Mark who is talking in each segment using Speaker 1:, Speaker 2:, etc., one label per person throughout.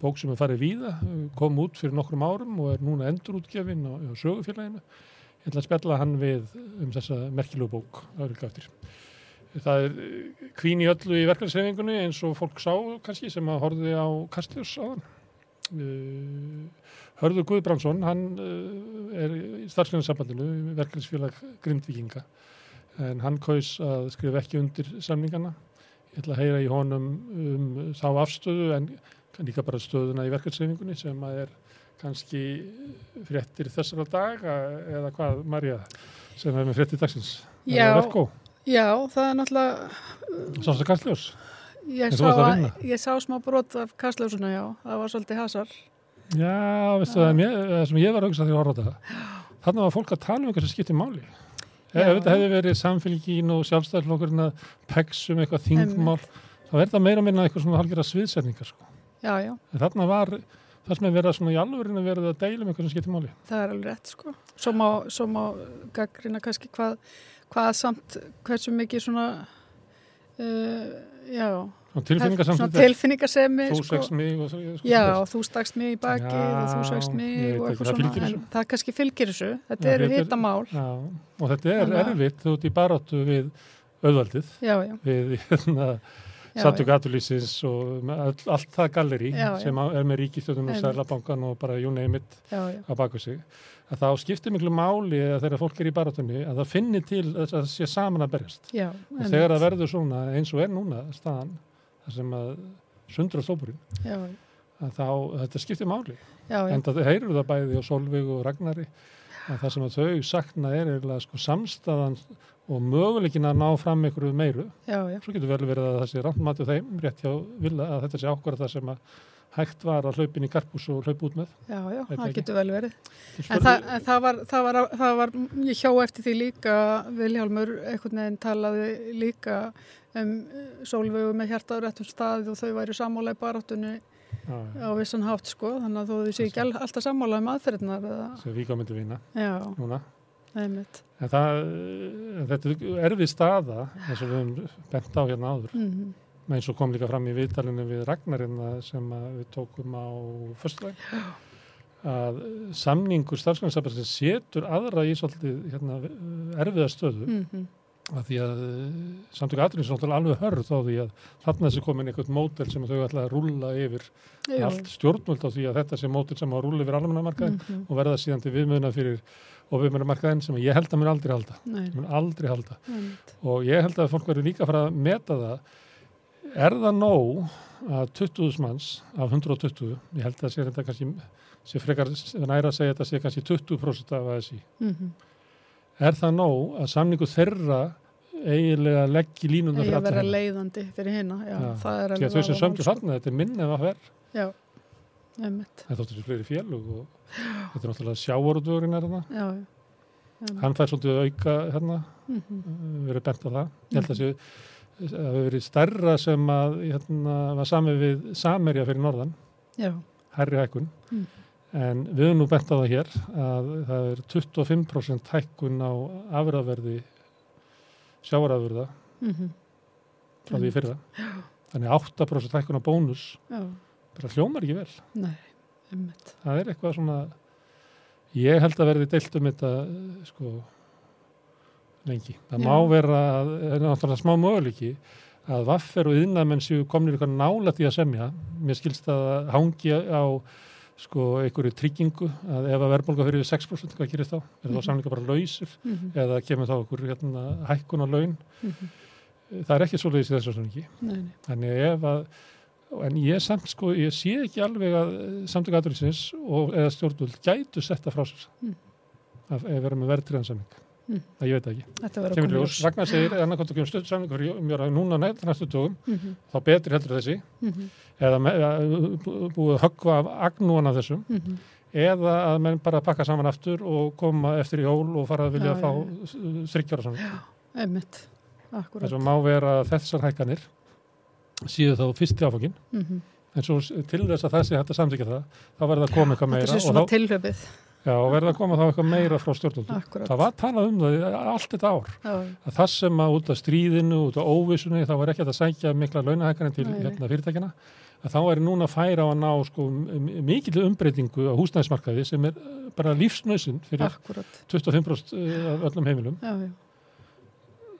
Speaker 1: bók sem er farið víða, kom út fyrir nokkrum árum og er núna endurútgefin á, á sögufélaginu. Ég ætla að spjalla hann við um þessa merkilegu bók öðrulga eftir. Það er kvín í öllu í verkefnisreifingunni eins og fólk sá kannski sem að horfið á Kastljós á hann. Hörður Guðbrandsson, hann uh, er í starfsgrænarsambandinu, verkefnisfélag Grindvíkinga, en hann kaus að skrifa ekki undir samningana. Ég ætla að heyra í honum um þá afstöðu en líka bara stöðuna í verkefnisreifingunni sem að er kannski fréttir þessara daga eða hvað, Marja, sem er með fréttir dagsins.
Speaker 2: Já, já, það er náttúrulega...
Speaker 1: Sástu Kastljós?
Speaker 2: Ég sá, ég sá smá brot af Kastljósuna, já, það var svolítið hasar.
Speaker 1: Já, veistu það, það sem ég var auðvitað því að horfa þetta. Þannig var fólk að tala um eitthvað sem skiptir máli. Ef þetta hefði verið samfélgín og sjálfstæðarflokkurinn að peksum eitthvað þingmál, þá er það meira minna eitthvað svona halgjara sviðsetningar, sko.
Speaker 2: Já, já.
Speaker 1: Þarna var það sem er verið að svona í alvörinu verið að deila um eitthvað sem skiptir máli.
Speaker 2: Það er alveg rétt, sko. Svo má, svo má gaggrina kannski hvað, hvað samt, hversu mikið svona, uh, já, tilfinningasemi
Speaker 1: þú segst mig og,
Speaker 2: sko, já, og þú stakst mig í baki og þú segst mig og eitthvað svona en það kannski fylgir þessu, þetta eru hittamál
Speaker 1: og þetta er erfitt þú ert í barátu við auðvaldið
Speaker 2: já, já.
Speaker 1: við hérna Sattu Gatulísins og all, allt það galleri já, sem er með ríkistöðun og Sælabankan og bara you name it á baku sig. Að þá skiptir miklu máli að þegar fólk er í baratunni að það finnir til að það sé saman að berjast.
Speaker 2: Já,
Speaker 1: og þegar það verður svona eins og er núna staðan sem að sundra stópurinn að þá þetta skiptir máli.
Speaker 2: Já,
Speaker 1: en það heyrur það bæði á Solveig og Ragnari að það sem að þau sakna er eða sko samstæðan og möguleikin að ná fram einhverju meiru.
Speaker 2: Já, já.
Speaker 1: svo getur vel verið að það sé randmati og þeim rétt hjá vilja að þetta sé ákvarða það sem að hægt var að hlaupin í garpús og hlaup út með.
Speaker 2: Já, já, Veit það getur vel verið. En, það, en það, var, það, var, það var ég hjá eftir því líka Viljálmur einhvern veginn talaði líka um sólvegu með hjartaður réttum staði og þau væri sammála í baráttunni á vissan hátt sko. Þannig að þú sé ekki alltaf sammála um aðferðnar
Speaker 1: sem við komum til að vinna
Speaker 2: já,
Speaker 1: núna það, þetta er erfið staða eins og við hefum bent á hérna áður
Speaker 2: mm -hmm
Speaker 1: eins og kom líka fram í viðtalinu við Ragnarinn sem við tókum á fyrstlæg að samningur starfsgrænsabæðin setur aðra í svolítið hérna, erfiða stöðu
Speaker 2: mm -hmm.
Speaker 1: að því að samtöku aðrið er alveg hörð á því að þarna þessi komin einhvern mótel sem þau ætla að rúla yfir
Speaker 2: Jú.
Speaker 1: allt stjórnvöld á því að þetta sé mótel sem að rúla yfir almennamarkaðin
Speaker 2: mm -hmm.
Speaker 1: og verða síðan til viðmöðuna fyrir og viðmöðunamarkaðin sem ég held að mér aldrei halda. Mér aldrei halda. Og ég held að fólk verður líka að fara að meta það. Er það nóg að 20.000 manns af 120, ég held að sé þetta kannski, sé frekar næra að segja þetta sé kannski 20% af ASI
Speaker 2: mm -hmm.
Speaker 1: er það nóg að samningu þeirra eiginlega leggji línuna
Speaker 2: fyrir allra vera leiðandi fyrir já. það er
Speaker 1: alveg að þarna, þetta er minn ef að verð það þóttur sér fleiri félug og þetta er náttúrulega sjáorudvörin er þarna
Speaker 2: já, já.
Speaker 1: hann fær svolítið auka hérna,
Speaker 2: mm -hmm.
Speaker 1: verið bent á það ég held að sé það hefur verið stærra sem að hérna, var sami við Samerja fyrir norðan
Speaker 2: Já.
Speaker 1: herri hækkun
Speaker 2: mm.
Speaker 1: en við höfum nú bent á það hér að það er 25% hækkun á afræðverði sjáarafurða
Speaker 2: mm -hmm.
Speaker 1: frá því fyrra þannig 8% hækkun á bónus
Speaker 2: Já.
Speaker 1: Bara hljómar ekki vel
Speaker 2: Nei, einmitt
Speaker 1: það er eitthvað svona ég held að verði deilt um þetta sko lengi. Það
Speaker 2: Já.
Speaker 1: má vera, það er náttúrulega smá möguleiki að vaffer og yðnamenn séu komnir eitthvað nála því að semja. Mér skilst að hangi á sko einhverju tryggingu að ef að verðbólga fyrir 6% hvað gerist þá? Er þá
Speaker 2: Mhm.
Speaker 1: samlinga bara lausir
Speaker 2: mm -hmm.
Speaker 1: eða kemur þá einhver hérna, hækkun á laun? Það er ekki svo leiðis í þessu samlingi. Þannig ef að en ég samt sko, ég sé ekki alveg að samtöku aðurinsins og eða stjórnvöld gætu setta frá sér
Speaker 2: Mm.
Speaker 1: að ef vera með verðtriðansamling.
Speaker 2: Mm.
Speaker 1: Það ég veit ekki.
Speaker 2: Þetta verður að koma
Speaker 1: ljós. Ragnar segir, annarkvæmt að kemur stöðsamlingur mjög núna nætt næstu tókum,
Speaker 2: mm -hmm.
Speaker 1: þá betri heldur þessi
Speaker 2: mm -hmm.
Speaker 1: eða með, búið að höggva af agnúan af þessum
Speaker 2: mm -hmm.
Speaker 1: eða að menn bara pakka saman aftur og koma eftir í jól og fara að vilja
Speaker 2: Já,
Speaker 1: fá
Speaker 2: já,
Speaker 1: þryggjara saman.
Speaker 2: Einmitt, akkurat
Speaker 1: Þess að má vera að þessar hækkanir síðu þá fyrst áfangin
Speaker 2: mm -hmm.
Speaker 1: en svo til þess að það sé hægt að samþykja það þá verður það að koma eitthvað meira og þá, já, og verður að koma þá eitthvað meira frá stjórnvöldum. Það var talað um það allt þetta ár
Speaker 2: Já,
Speaker 1: að það sem að út af stríðinu, út af óvissunni þá var ekki að sækja mikla launahækkanir til hérna, fyrirtækjana að þá er núna færa á að ná sko, mikil umbreytingu á húsnæðismarkaði sem er eh, bara lífsnöysinn fyrir
Speaker 2: Akkurat.
Speaker 1: 25% eh, af öllum heimilum
Speaker 2: Já, já.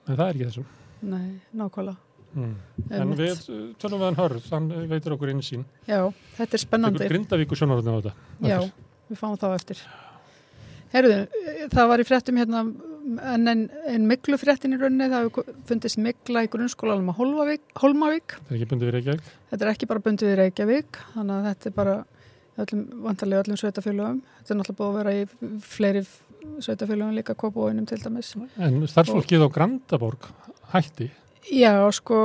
Speaker 1: en það er ekki þessum
Speaker 2: Nei, nákvæmlega.
Speaker 1: Mm. en við eh, tölum við hann hörð hann veitur okkur inn sín
Speaker 2: Já, þetta er spennandi.
Speaker 1: Tekur Grindavíkur sjónarhóðin á þetta
Speaker 2: Já, við fáum þá eftir. Herðu, það var í fréttum hérna en en, en miklu fréttin í rauninni, það hefur fundist mikla í grunnskólanum á Hólmavík.
Speaker 1: það er ekki bundið við Reykjavík
Speaker 2: Þetta er ekki bara bundið í Reykjavík, þannig að þetta er bara öllum, vantarlega öllum sveitafélögum. Þetta er náttúrulega búið að vera í fleiri sveitafélögum líka kópóinum til dæmis.
Speaker 1: en starfsfólkið á Grandaborg hætti
Speaker 2: Já, sko,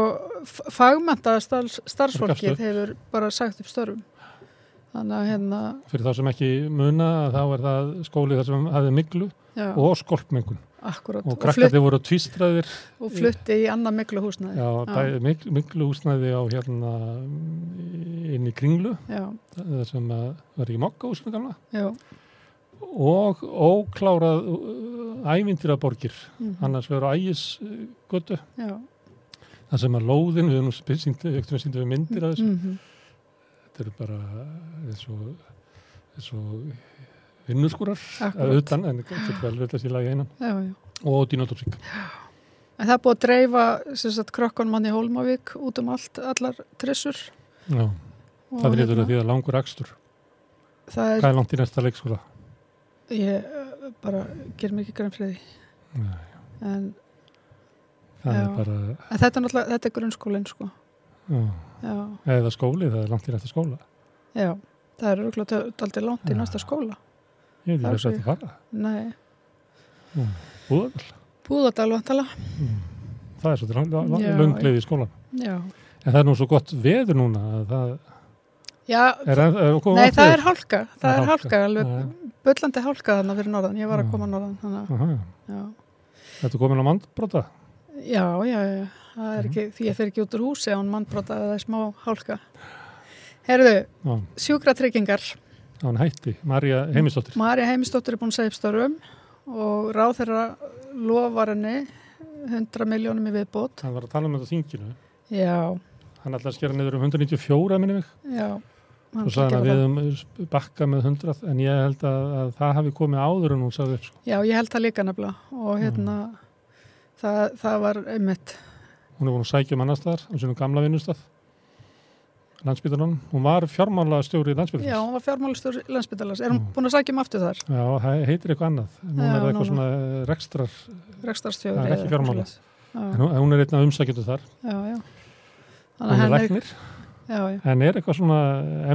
Speaker 2: fagmenta starfs, starfsfólkið hefur bara sagt upp störfum. Þannig að hérna,
Speaker 1: fyrir þá sem ekki muna þá er það skóli þar sem hafði miklu
Speaker 2: já,
Speaker 1: og skolpmengun
Speaker 2: akkurat.
Speaker 1: og krakkarnir voru tvístraðir
Speaker 2: og flutti í annað miklu húsnaði.
Speaker 1: já, bæ, miklu, miklu húsnæði á hérna inn í kringlu
Speaker 2: Já,
Speaker 1: það sem að var ekki mokka húsinu gamla
Speaker 2: já.
Speaker 1: og óklárað ævindiraborgir
Speaker 2: mhm,
Speaker 1: annars veru ægis götu
Speaker 2: Já.
Speaker 1: Það sem að lóðin, við höfum sýndu sýndu við myndir af þessu
Speaker 2: mhm,
Speaker 1: þetta eru bara eins og, eins og vinnurskúrar að utan en þetta er vel við þessi lagi einan
Speaker 2: Já, já.
Speaker 1: og dínótópsík
Speaker 2: En það er búið að dreifa krökkun manni Hólmavík út um allt, allar trissur.
Speaker 1: Já,
Speaker 2: Og
Speaker 1: það er
Speaker 2: hérna,
Speaker 1: því að langur akstur
Speaker 2: Það er,
Speaker 1: Hvað er langt í næsta leikskóla?
Speaker 2: ég uh, bara ger ekki grann friði. En.
Speaker 1: Er bara
Speaker 2: þetta er náttúrulega, þetta er grunnskólinn sko.
Speaker 1: já,
Speaker 2: Já,
Speaker 1: eða skóli, það er langt í næsta skóla
Speaker 2: já. Það er auðvitað aldrei langt í næsta skóla.
Speaker 1: Ég veit ekki þess að
Speaker 2: er
Speaker 1: þetta fara
Speaker 2: Nei,
Speaker 1: Búðardal
Speaker 2: Búðardal vantala.
Speaker 1: mm. Það er svolítið
Speaker 2: Já,
Speaker 1: lungleið í skólan
Speaker 2: Já.
Speaker 1: En það er nú svo gott veður núna að það
Speaker 2: Já,
Speaker 1: er, er, er
Speaker 2: nei það er hálka. Það,
Speaker 1: er hálka.
Speaker 2: alveg
Speaker 1: Nei.
Speaker 2: bullandi hálka þarna fyrir norðan. Ég var að koma norðan. Þannig, að-.
Speaker 1: Þetta er komin á mandbrota
Speaker 2: Já, já, já, það ekki, því ég fer ekki út úr húsi án mannbrota eða það er smá hálka. Herðu,
Speaker 1: Já,
Speaker 2: sjúkratryggingar,
Speaker 1: á hann hætti, Marja Heimisdóttir.
Speaker 2: Marja Heimisdóttir er búin að segja upp störum og ráð þeirra lofar henni 100 miljónum í viðbót.
Speaker 1: Hann var að tala um þetta þinginu.
Speaker 2: Já,
Speaker 1: Hann ætlaði að skera niður um 194 minni mig.
Speaker 2: Já.
Speaker 1: og sagði hann
Speaker 2: að
Speaker 1: við um bakka með 100 en ég held að, að það hafi komið áður en hún sagði upp sko.
Speaker 2: Já, ég held það líka nefnilega. Og hérna, það, það var einmitt,
Speaker 1: Hún er búin að sækja um annars staðar á sínum gamla vinnustaf landsbytarnum. Hún var fjármála stjóri í
Speaker 2: já,
Speaker 1: landsbytarnas.
Speaker 2: hún var fjármálustur landsbytalans. Er hún
Speaker 1: Já.
Speaker 2: búin að sækja um aftur þar?
Speaker 1: Já, það heitir eitthvað annað. Hún
Speaker 2: Já,
Speaker 1: er eitthvað
Speaker 2: núna.
Speaker 1: svona rekstrar,
Speaker 2: Rekstarstjóri.
Speaker 1: Það er ekki fjármála.
Speaker 2: eitthvað
Speaker 1: en hún, er einn af umsækjöndu þar.
Speaker 2: já, já.
Speaker 1: Hún er læknir,
Speaker 2: Já, já,
Speaker 1: en er eitthvað svona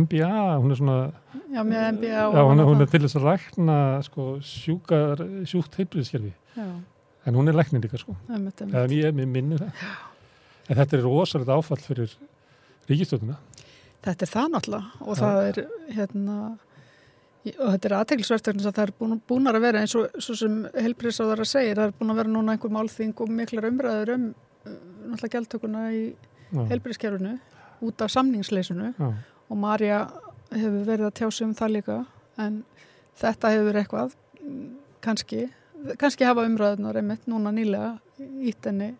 Speaker 1: MBA, hún er svona,
Speaker 2: já, MBA
Speaker 1: hún hún er til þess að lækna sko, sjúkar, sjúkt heilbriðskerfi. En hún er læknir líka, sko. Eða ég, minnir það. En þetta er rosalega áfall fyrir ríkistöðuna.
Speaker 2: Þetta er það náttúrulega og
Speaker 1: Já.
Speaker 2: það er hérna og þetta er aðteglisverktöknins að það er búin, búnar að vera eins og svo sem helbriðsáðara segir, það er búin að vera núna einhver málþing og miklar umræður um uh, náttúrulega gjaldtökuna í
Speaker 1: Já,
Speaker 2: helbriðskerfinu út af samningsleysinu
Speaker 1: já,
Speaker 2: og Marja hefur verið að tjá sig um það líka en þetta hefur eitthvað mm, kannski, kannski hafa umræðunar einmitt núna nýlega ítt enni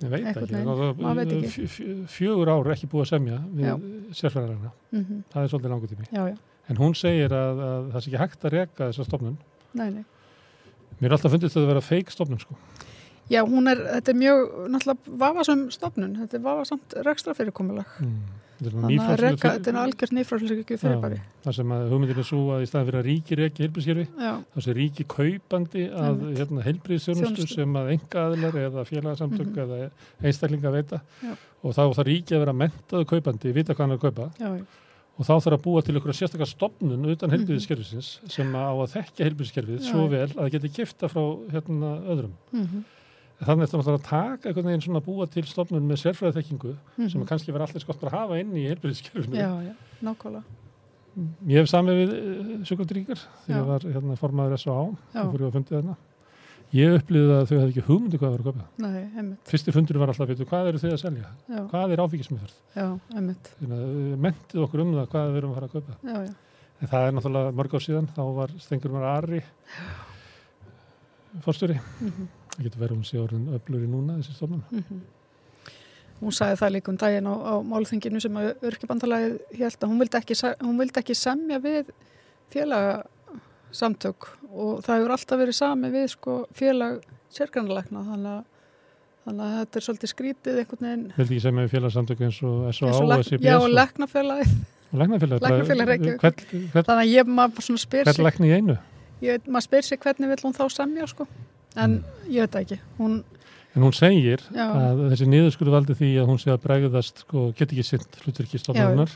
Speaker 1: ég veit ekki. Fjögur ár er ekki búið að semja við sérfræðarana.
Speaker 2: mm
Speaker 1: Það er svolítið langur tími.
Speaker 2: Já, já,
Speaker 1: En hún segir að, að það sé ekki hægt að reka þessa stofnun.
Speaker 2: nei, nei
Speaker 1: Mér er alltaf fundist að það vera feik stofnun, sko.
Speaker 2: Já, hún er, þetta er mjög, náttúrulega vafasum stofnun, þetta er vafasamt rekstra fyrirkomulag.
Speaker 1: Mm.
Speaker 2: Þannig að reka, þetta er algjört nýfrálsleikju fyrirbæri.
Speaker 1: Það sem að hugmyndin er svo að í staðan fyrir að ríki reki heilbríðskerfi,
Speaker 2: Já,
Speaker 1: það sé ríki kaupandi að hérna, heilbríðsþjónustu
Speaker 2: Þjónustu.
Speaker 1: sem að enga aðilar eða félagsamtök
Speaker 2: Mhm.
Speaker 1: eða einstaklinga veita
Speaker 2: Já.
Speaker 1: og þá þarf ríki að vera mentaðu kaupandi, vita hvað hann er að kaupa
Speaker 2: já,
Speaker 1: og þá þarf að búa til ykkur sérstakar stopnun utan
Speaker 2: Mhm.
Speaker 1: heilbríðskerfisins sem á að þekkja heilbríðskerfið
Speaker 2: Já,
Speaker 1: svo vel að það geti kifta frá hérna, öðrum.
Speaker 2: mhm,
Speaker 1: Þannig er þetta að taka einhvern veginn svona að búa til stopnun með sérfræðiþekkingu sem
Speaker 2: mhm.
Speaker 1: kannski verður alltaf skott að hafa inn í heilbríðskerfinu.
Speaker 2: já, já, nákvæmlega.
Speaker 1: Ég hef samið við uh, sjúkvöldrýkar þegar
Speaker 2: Já.
Speaker 1: ég var hérna, formaður S.A.A. Og fyrir að fundið þarna. Ég upplýði að þau hefði ekki hugmyndi hvað það var að köpa.
Speaker 2: nei, einmitt,
Speaker 1: Fyrsti fundur var alltaf að veitu hvað eru þið að selja?
Speaker 2: já,
Speaker 1: Hvað er áfengismjöfjörð?
Speaker 2: já, einmitt,
Speaker 1: að uh, mentið okkur um það hvað við erum að fara að köpa.
Speaker 2: já, já,
Speaker 1: En það er náttúrulega mörg á síðan, þá var Stengur Mar Ari fórstjóri.
Speaker 2: mhm,
Speaker 1: Það getur verið hún sé orðin öflur í núna þessi stofnun.
Speaker 2: mhm. hún sagði það líka um daginn á, á málþinginu sem að örkjabandalagið held að hún vildi ekki, hún vildi ekki semja við félagsamtök og það hefur alltaf verið sami við sko félag sérgrannleikna þannig Þannig að þetta er svolítið skrítið einhvern veginn.
Speaker 1: Vildi ekki segja með félagsamtöku eins og S.O.A.
Speaker 2: SIPS? Já, og leknafélagið.
Speaker 1: Leknafélagið?
Speaker 2: Leknafélagið, þannig að ég maður svona spyr
Speaker 1: sig. Hvern lekni í einu?
Speaker 2: Ég, maður spyr sig hvernig vil hún þá semja, sko. En mm. ég veit ekki. Hún,
Speaker 1: en hún segir já. að þessi niðurskurðu valdi því að hún sé að bregðast, sko, get ekki sint hlutverkistofnunar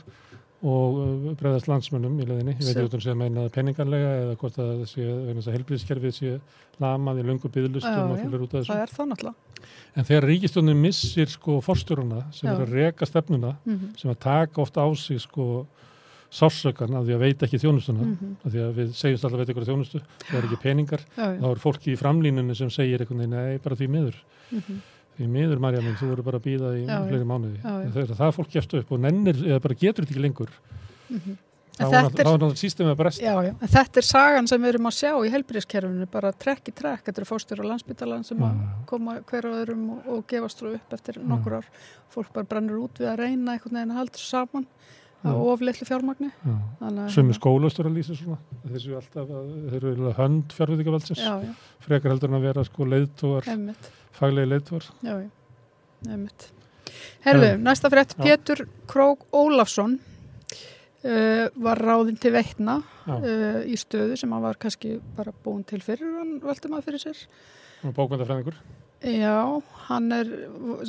Speaker 1: og uh, bregðast landsmönnum í leðinni. Ég veit ekki hvort hún sé að meina peningarlega eða hvort að þessi helbriðskerfið sé lamað í lungu byðlustum og fyrir út af þessu.
Speaker 2: Það er það náttúrulega.
Speaker 1: En þegar ríkistöndin missir sko fórstjóruna sem Já. er að reka stefnuna mm -hmm. sem að taka ofta á sig sko sársökan að því að veita ekki þjónustuna. Mm -hmm. að því að við segjumst alltaf veit ykkur þjónustu það er ekki peningar, Já. þá er fólki í framlínunni sem segir eitthvað nei, bara því miður. Mm -hmm. því miður Marja minn, þú voru bara að býða í fleiri mánuði. Þegar það fólk gefst upp og nennir eða bara getur þetta ekki lengur mhm. þá er náttúrulega sístemið að bresta.
Speaker 2: Já, já. þetta er sagan sem við erum að sjá í helbriðskerfinu, bara trekk í trekk. Þetta eru fórstur á landsbytalan sem að koma hver og öðrum og, og gefa að að á ofleitlu fjármagni.
Speaker 1: Sumi skólastur að lýsa svona þessu alltaf, þeir eru hönd fjárvitingavaldsins frekar heldur en að vera sko leiðtóar, faglegi leiðtóar Já,
Speaker 2: já, einmitt. Herðu, næsta frétt, Pétur Krók Ólafsson Uh, var ráðinn til veitna uh, í stöðu sem hann var kannski bara búin til fyrir hann veldi maður fyrir sér.
Speaker 1: Bókvöndafræðingur
Speaker 2: Já, hann er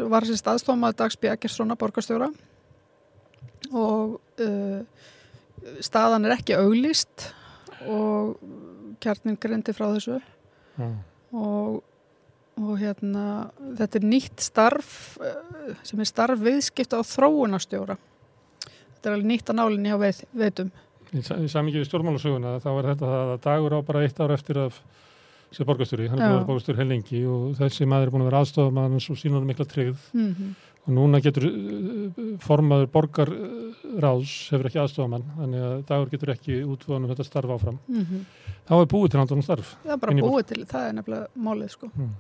Speaker 2: var sér staðstofmað Dags Bjækjarssona borgarstjóra og uh, staðan er ekki auglist og kjarnin greindi frá þessu Já. og og hérna þetta er nýtt starf sem er starf viðskipt á þróunastjóra þetta er alveg nýtt að nálinni á veið, veitum.
Speaker 1: Í, í samíkið við stjórnmálusöguna þá er þetta að dagur á bara eitt ár eftir að sér borgastjóri, hann er búin að vera borgastjóri heil lengi og þessi maður er búin að vera aðstofað og sínunum mikla tryggð mm -hmm. Og núna getur uh, formaður borgarráðs hefur ekki aðstofað þannig að dagur getur ekki útvöðunum þetta starf áfram. Mm -hmm. Þá er búið til handlunum starf.
Speaker 2: Það er bara búið til, það er nefnilega málið sko. Mm.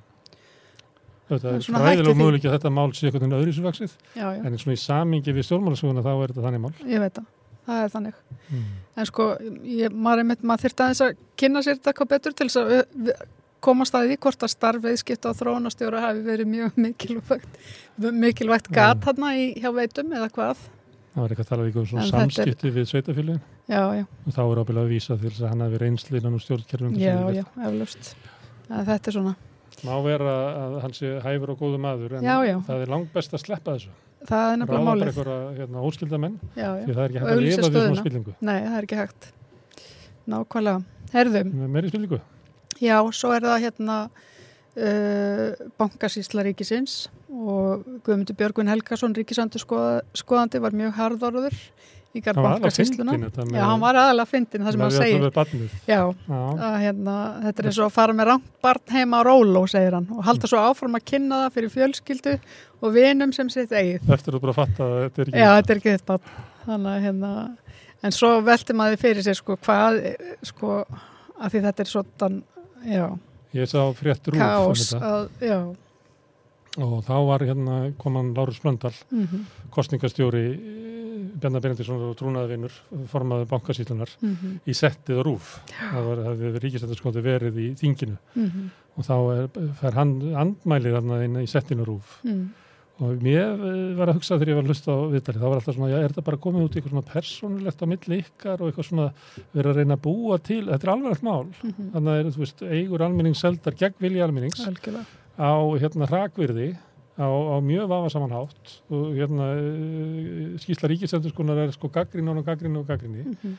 Speaker 1: Það er fræðilega möguleik að þetta mál sé eitthvað öðru sem vaksið, en svona í samingi við stjórnmálasuguna þá er þetta þannig mál.
Speaker 2: Ég veit það, það er þannig. Mm. En sko, ég, maður, maður þurft aðeins að kynna sér þetta eitthvað betur til þess að komast að því hvort að starfið skipta á þróunastjóra hafi verið mjög mikilvægt, mikilvægt gat hann hjá veitum eða hvað.
Speaker 1: Það var eitthvað að tala um svona samskipti er... við sveitafélagin.
Speaker 2: Já, já.
Speaker 1: Og þá er ábyrðað að vísa til þess að hann hafi reynslínan og stjórnkerfum.
Speaker 2: Já, já, eflust. Þetta er svona
Speaker 1: Má vera að hann sé hæfur og góðu maður en já, já. það er langt best að sleppa þessu.
Speaker 2: Það er nefnilega málið.
Speaker 1: Ráða bara einhverja hérna, óskilda menn já, því það er ekki hægt að lifa því svona spillingu.
Speaker 2: Nei, það er ekki hægt. Nákvæmlega. Herðum.
Speaker 1: Meiri spillingu?
Speaker 2: Já, svo er það hérna uh, bankasísla ríkisins og Guðmundur Björgvin Helgason ríkisandur skoðandi var mjög harðorður í garðbankasísluna já, hann var aðalega fyndin það sem hann segir. já, að, hérna, þetta er eins og að fara með rangbarn heima á róló, segir hann og halda svo áfram að kynna það fyrir fjölskyldu og vinum sem sitt eigið.
Speaker 1: Eftir að bara fatta að þetta er
Speaker 2: ekki já, þetta er ekki þitt barn. Þannig að hérna en svo velti maður fyrir sig sko hvað sko að því þetta er svona já
Speaker 1: ég sá frétt rúf
Speaker 2: kaos að, já
Speaker 1: og þá var hérna koman Lárus Blöndal mm -hmm. kostningastjóri Bjarnar Benediktsson og trúnaðavinnur formaði bankasýtlunar mm -hmm. í settið og rúf það var, hefði ríkisættarskóti verið í þinginu mm -hmm. og þá er, fer hann andmælið inn í settinu rúf mm. Og mér var að hugsa þegar ég var að hlusta á viðtalið, þá var alltaf svona, já, er þetta bara komið út í eitthvað svona persónulegt á milli ykkar og eitthvað svona verið að reyna að búa til, þetta er alveg allt mál -hmm. þannig að, þú veist, eigur almennings seldar gegn vilja almennings
Speaker 2: Algjörlega.
Speaker 1: á hérna hrakvirði á, á mjög vafasamanhátt og hérna eh, skýrsla ríkisendurskonar er sko gaggrín og gaggrín og gaggríni mm -hmm.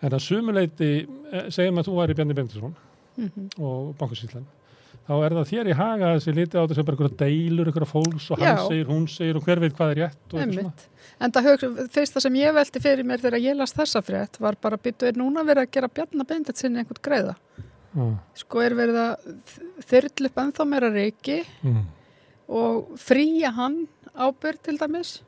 Speaker 1: en að sumuleiti eh, segjum að þú væri Bjarni Bendisson mm -hmm. og bankasýslan þá er það þér í haga þessi liti á þess að bara einhverja deilur, einhverja fólks og hann Já. segir, hún segir og hver veit hvað er rétt eitthvað.
Speaker 2: En það fyrsta sem ég veldi fyrir mér þegar ég las þessa frétt var bara byttu er núna verið að gera Bjarni Bendisson einhvern greiða. Ah. Sko er verið að þyrlu upp ennþá meira reiki mm og fríja hann ábyrg til dæmis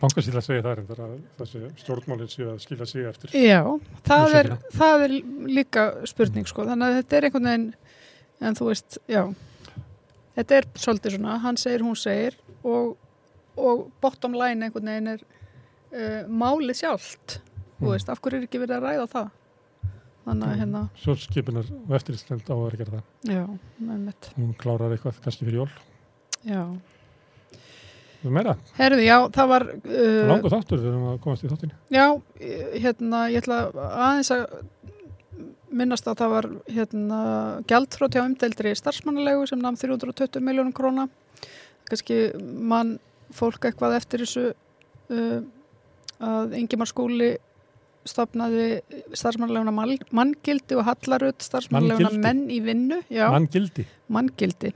Speaker 1: Bankasýla segir það að þessi stjórnmálinn séu að skilja sig eftir
Speaker 2: Já, það er, það er líka spurning sko, þannig að þetta er einhvern veginn en þú veist, já þetta er svolítið svona, hann segir, hún segir og, og bottom line einhvern veginn er uh, málið sjálft þú
Speaker 1: Mm.
Speaker 2: veist, af hverju er ekki verið að ræða það þannig að hérna
Speaker 1: Svo skipunar og eftirlitsnefnd á að gera það.
Speaker 2: já, með mitt
Speaker 1: Hún klárar eitthvað kannski fyrir jól.
Speaker 2: já,
Speaker 1: er
Speaker 2: herðu, já, það var uh,
Speaker 1: Langu þáttur við erum að komast í þáttinni.
Speaker 2: Já, eh, hérna, ég ætla aðeins að minnast að það var hérna gjaldfrót hjá umdeldri starfsmannalegu sem namn 320 miljónum króna. Kannski mann fólk eitthvað eftir þessu uh, að Ingimar skúli stopnaði starfsmannaleguna manngildi og hallarut starfsmannaleguna
Speaker 1: Manngildi?
Speaker 2: menn í vinnu. Manngildi.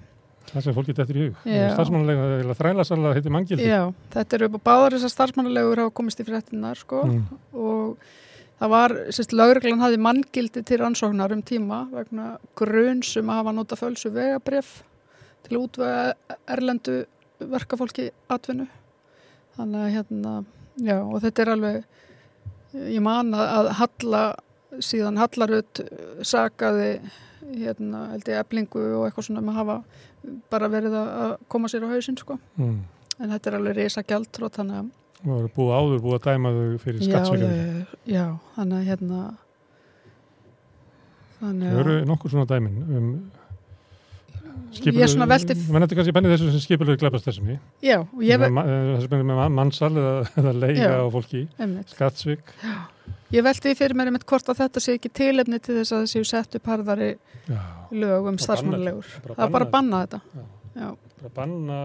Speaker 1: Það sem fólk getur eftir í hug. Eða þrælasalega heitir mann gildi.
Speaker 2: Já, þetta eru báðar þessar starfsmannalegur hafa komist í fréttinar sko.
Speaker 1: Mm.
Speaker 2: og það var, sérst, lauruglan hafði manngildi til rannsóknar um tíma vegna grunns um að hafa nota fölsu vegabref til útvega erlendu verkafólki atvinnu þannig að hérna já, og þetta er alveg ég man að, Halla síðan Hallarud sakaði hérna, held ég, eblingu og eitthvað svona um að hafa bara verið að koma sér á hausinn sko
Speaker 1: Mm.
Speaker 2: en þetta er alveg reysa gjaldrótt þannig að
Speaker 1: Og eru búið áður, búið að dæma þau fyrir
Speaker 2: já, já,
Speaker 1: skattsvíkjum.
Speaker 2: já, já, þannig að hérna þannig
Speaker 1: Það
Speaker 2: að
Speaker 1: eru nokkur svona dæmin um
Speaker 2: ég er svona velti
Speaker 1: menn þetta kannski bennið þessu sem skipulegu glæpast þessum í
Speaker 2: já, og ég, ve
Speaker 1: þessu bennið með mannsal eða, eða leiga
Speaker 2: Já.
Speaker 1: á fólki.
Speaker 2: einmitt,
Speaker 1: skattsvík
Speaker 2: ég velti því fyrir mér einmitt hvort að þetta sé ekki tilefni til þess að það séu sett upp harðari
Speaker 1: Já,
Speaker 2: lög um
Speaker 1: bara
Speaker 2: það er bara að
Speaker 1: banna
Speaker 2: banna þetta
Speaker 1: Já. Bara banna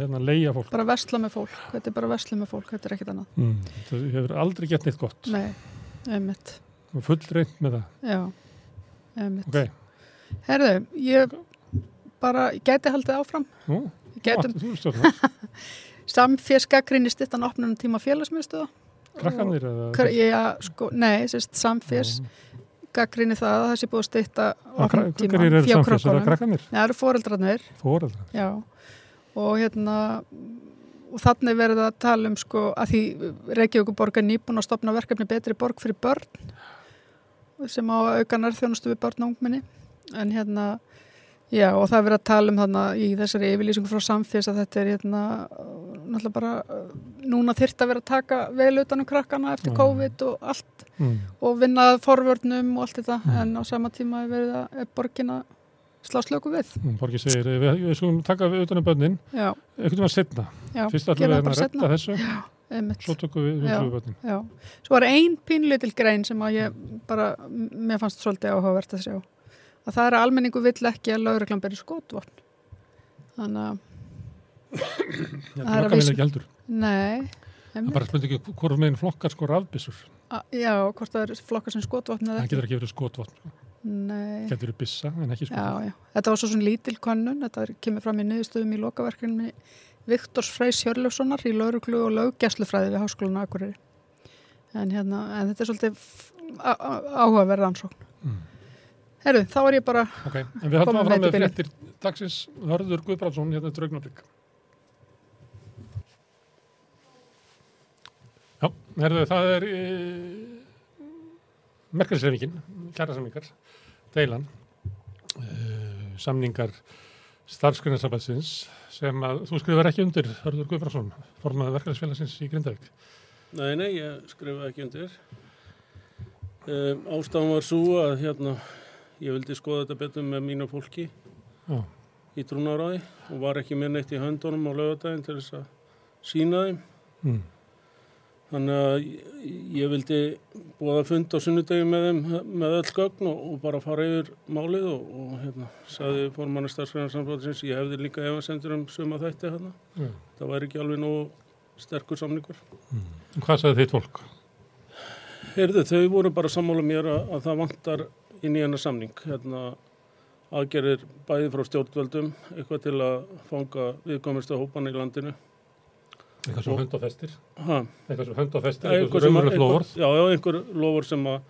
Speaker 1: hérna leia fólk.
Speaker 2: Bara vesla með fólk. Þetta er bara vesla með fólk, þetta er ekkit annað.
Speaker 1: Mm. það hefur aldrei gett neitt gott.
Speaker 2: Nei,
Speaker 1: og full reynd með það.
Speaker 2: Já einmitt,
Speaker 1: ok,
Speaker 2: herðu, ég bara, ég gæti haldið áfram.
Speaker 1: Nú, er stjórnar
Speaker 2: samfélsgagrinni stittan opnunum tíma félagsmiðstöða
Speaker 1: krakkanir eða
Speaker 2: Já, sko, nei, sérst, samfés gaggrinni það að það sé búið að stýtta
Speaker 1: hverjir eru samfélags, er það
Speaker 2: það eru foreldrarnir,
Speaker 1: Fóreldrar
Speaker 2: já og hérna og þannig verið að tala um sko að því Reykjavík borgar nýbúin að stopna verkefni betri borg fyrir börn sem á að auka nærþjónustu við börn og ungminni en hérna já og það er verið að tala um þarna í þessari yfirlýsingu frá samfés að þetta er hérna náttúrulega bara uh, núna þyrft að vera að taka vel utan um krakkana eftir
Speaker 1: Já.
Speaker 2: COVID og allt
Speaker 1: mm.
Speaker 2: og vinna að forvörnum og allt þetta
Speaker 1: Mm.
Speaker 2: en á sama tíma er verið að borgin að slá slöku við
Speaker 1: Mm, Borgi segir, við, við skulum taka við utan um börnin
Speaker 2: já,
Speaker 1: einhvern veginn setna,
Speaker 2: já,
Speaker 1: fyrst
Speaker 2: gera
Speaker 1: við
Speaker 2: bara
Speaker 1: að
Speaker 2: seinna.
Speaker 1: þessu
Speaker 2: einmitt
Speaker 1: svo tökum við
Speaker 2: Já.
Speaker 1: við börnin
Speaker 2: já. svo var ein pínlitil grein sem að ég bara, mér fannst svolítið áhugavert að sjá að það er að almenningu vill ekki að lauruglan beri skotvopn þannig að,
Speaker 1: Já,
Speaker 2: Það er að
Speaker 1: heldur.
Speaker 2: Nei
Speaker 1: það bara spurning ekki hvort meginn flokkar sko rafbissur
Speaker 2: A- já, hvort það er flokkar sem skotvopn eða
Speaker 1: það getur ekki. verið skotvotn sko.
Speaker 2: nei,
Speaker 1: getur verið bissa en ekki
Speaker 2: já,
Speaker 1: skotvotn
Speaker 2: já, þetta var svo svona lítil könnun. Þetta kemur fram í niðurstöðum í lokaverkinu Viktors Freys Hjörlefssonar í lauruglu og löggæslufræði við Háskólan Akureyri. En hérna, en þetta er svolítið áhugaverð ansókn
Speaker 1: mm.
Speaker 2: Herru, þá er ég bara
Speaker 1: ok, en við
Speaker 2: Komum
Speaker 1: að fram
Speaker 2: með
Speaker 1: fréttir dagsins. Hörður Guðbrandsson hérna Já, herðu, það er e, merkelsreifingin, kæra samningar, deilan, e, samningar starfsgrunarsambandsins sem að þú skrifar ekki undir, Hörður Guðbrandsson, formaði verkefælisfélagsins í Grindavík.
Speaker 3: Nei, nei, ég skrifa ekki undir. Um, ástafan var svo að hérna, ég vildi skoða þetta betur með mínu fólki
Speaker 1: Já,
Speaker 3: í trúnaráði og var ekki með neitt í höndunum á lögadaginn til þess að sína þeim.
Speaker 1: mm.
Speaker 3: Þannig að ég, vildi búa að funda á sunnudegi með þeim með öll gögn og, og bara fara yfir málið og, og hérna, saði formanni starfsgræðarsamfélagsins, ég hefði líka efasendur um suma þætti hérna.
Speaker 1: Já.
Speaker 3: Það væri ekki alveg nógu sterkur samningur.
Speaker 1: Og Hvað sagði þitt fólk?
Speaker 3: Heyrðu, þau voru bara sammála mér að, að það vantar inn í hennar samning. Hérna, aðgerir bæði frá stjórnvöldum, eitthvað til að fanga viðkomistu hópan í landinu.
Speaker 1: Eitthvað sem hönd og festir?
Speaker 3: Ha,
Speaker 1: Eitthvað sem hönd og festir,
Speaker 3: eitthvað
Speaker 1: sem raunverulegt lofvörð?
Speaker 3: Já, já, einhver lofur sem að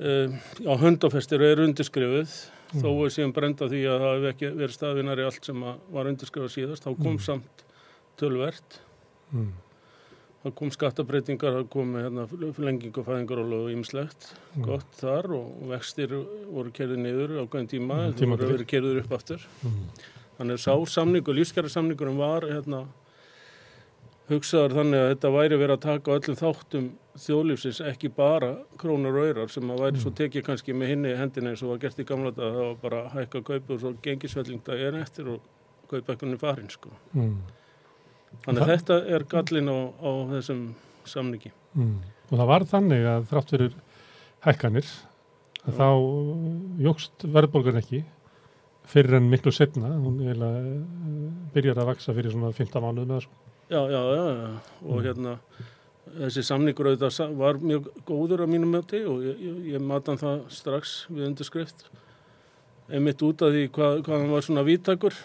Speaker 3: uh, já, höndafestir eru undirskrifuð
Speaker 1: Mm.
Speaker 3: þó er síðan brenda því að það hefði ekki verið staðvinari allt sem að var undirskrifað síðast. Þá kom
Speaker 1: Mm.
Speaker 3: samt tölvert.
Speaker 1: Mm.
Speaker 3: Það kom skattabreitingar, það kom hérna, lengingu fæðingar og ýmislegt.
Speaker 1: Mm.
Speaker 3: gott þar og vextir voru kerðið niður á hverjum tíma,
Speaker 1: Mm,
Speaker 3: það
Speaker 1: tímabil.
Speaker 3: voru verið kerðið upp aftur.
Speaker 1: Mm.
Speaker 3: Þannig að sá samningur, lífskjara samningurum var hérna, hugsaður þannig að þetta væri verið að taka öllum þáttum þjóðlífsins ekki bara krónar og öyrar sem að væri svo tekið kannski með hinni hendina eins og var gert í gamla dag það var bara að hækka kaupi og svo gengisvelling það er eftir og kaupækkunni farin sko.
Speaker 1: Mm.
Speaker 3: Þannig að þetta er gallin á, á þessum samningi.
Speaker 1: Mm. Og það var þannig að þrátt fyrir hækkanir að
Speaker 3: Já.
Speaker 1: þá jógst verðbólgan ekki fyrir en miklu setna, hún eh, byrjar að vaksa fyrir svona 15 mánuð með þessu.
Speaker 3: Já, já, já, og hérna þessi samningur auðvitað var mjög góður á mínum möti og ég, ég, ég matan það strax við undirskrift. Einmitt út af því hvað, hvað hann var svona vítakur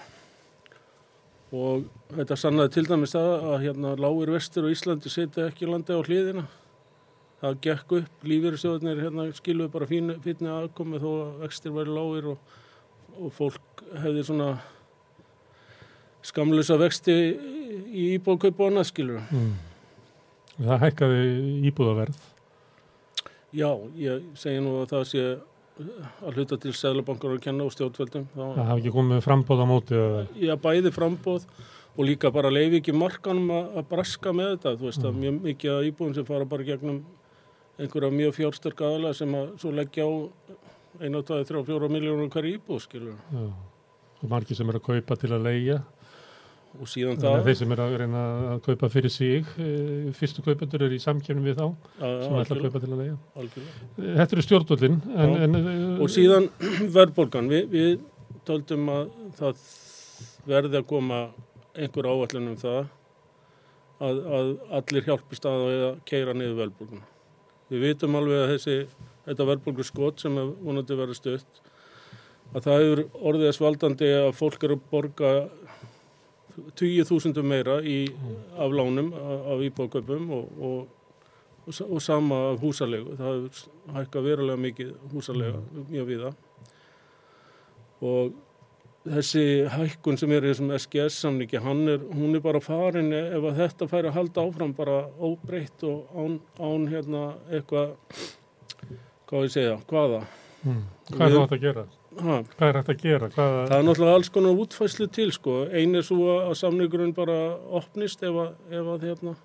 Speaker 3: og þetta sannaði til dæmis það að hérna lágur vestur og Íslandi setja ekki landi á hliðina. Það gekk upp, lífyrirsjóðnir hérna skiluðu bara fínu, fínni aðkomi þó að vextir væri lágir og, og fólk hefði svona skamlusa vexti í íbóðkaup og annað skilur.
Speaker 1: Mm. Það hækkaði íbúðaverð.
Speaker 3: Já, ég segi nú að það sé að hluta til Sæðlabankar að kenna á stjórnveldum.
Speaker 1: Það
Speaker 3: Þá,
Speaker 1: hafi ekki komið frambóð á móti
Speaker 3: já, bæði frambóð og líka bara leifi ekki markanum að, að braska með þetta. Þú veist, það er mjög mikið að íbúðum sem fara bara gegnum einhverja mjög fjárstörk aðalega sem að svo leggja á 1, 2, 3, 4 miljónur hverju íbúð, skilur.
Speaker 1: já, og margir sem eru að kaupa til að leia.
Speaker 3: Og síðan
Speaker 1: að
Speaker 3: það...
Speaker 1: þeir sem eru að reyna að kaupa fyrir sig, e, fyrstu kaupendur eru í samkjöfnum við þá
Speaker 3: Já, já,
Speaker 1: sem ætla að kaupa til að leia.
Speaker 3: algjörlega.
Speaker 1: Þetta eru stjórnvöldin. En,
Speaker 3: Já.
Speaker 1: en, e,
Speaker 3: Og síðan verðbólgan, Vi, við töldum að það verði að koma einhver áallin um það að, að allir hjálpist að að keira niður verðbólguna. Við vitum alveg að þessi, þetta verðbólgu skot sem er vonandi verið stutt, að það hefur orðið þess valdandi að fólk eru að borga 20.000 meira í af, af íbóðkaupum og, og, og, og sama af húsalegu. Það hefur hækkað verulega mikið húsalega mjög viða. Og þessi hækkun sem er í þessum SGS-samningi, hún er bara farin ef þetta færi að halda áfram bara óbreytt og án, án hérna eitthvað, hvað ég segja, hvaða?
Speaker 1: mm, hvað er hægt að gera?
Speaker 3: Ha,
Speaker 1: Hvað er hægt að gera? Hvað,
Speaker 3: það er náttúrulega alls konar útfæslu til, sko. Ein er svo að samningurinn bara opnist ef að, ef að hérna,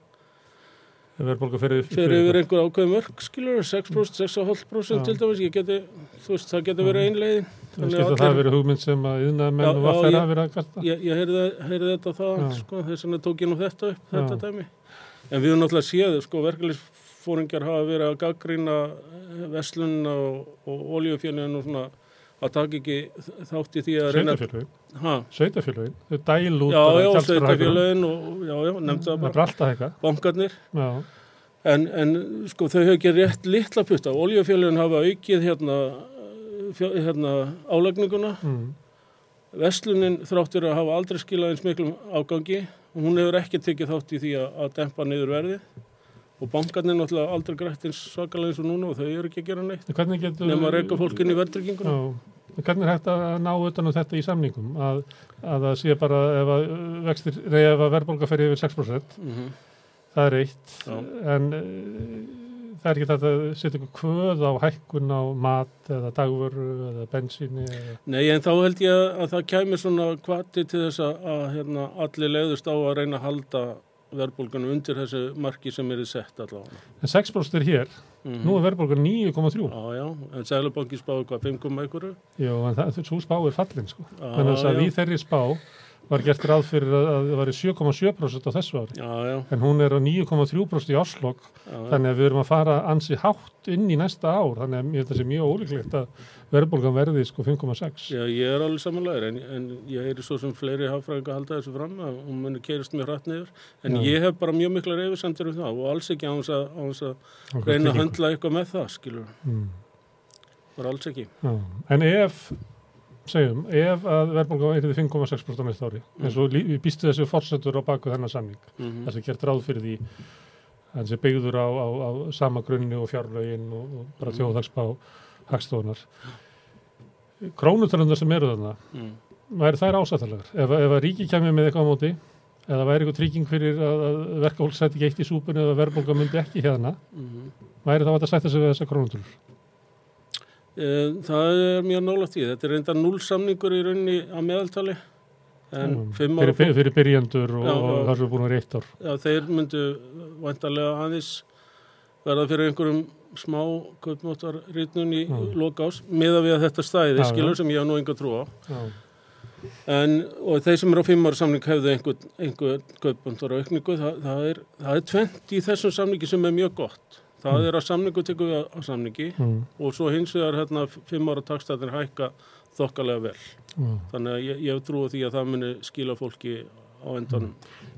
Speaker 1: fyrir,
Speaker 3: fyrir yfir einhver ákveð mörg, skilur, 6%, 6,5%
Speaker 1: Já.
Speaker 3: til dæmis, geti, veist, það geti verið einlegin.
Speaker 1: Skilta það verið hugmynd sem að yðnaðmenn og hafa verið að kasta?
Speaker 3: Ég, ég heyrði, heyrði þetta það, sko, þess vegna tók ég nú þetta upp, þetta
Speaker 1: Já.
Speaker 3: dæmi. En við höfum náttúrulega séð, sko, verkefliðsfóringar hafa verið að gaggrýna verslunna og, og oljufjörninu og svona að taka ekki þátt í því að reyna...
Speaker 1: Sveitafélögin, þau dæl út
Speaker 3: já, já, sveitafélagin og, já, já, nefndi það bara, bankarnir. En, en sko, þau hefur ekki rétt litla putta. Oljufjörninu hafa aukið hérna, hérna álagninguna.
Speaker 1: mm,
Speaker 3: Veslunin þráttur að hafa aldrei skilað eins miklum ágangi hún hefur ekki tekið þátt í því að, dempa niður verðið og bankarnir náttúrulega aldrei grætt eins svakalega eins og núna og þau eru ekki að gera neitt
Speaker 1: getur...
Speaker 3: nema að reyka fólkin í
Speaker 1: en hvernig er hægt að ná utan á þetta í samningum? Að, að það sé bara ef að að verðbólga fer yfir 6%,
Speaker 3: Mm -hmm.
Speaker 1: það er eitt,
Speaker 3: Já.
Speaker 1: en uh, það er ekki þetta að setja ykkur kvöð á hækkun á mat eða dagvöru eða bensíni eða...
Speaker 3: Nei, en þá held ég að það kæmi svona kvati til þess að, að hérna, allir leiðust á að reyna að halda verðbólgunum undir þessu marki sem eru sett allavega.
Speaker 1: En 6% er hér,
Speaker 3: Mm
Speaker 1: nú er verðbólga 9,3.
Speaker 3: Já, já, en Sælubanki spáði hvað, 5, einhverju?
Speaker 1: Jú, en það, svo spá er fallin, sko. Þannig að
Speaker 3: já.
Speaker 1: í þeirri spá var gert ráð fyrir að, að það væri 7,7% á þessu ári.
Speaker 3: Já, já,
Speaker 1: En hún er á 9,3% í Oslok
Speaker 3: já,
Speaker 1: Þannig að við erum að fara ansi hátt inn í næsta ár, þannig að það sé mjög ólíklegt að verðbólgan verði sko 5,6.
Speaker 3: já, ég er alveg samanlegar en, en ég heyri svo sem fleiri hafðfræðinga halda þessu fram að hún muni keirist mjög hratt niður en
Speaker 1: Já.
Speaker 3: ég hef bara mjög mikla reyfisendur um það og alls ekki á þess að, á þess að reyna að höndla eitthvað með það, skilur,
Speaker 1: Mm,
Speaker 3: bara alls ekki.
Speaker 1: En ef, segjum, ef að verðbólgan er 5,6% á næsta ári, eins og við býstu þessu fórsetur á baku þennan samning,
Speaker 3: Mm
Speaker 1: þess að gert ráð fyrir því að þessi byggður á, á, á sama grunni og fjárlögin og, og bara
Speaker 3: Mhm.
Speaker 1: þjóðhagsbá hagstofunar. Krónutalundar sem eru þarna,
Speaker 3: mm.
Speaker 1: væri þær ásættalegar? Ef, ef að ríki kemur með eitthvað á móti eða væri eitthvað trygging fyrir að, að verkafólk sætti ekki eitt í súpunni eða verðbólga myndi ekki hérna,
Speaker 3: Mm
Speaker 1: væri þá að sætta sig við þessa krónutölur?
Speaker 3: Eh, Það er mjög nálægt í. Þetta er reynda núl samningur í rauninni að meðaltali fimm
Speaker 1: fyrir, fyrir, fyrir byrjendur og,
Speaker 3: Já,
Speaker 1: og
Speaker 3: já.
Speaker 1: það sem er búin að ár
Speaker 3: Já, þeir myndu vantarlega aðeins verða fyrir einhverjum smá kaupmáttarrýtnun í
Speaker 1: Já.
Speaker 3: loka ás miða við að þetta stæði,
Speaker 1: Já, já.
Speaker 3: skilur sem ég haf nú enga trú á
Speaker 1: já,
Speaker 3: en, og þeir sem eru á fimm ára samning hefðu einhver, einhver kaupmáttaraukningu það, það, er, er tvent í þessum samningi sem er mjög gott það
Speaker 1: Mm.
Speaker 3: er að samningu tekur við á samningi
Speaker 1: mm,
Speaker 3: og svo hins vegar hérna fimm ára takstæðin hækka þokkalega vel.
Speaker 1: Já.
Speaker 3: þannig að ég, ég trú á því að það muni skila fólki á endanum.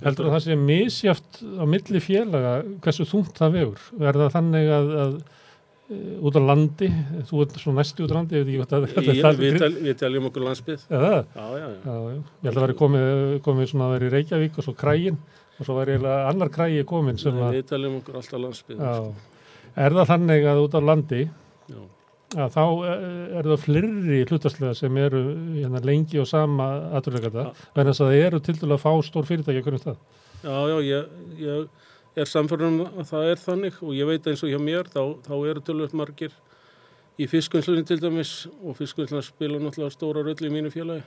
Speaker 1: Heldur að það sé misjaft á milli félaga hversu þungt það vegur? Er það þannig að, að e, út á landi, þú ert svo næstu út á landi, ég veit ekki hvað það það-
Speaker 3: við, tel, við teljum okkur landsbyð
Speaker 1: Er það?
Speaker 3: já, já, já.
Speaker 1: Ég held að væri komið, komið svona að vera í Reykjavík og svo krægin og svo væri eiginlega annar krægi komin
Speaker 3: Nei,
Speaker 1: að,
Speaker 3: við teljum okkur alltaf landsbyð
Speaker 1: já, er það þannig að út á landi
Speaker 3: Já.
Speaker 1: að þá eh, er það flirri hlutastlega sem eru hérna, lengi og sama aðurleikata,
Speaker 3: Já.
Speaker 1: verðan þess að það eru til dælu að fá stór fyrirtæki að hvernig stað.
Speaker 3: já, já, ég, ég er samfærðum að það er þannig og ég veit eins og hjá mér þá, þá eru tölvöld margir í fiskunslunni til dæmis og fiskunslunni spila náttúrulega stóra röll í mínu félagi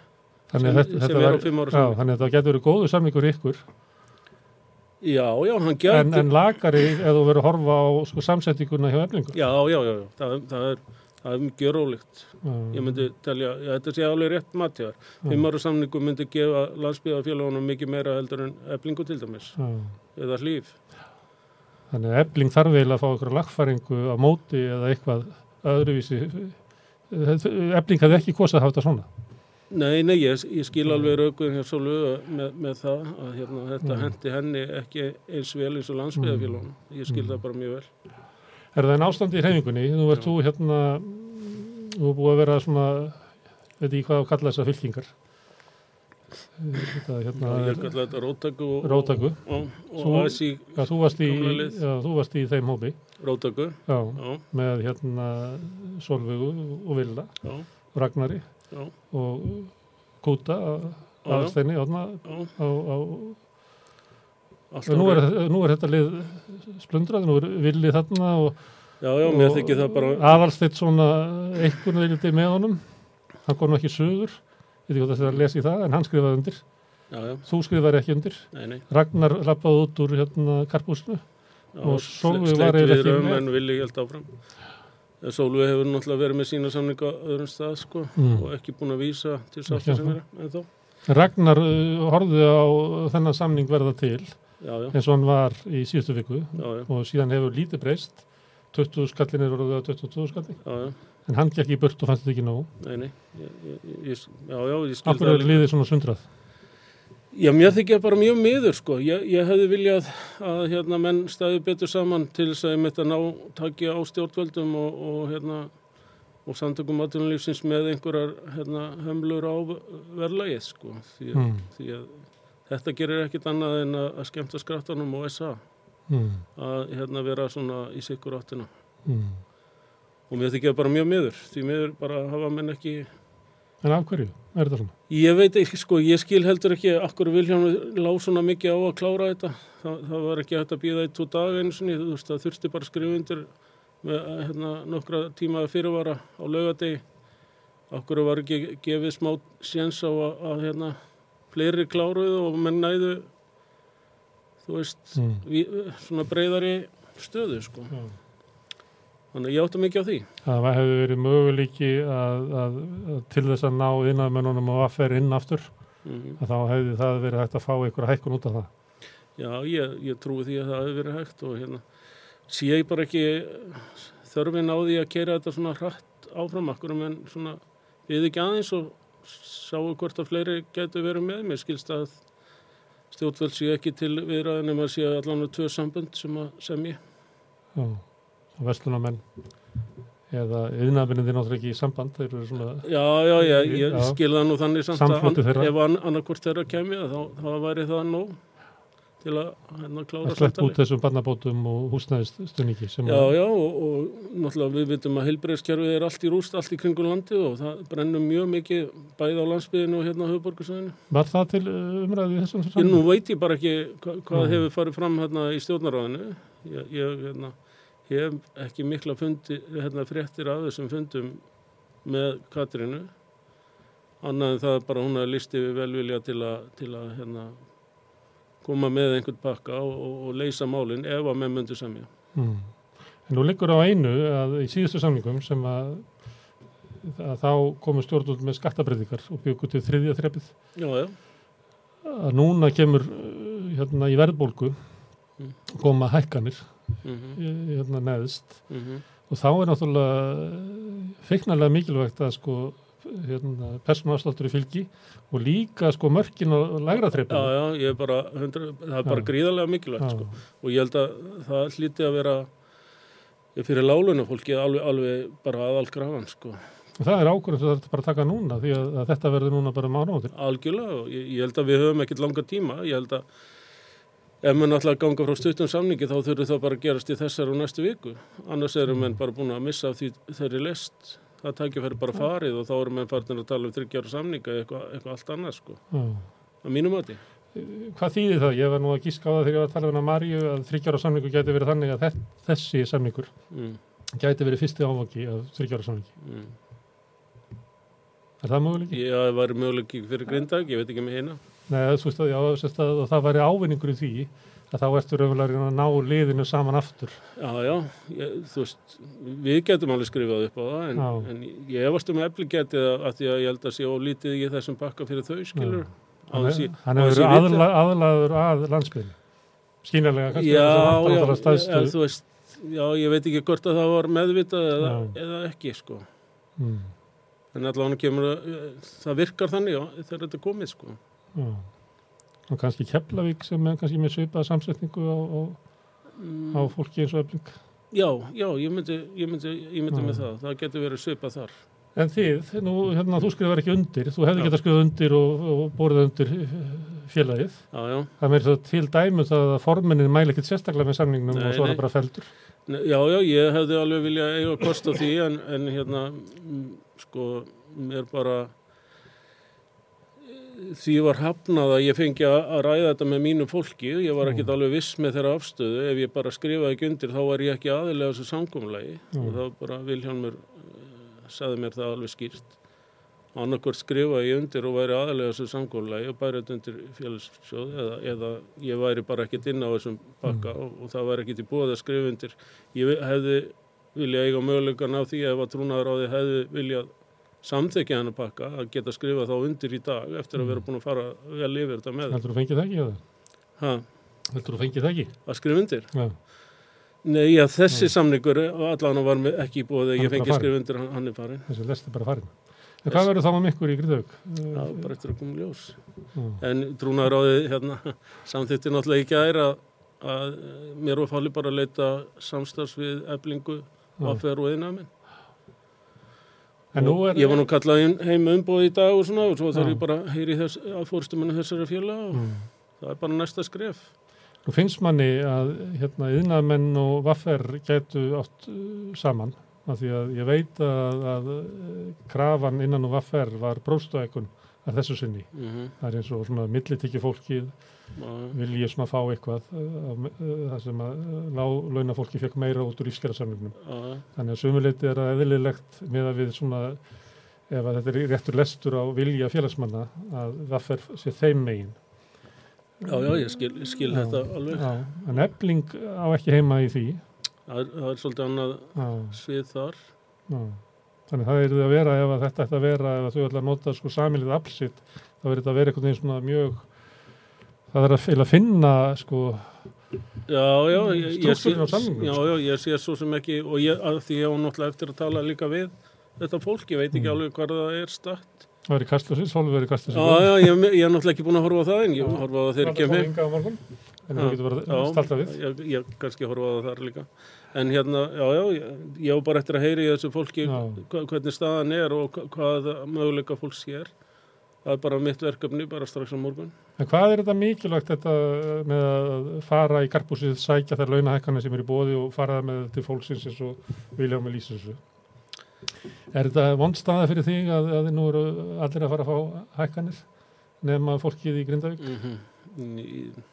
Speaker 1: Þannig að þetta, þetta var- já, þannig að það getur verið góðu samningur ykkur,
Speaker 3: já, já, hann
Speaker 1: en,
Speaker 3: gæti
Speaker 1: en lagari ef þú verður að horfa á sko, samsettinguna hjá eflingu.
Speaker 3: já, já, já, já, það, það er er mjög ólíkt ég myndi telja, já, þetta sé alveg rétt matjaðar fimm ára samningu myndi gefa landsbyðafélagunum mikið meira heldur en eflingu til dæmis
Speaker 1: Já.
Speaker 3: eða hlýf
Speaker 1: Þannig að ebling þarf eiginlega að fá einhverja lagfæringu á móti eða eitthvað öðruvísi. Ebling hefði ekki kosið að hafa þetta svona.
Speaker 3: Nei, nei, ég, ég skil alveg raukun hér svo lögu með, með það að hérna, þetta
Speaker 1: Mm.
Speaker 3: hendi henni ekki eins vel eins og landsbyðafélagunum. Ég skil
Speaker 1: Mm.
Speaker 3: það bara mjög vel.
Speaker 1: Er það en ástand í hreyfingunni? Nú ert þú hérna, þú er búið að vera svona, veit ekki hvað að kalla þessar fylkingar. Þetta, hérna,
Speaker 3: Já, ég kalla þetta og, og, og
Speaker 1: Svo- varst í,
Speaker 3: Gamla lið.
Speaker 1: já, þú varst í þeim hópi,
Speaker 3: róttaku.
Speaker 1: já,
Speaker 3: Já,
Speaker 1: með hérna Solveigu og Villa,
Speaker 3: já,
Speaker 1: Ragnari
Speaker 3: já,
Speaker 1: og Kúta, Átna,
Speaker 3: já,
Speaker 1: á, á,
Speaker 3: alltaf
Speaker 1: nú er, nú er þetta lið splundrað, nú er Villi þarna og
Speaker 3: það bara,
Speaker 1: aðalsteitt svona einhvern veginn með honum, hann kom ekki söður, ég veit ekki hvað það er að lesa í það, en hann skrifaði undir,
Speaker 3: já, já,
Speaker 1: þú skrifaði ekki undir,
Speaker 3: nei, nei.
Speaker 1: Ragnar lappaði út úr hérna karpúsinu, Og
Speaker 3: sleit
Speaker 1: var
Speaker 3: við
Speaker 1: ekki með.
Speaker 3: Sólveig hefur náttúrulega verið með sína samninga öðrum stað, sko,
Speaker 1: Mm.
Speaker 3: og ekki búin að vísa til sátta sem vera, en þá.
Speaker 1: Ragnar uh, horfði á þennan samning verða til
Speaker 3: Já, já,
Speaker 1: eins og hann var í síðustu viku.
Speaker 3: Já,
Speaker 1: og síðan hefur lítið breyst. 20 skallin er orðið á 22 skallin en hann gekk í burt og fannst þetta ekki nóg.
Speaker 3: Nei, nei, ég, ég, ég, já, já, ég skil
Speaker 1: Akkur
Speaker 3: það
Speaker 1: er
Speaker 3: líka.
Speaker 1: liðið svona sundrað
Speaker 3: Já, mér þykja bara mjög miður, sko. Ég, ég hefði viljað að hérna, menn stæði betur saman til þess að ég mitt að ná takja á stjórnvöldum og, og, hérna, og samtökum aðtunulífsins með einhverjar hérna, hömlur á verðlagið, sko. Því,
Speaker 1: mm.
Speaker 3: því að þetta gerir ekkit annað en að, skemmta skrattanum og SA
Speaker 1: Mm.
Speaker 3: að hérna, vera svona í sikkur áttina.
Speaker 1: Mm.
Speaker 3: Og mér þykja bara mjög miður, því miður bara hafa menn ekki
Speaker 1: en af hverju er þetta svona
Speaker 3: Ég veit ekki, sko, ég skil heldur ekki akkur Vilhjálm lág svona mikið á að klára þetta. Það, það var ekki hægt að býða í tvo daga einu sinni, þú veist, það þurfti bara að skrifa undir með hérna, nokkra tíma fyrirvara á laugadegi. Akkur var ekki gefið smá séns á að, að hérna, fleiri kláruðu og menn næðu, þú veist,
Speaker 1: mm.
Speaker 3: vi, svona breyðari stöðu, sko.
Speaker 1: Já.
Speaker 3: Þannig að ég átta mikið á því.
Speaker 1: það hefði verið möguleiki að, að, að til þess að ná innanmennunum og aðferð inn aftur
Speaker 3: Mm
Speaker 1: að þá hefði það verið hægt að fá einhverja hækkun út af það.
Speaker 3: Já, ég, ég trúi því að það hefur verið hægt og hérna sé ég bara ekki þörfin á því að kera þetta svona hratt áfram? Akkur en svona við ekki aðeins og sáu hvort að fleiri getur verið með? Mér skilst að stjórnvöld sé ekki til viðræðin en maður sé allan að tvö sambönd sem að semja.
Speaker 1: Já, og vestlunamenn eða yðnaðvinniði náttúrulega ekki í samband þeir eru svona
Speaker 3: Já, já, já, ég
Speaker 1: Já.
Speaker 3: skil það nú þannig samt
Speaker 1: Samfloti
Speaker 3: að ef an, annarkvort þeirra kemja þá, þá væri það nóg til að hérna klára
Speaker 1: að sleppa
Speaker 3: samtalið.
Speaker 1: út þessum barnabótum og húsnæðistunningi sem
Speaker 3: Já, já, og, og náttúrulega við vitum að heilbreyðskerfið er allt í rúst, allt í kringum landið og það brennur mjög mikið bæði á landsbyðinu og hérna á höfuborgarsöðinu.
Speaker 1: var það til uh, umræði í þessum
Speaker 3: Ég nú veit ég bara ekki hva, hvað hefur farið fram hérna í stjórnaráðinu. Ég, ég hérna, hef ekki mikla fundi, hérna, fréttir af þessum fundum með Katrínu annað en það er bara hún að listi við velvilja til að, til að hérna, koma með einhvern pakka og, og, og leysa málinn ef að með myndu semja.
Speaker 1: Mm. En nú liggur á einu að í síðustu samlingum sem að, að þá komu stjórnult með skattabreitingar og byggur til þriðja þreppið. Að núna kemur hérna í verðbólgu
Speaker 3: Mm.
Speaker 1: koma hækkanir
Speaker 3: Mm
Speaker 1: í- hérna neðst
Speaker 3: -hmm.
Speaker 1: og þá er náttúrulega feiknarlega mikilvægt að sko hérna, persónuafsláttur í fylgi og líka sko mörkin á lægra
Speaker 3: Já,
Speaker 1: þreppið.
Speaker 3: já, ég er bara, hundra, það er bara
Speaker 1: Já.
Speaker 3: gríðarlega mikilvægt sko. og ég held að það hlýtti að vera fyrir láluna fólki alveg, alveg bara aðal grafan sko.
Speaker 1: Og það er ákvörðum sem það er bara að taka núna því að, að þetta verður núna bara mánóttir.
Speaker 3: algjörlega og ég, ég held að við höfum ekkert langa tíma ég held að ef ætla að ganga frá stuttum samningi þá þurfur það bara að gerast í þessar og næstu viku annars erum menn bara búin að missa því þeirri lest það tækifæri bara farið og þá erum menn farin að tala um þryggjára samninga eða eitthvað, eitthvað allt annað sko
Speaker 1: Já.
Speaker 3: að mínum mati
Speaker 1: Hvað þýðir það? Ég var nú að gíska á það þegar ég var að tala um hana Maríu að þryggjára samningu gæti verið þannig að þe- þessi samningur
Speaker 3: mm,
Speaker 1: gæti verið fyrsti áfangi af þryggjára samningi.
Speaker 3: mm.
Speaker 1: Er það möguleiki?
Speaker 3: ég það væri möguleik fyrir grindag, ég veit ekki með hérna
Speaker 1: Nei, þú veist að, já, að það væri ávinningur í því að þá ertu raunverulega að ná liðinu saman aftur.
Speaker 3: Já, já, ég, þú veist, við getum alveg skrifað upp á það en, en ég efast um efli getið að, að því að ég held að sé ólítið í þessum bakka fyrir þau skilur. þessi
Speaker 1: verið
Speaker 3: viti.
Speaker 1: aðla, aðlaður að landsbyrni. Skýnarlega, kannski
Speaker 3: Já,
Speaker 1: að
Speaker 3: já, en þú veist, já, ég veit ekki hvort að það var meðvitað eða, eða ekki, sko.
Speaker 1: Mm,
Speaker 3: En allavega kemur að, það virkar þannig, já, þegar þetta er komið, sko.
Speaker 1: Já. Og kannski Keflavík sem er kannski með svipaða samsetningu á, á,
Speaker 3: Mm,
Speaker 1: á fólki eins og öfling.
Speaker 3: já, já, ég myndi, ég myndi, ég myndi með það, það getur verið svipað þar.
Speaker 1: En þið, nú, hérna, þú skrifar ekki undir, þú hefði getað skrifað undir og, og borðið undir eh, félagið.
Speaker 3: Já, já,
Speaker 1: Það meira svo til dæmu það að forminnin mæli ekkert sérstaklega með samningnum
Speaker 3: Nei,
Speaker 1: og svo er það bara feldur.
Speaker 3: Nei, Já, já, ég hefði alveg viljað eiga kost á því en, en hérna, sko, mér bara því var hafnað að ég fengi að, ræða þetta með mínu fólki, ég var ekkert alveg viss með þeirra afstöðu, ef ég bara skrifaði ekki undir þá var ég ekki aðilega þessu
Speaker 1: Mm.
Speaker 3: og þá bara Vilhjálmur uh, saði mér það alveg skýrt. Annarkvort skrifaði ég undir og væri aðilega þessu samkomulagi og bæri þetta undir félagssjóð eða, eða ég væri bara ekkert inn á þessum bakka og, og það væri ekkert í búið að skrifa undir. Ég hefði vilja eiga mögulegan á því ef að trúnaður á því hefði viljað samþekja hennar pakka að geta skrifa þá undir í dag eftir að vera búin að fara vel yfir þetta með
Speaker 1: Heldur þú fengið það ekki eða?
Speaker 3: ha,
Speaker 1: Heldur þú fengið það ekki?
Speaker 3: að skrifa undir
Speaker 1: Já.
Speaker 3: Nei, já, þessi samningur allan var ekki búið
Speaker 1: Hann
Speaker 3: að
Speaker 1: er
Speaker 3: ég fengi
Speaker 1: bara
Speaker 3: að skrifa undir hann, hann er farin
Speaker 1: Þessi lest er bara farin. En hvað verður þá með ykkur í Gríðauk?
Speaker 3: Já, bara eftir að koma ljós
Speaker 1: Já.
Speaker 3: En trúnaður á því hérna, samþýtti náttúrulega ekki að að, að mér var fálið bara að leita samstars við eblingu áfer og innað minn
Speaker 1: En nú er...
Speaker 3: Ég var nú kallað heim umbúið í dag og svona og svo þarf ég bara að heyri þess, að fórstumunni þessari fjöla og
Speaker 1: Mm.
Speaker 3: það er bara næsta skref.
Speaker 1: Nú finnst manni að hérna, yðnaðmenn og vaffer gætu átt uh, saman af því að ég veit að, að uh, krafan innan og vaffer var bróstaðekun að þessu sinni.
Speaker 3: Mm
Speaker 1: Það er eins og svona millitekki fólkið
Speaker 3: -hmm.
Speaker 1: vilji svona fá eitthvað uh, uh, það sem að uh, láglauna fólki fekk meira út úr lífskjærasamlingnum. Þannig að sumuleiti er það eðlilegt með að við svona ef að þetta er réttur lestur á vilja félagsmanna að vaffer sé þeim megin.
Speaker 3: Já, já, ég skil, ég skil
Speaker 1: Já.
Speaker 3: þetta alveg.
Speaker 1: Já, en ebling á ekki heima í því.
Speaker 3: Það er, það er svolítið annað
Speaker 1: Já,
Speaker 3: svið þar.
Speaker 1: Þannig það er að vera ef að þetta ætti að vera ef að þau ætla að nota sko samilið aflsitt þá verður þetta að vera einhvern veginn svona mjög það er að, að finna sko
Speaker 3: Já, já, ég, ég, sé,
Speaker 1: samningnum,
Speaker 3: já,
Speaker 1: sko.
Speaker 3: já, ég sé svo sem ekki og ég, að því ég á náttúrulega eftir að tala líka við þetta fólk, ég veit ekki
Speaker 1: Mm.
Speaker 3: alveg hvað það er statt.
Speaker 1: það er í kastljósi, Sólvi verið í kastljósi
Speaker 3: Já, já, ég, ég er náttúrulega ekki búin að horfa á það en ég horfa á það þegar ég kem heim.
Speaker 1: en það getur bara
Speaker 3: Já,
Speaker 1: stalta við
Speaker 3: ég, ég kannski horfa á það þar líka. En hérna, já, já, ég, á bara eftir að heyri í þessu fólki
Speaker 1: Já.
Speaker 3: hvernig staðan er og hva- hvað möguleika fólk sér. Það er bara mitt verkefni, bara strax á morgun.
Speaker 1: En hvað er þetta mikilvægt þetta með að fara í karpúsið, sækja þær launahækkanir sem er í bóði og fara það með til fólksins eins og vilja með lýsa þessu? Er þetta vondstaða fyrir þig að, að nú eru allir að fara að fá hækkanir nema fólkið í Grindavík?
Speaker 3: Mm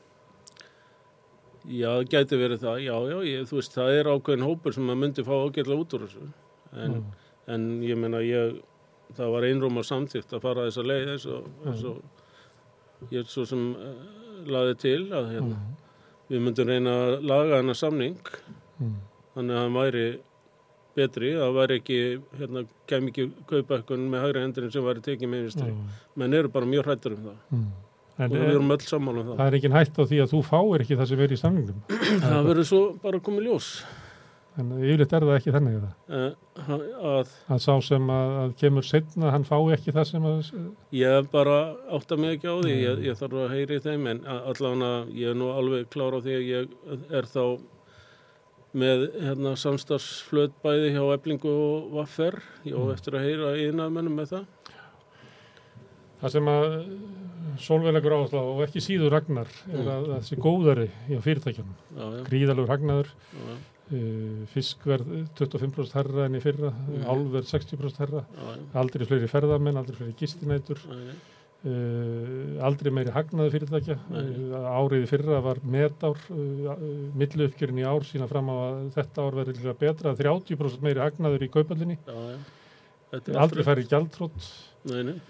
Speaker 3: Já, það gæti verið það, já, já, ég, þú veist, það er ákveðin hópur sem maður myndi fá ágætlega út úr þessu. En,
Speaker 1: Mm.
Speaker 3: en ég meina, ég, það var einrúma samþýtt að fara þessa leið eins og, eins og ég svo sem uh, laði til að hérna, við myndum reyna að laga hennar samning
Speaker 1: Mm.
Speaker 3: þannig að hann væri betri, það væri ekki hérna, kem ekki kaupækkun með hægri hendurinn sem væri tekið með vinstri
Speaker 1: Já.
Speaker 3: menn eru bara mjög hrættur um það
Speaker 1: Mm. En
Speaker 3: og við
Speaker 1: er,
Speaker 3: erum öll sammála um það
Speaker 1: það er ekki hægt á því að þú fáir ekki það sem er í samningnum.
Speaker 3: það verður svo bara komið ljós
Speaker 1: En yfirleitt er það ekki þannig það.
Speaker 3: uh, að
Speaker 1: Að sá sem að, að kemur setna, hann fái ekki það sem að...
Speaker 3: Ég bara átta mig ekki á því, ég, ég þarf að heyri þeim en allavega ég er nú alveg klára á því að ég er þá með hérna, samstagsflöð bæði hjá Eblingu og Vaffer, ég á eftir að heyra einaðmennum með það.
Speaker 1: Það sem að sólveilegur áherslu á og ekki síður ragnar er
Speaker 3: Mm.
Speaker 1: að að þessi góðari í fyrirtækjunum.
Speaker 3: Já, já,
Speaker 1: Gríðalur ragnaður,
Speaker 3: já,
Speaker 1: uh, fiskverð 25% herra enn í fyrra,
Speaker 3: Mm.
Speaker 1: álverð 60% herra,
Speaker 3: já,
Speaker 1: aldrei fleiri ferðamenn, aldrei fleiri gistinætur,
Speaker 3: já.
Speaker 1: uh, aldrei meiri hagnaði fyrirtækja. Uh, árið í fyrra var metár, uh, millu uppgjörinn í ár sína fram á að þetta ár verður líka betra, 30% meiri hagnaður í kaupallinni, aldrei.
Speaker 3: Nei, nei,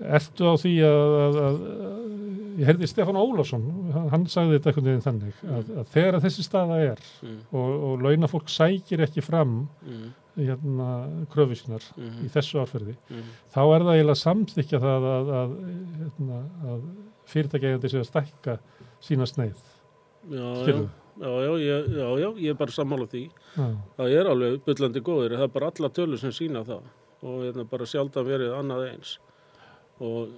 Speaker 1: Ertu á því að, að, að, að ég heyrði Stefán Ólafsson, hann, sagði þetta einhvern veginn þannig, að, að þegar þessi staða er
Speaker 3: mm,
Speaker 1: og, og launafólk sækir ekki fram
Speaker 3: mm,
Speaker 1: hérna kröfusinar
Speaker 3: mm,
Speaker 1: í þessu árferði,
Speaker 3: mm,
Speaker 1: þá er það eiginlega samþykja það að, að, hérna, að fyrirtækjegandi sé að stækka sína sneið.
Speaker 3: já, já,
Speaker 1: Skilur?
Speaker 3: já, já, ég, já, já, ég er bara sammála því.
Speaker 1: Já,
Speaker 3: Það er alveg byllandi góður, það er bara alla tölur sem sína það og hérna bara sjaldan verið annað eins og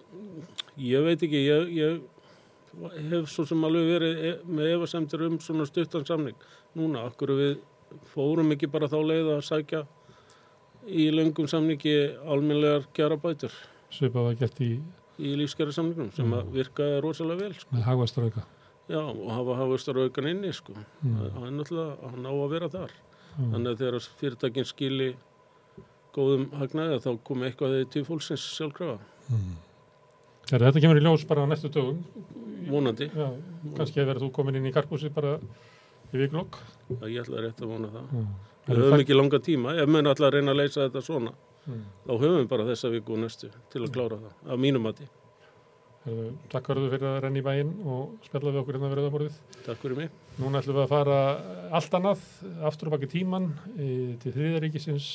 Speaker 3: ég veit ekki, ég, ég hef svo sem alveg verið e með efasemtir um svona stuttan samning núna, akkur við fórum ekki bara þá leið að sækja í löngum samningi almennlegar kjara bætur
Speaker 1: svipað að gett í
Speaker 3: í lífskjara samningum sem að virkaði rosalega vel sko.
Speaker 1: með hagvastrauka.
Speaker 3: Já, og hafa hafustar aukan inni sko.
Speaker 1: Mm.
Speaker 3: er náttúrulega, hann á að vera þar
Speaker 1: Já.
Speaker 3: þannig að þegar fyrirtækin skili góðum hagnaði þá komi eitthvað til fólksins sjálfkrafa
Speaker 1: Mm. Þegar þetta kemur í ljós bara á næstu dögum,
Speaker 3: vonandi,
Speaker 1: já, kannski verður þú komin inn í karpúsi bara í vikulokk.
Speaker 3: að ég ætla rétt að vona það
Speaker 1: Já.
Speaker 3: við höfum ekki langa tíma, ef menn ætla að reyna að leysa þetta svona,
Speaker 1: Mm.
Speaker 3: þá höfum við bara þessa viku og næstu til að klára það, af mínum mati
Speaker 1: Takk verður fyrir að renna í bæinn og spjalla við okkur hérna að borðið.
Speaker 3: Takk fyrir mig
Speaker 1: Núna ætlum við að fara allt annað, aftur og baki tíman til þriðaríkisins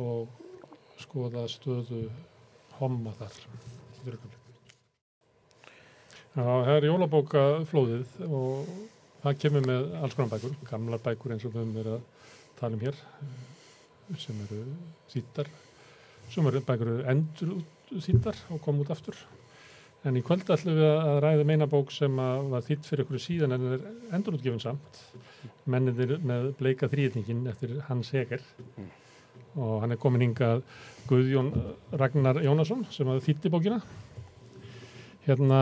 Speaker 1: og skoða stöðu homma þar. Já, það er jólabókaflóðið og það kemur með alls konar bækur, gamlar bækur eins og við höfum verið að tala um hér eh, sem eru þýttar, sem eru bækur endur þýttar og kom út aftur. En í kvöld ætlum við að ræða meina bók sem var þýtt fyrir ykkur síðan en er endurútgefin samt. Menninir með bleika þrýðningin eftir Hans Heger. Og hann er komin hingað Guðjón Ragnar Jónasson sem að þýtti bókina. Hérna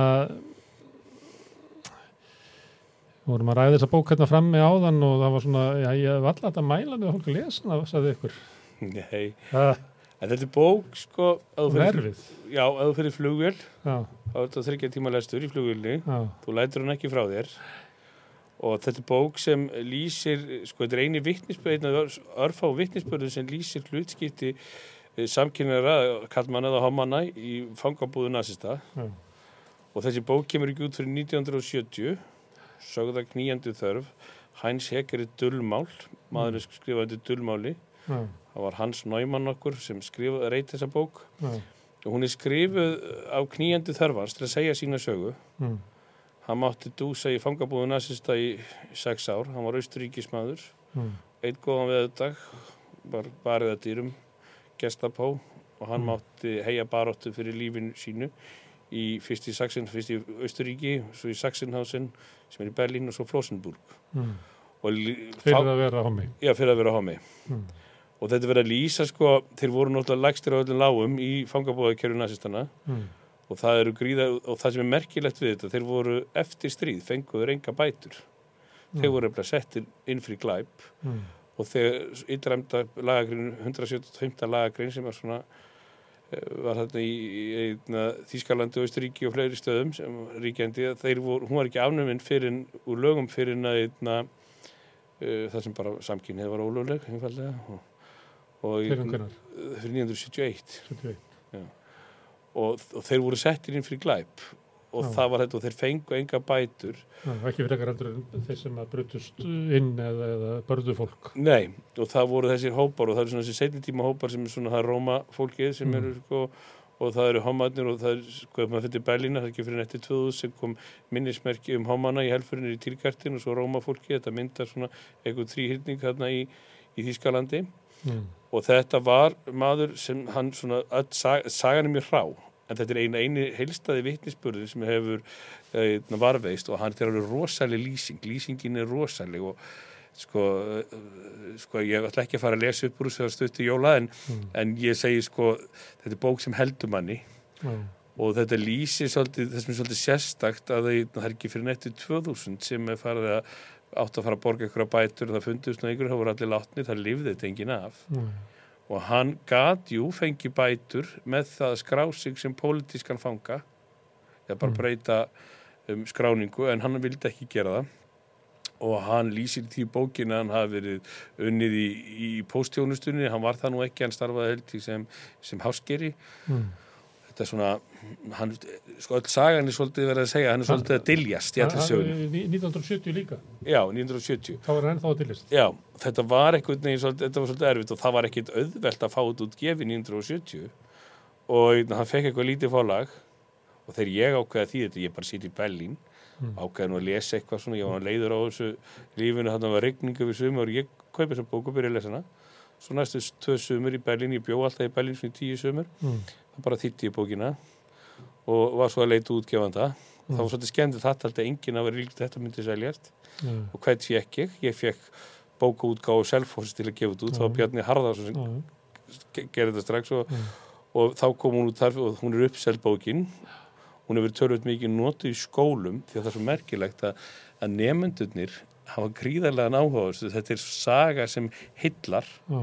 Speaker 1: vorum að ræða þessa bók hérna frammi áðan og það var svona, já, ég hef alltaf þetta mælandi að fólk að lesa hana, sagði ykkur.
Speaker 4: Nei,
Speaker 1: Það
Speaker 4: en þetta er bók sko, ef þú
Speaker 1: er
Speaker 4: fyrir,
Speaker 1: erfið.
Speaker 4: já, ef þú fyrir flugvél þá er þetta þryggja tíma lestur í flugvélni þú lætur hann ekki frá þér og þetta er bók sem lýsir sko, þetta er eini af örfá vittnisspöðu sem lýsir hlutskipti samkynara, kallmanna eða homanna í fangabúðu nazista
Speaker 1: já.
Speaker 4: og þessi bók kemur ekki út fyrir 1970 sögða knýjandi þörf. Heinz Heger er dullmál maður er skrifaði dullmáli
Speaker 1: já,
Speaker 4: það var Hans Neumann okkur sem skrifaði reyt þessa bók.
Speaker 1: Já,
Speaker 4: og hún er skrifuð á knýjandi þörfans til að segja sína sögu.
Speaker 1: Mm,
Speaker 4: hann mátti dúsa í fangabúðu nazista í sex ár, hann var austuríkismadur
Speaker 1: mm,
Speaker 4: eitt góðan veðudag var barið að dýrum gestapó og hann
Speaker 1: Mm.
Speaker 4: mátti heia baróttu fyrir lífinu sínu í fyrst í Saxin, fyrst í Austuríki svo í Saxinhausen sem er í Berlín og svo Flossenburg
Speaker 1: mm.
Speaker 4: og
Speaker 1: Fyrir að vera homi.
Speaker 4: já, fyrir að vera homi
Speaker 1: Mm.
Speaker 4: og þetta verið að lýsa sko, þeir voru náttúrulega lægstir á öllum lágum í fangabúðakerju nazistana
Speaker 1: Mm.
Speaker 4: Og það eru gríða og það sem er merkilegt við þetta, þeir voru eftir stríð, fenguður enga bætur þeir voru eftir settir inn fyrir glæp
Speaker 1: Mm.
Speaker 4: og þegar ytræmda lagagrin 175. lagagrin sem er svona eh, var þarna í, í Þískalandi og Ísturíki og fleiri stöðum sem ríkjandi, þeir voru, hún var ekki afnuminn fyrir, úr lögum fyrir uh, það sem bara samkynnið var ólögleg einfallega og,
Speaker 1: fyrir?
Speaker 4: Fyrir 1971.
Speaker 1: 71.
Speaker 4: Og, og þeir voru settir inn fyrir glæp og
Speaker 1: Já.
Speaker 4: það var þetta og þeir fengu enga bætur.
Speaker 1: Já, ekki fyrir ekkar endur en þeir sem að brutust inn eða, eða börðu fólk.
Speaker 4: Nei, og það voru þessir hópar og það eru svona þessi setni tíma hópar sem er svona það Róma fólkið sem
Speaker 1: Mm.
Speaker 4: eru sko og það eru homarnir og það er sko ef maður fyrir Berlína, það er ekki fyrir netti 2000 sem kom minnismerki um homana í helfurinn í tilkartin og svo Róma fólkið, þetta myndar svona eitthvað þrýhyrning þarna í, í Þýskalandi
Speaker 1: Mm.
Speaker 4: Og þetta var maður sem hann svona, öll sag, sagan er mjög hrá en þetta er eina eini heilstaði vitnisspurður sem hefur e, varveist og hann er alveg rosaleg lýsing lýsingin er rosaleg og sko, eh, sko ég ætla ekki að fara að lesa upp úr þess að stutti jóla en,
Speaker 1: Mm.
Speaker 4: en ég segi sko þetta er bók sem heldur manni
Speaker 1: Já.
Speaker 4: og þetta lýsir svolítið, þessum svolítið sérstakt að það, er ekki fyrir netti 2000 sem er farið að átt að fara að borga ykkur að bætur það fundust og ykkur, það voru allir látni, það lifði þetta enginn af
Speaker 1: Mm.
Speaker 4: og hann gat jú fengi bætur með það að skrá sig sem pólitískan fanga eða bara
Speaker 1: Mm.
Speaker 4: breyta um, skráningu en hann vildi ekki gera það og hann lýsir því bókinu að hann hafi verið unnið í, í póstjónustunni, hann var það nú ekki hann starfaði held í sem, sem háskeri
Speaker 1: Mm.
Speaker 4: Þetta er svona hann, sko öll sagan er svolítið verið að segja hann er svolítið að diljast í allir
Speaker 1: það- 1970 líka.
Speaker 4: já, 1970
Speaker 1: Þá er hann ennþá að tilist.
Speaker 4: Já, þetta var eitthvað neginn, þetta var svolítið erfitt og það var ekkit auðvelt að fá þetta út gefin 1970 og hérna, hann fekk eitthvað lítið fálag og þegar ég ákveða því þetta, ég bara sitt í Berlín
Speaker 1: Mm.
Speaker 4: ákveða nú að lesa eitthvað svona, ég var leiður á þessu lífinu, að var regningu við sumur og ég kaupi þessa bók og byrja að lesa hana svo næstu tvö sumur í Berlín, ég bjó alltaf í Berlín svona í tíu sumur,
Speaker 1: Mm.
Speaker 4: það bara þýtti ég bókina og var svo að leita útgefanda og það var svolítið skemmtið þetta alltaf enginn að vera líkt þetta myndi seljast
Speaker 1: Já.
Speaker 4: og hvern fekk ég? Ég fekk bókaútgáðu Selfoss til að gefa þetta út, það var. Bjarni Harðarsson sem gerði þetta strax og, og þá kom hún út þar og hún er uppseld bókin hún hefur törfut mikið notuð í skólum því að það er svo merkilegt að, að nefendurnir hafa gríðarlegan áhuga á þessu. þetta er saga sem hillar
Speaker 1: Já.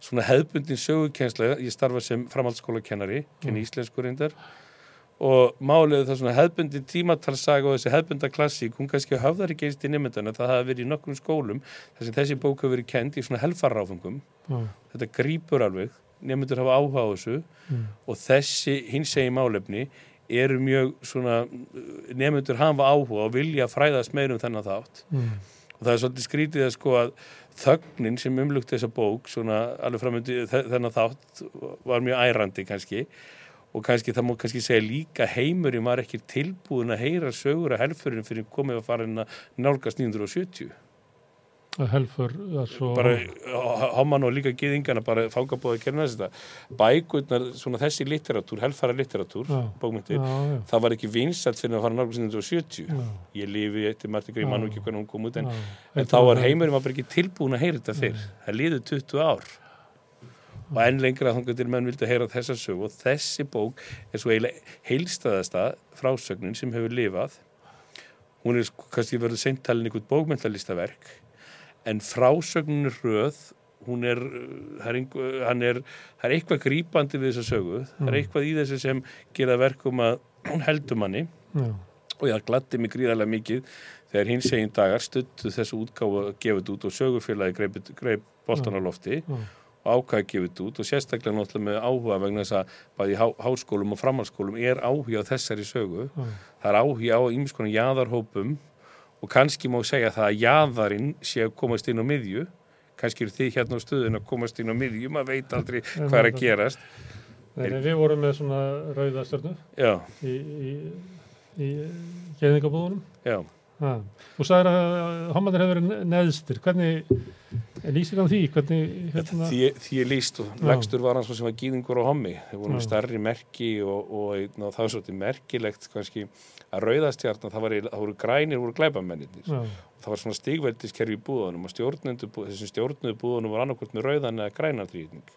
Speaker 4: svona hefðbundin sögukensla ég starfa sem framhaldsskólakennari kenni
Speaker 1: Mm.
Speaker 4: íslensku reyndar og málið það svona hefðbundin tímatalsaga og þessi hefðbunda klassík hún kannski höfðar ekki einst í nefndana það hafa verið í nokkrum skólum þar sem þessi bók hefur verið kend í svona helfarráfungum
Speaker 1: Já.
Speaker 4: þetta grípur alveg nefndur hafa áhuga á þessu
Speaker 1: Mm.
Speaker 4: og þessi hins segi málefni eru mjög svona nefndur hafa áhuga og vilja fræðast meir um þennan þátt
Speaker 1: Mm.
Speaker 4: Og það er svolítið skrítið að sko að þögnin sem umlugti þessa bók svona alveg framöndi þennan þátt var mjög ærandi kannski. Og kannski það má kannski segja líka heimurinn var ekki tilbúin að heyra sögur að helfurinn fyrir komið að fara inn að nálgast 970
Speaker 1: að helfur svo
Speaker 4: bara homan og líka gyðingana bara fangabóða að kerna þetta bækurnar, svona þessi litteratúr helfara litteratúr,
Speaker 1: Já.
Speaker 4: bókmyndir
Speaker 1: já, já,
Speaker 4: það var ekki vinsælt fyrir að fara nálgast 970
Speaker 1: já,
Speaker 4: ég lifi eftir Martin Green,
Speaker 1: Já.
Speaker 4: mann og ekki hvernig hún kom út en. En þá var heimurinn var bara ekki tilbúin að heyra þetta fyrr. Það liður 20 ár. Og enn lengra þangar til menn vildi heyra þessa sög og þessi bók er svo heilstæðasta frásögnin sem hefur lifað. Hún er sko, kannski verið seintalinn ykkur bókmentalistaverk en frásögnin er röð, hún er, uh, er, er, það er eitthvað grípandi við þessa sögu. Það er
Speaker 1: Mm.
Speaker 4: eitthvað í þessu sem gera verkum að hún heldur manni.
Speaker 1: Já,
Speaker 4: og ég gladdi mig gríðarlega mikið þegar hins egin dagar stuttu þessu útgáfu að gefa þetta út og sögufélagi greip, greip boltan á lofti
Speaker 1: já,
Speaker 4: og ákvæði þetta út. Og sérstaklega náttúrulega með áhuga vegna þess að bæði há, háskólum og framhalskólum er áhuga á þessari sögu.
Speaker 1: Já,
Speaker 4: það er áhuga á ýmiskonar jaðarhópum og kannski má segja það að jaðarinn sé að komast inn á miðju kannski eru þið hérna á stöðun að komast inn á miðju maður veit aldrei hvað er að gerast
Speaker 1: Nei, við vorum með svona rauða stjörnu
Speaker 4: já,
Speaker 1: í, í, í geðingabúðunum
Speaker 4: já
Speaker 1: Ha. Þú sagðir að homandir hefur verið neðstir. Hvernig lýsir hann því? Hvernig, hérna,
Speaker 4: Því, því ég líst og legstur var hann svo sem var gýðingur á hommi. Þeir voru með starri merki og, og, og, það var svolítið merkilegt kannski að rauðastjarnar, það, það voru grænir, voru glæbamennir. Það var svona stigveldiskerfi í búðunum og stjórnendu, þessum stjórnuðu búðunum var annarkvort með rauðan eða grænan þrýðning.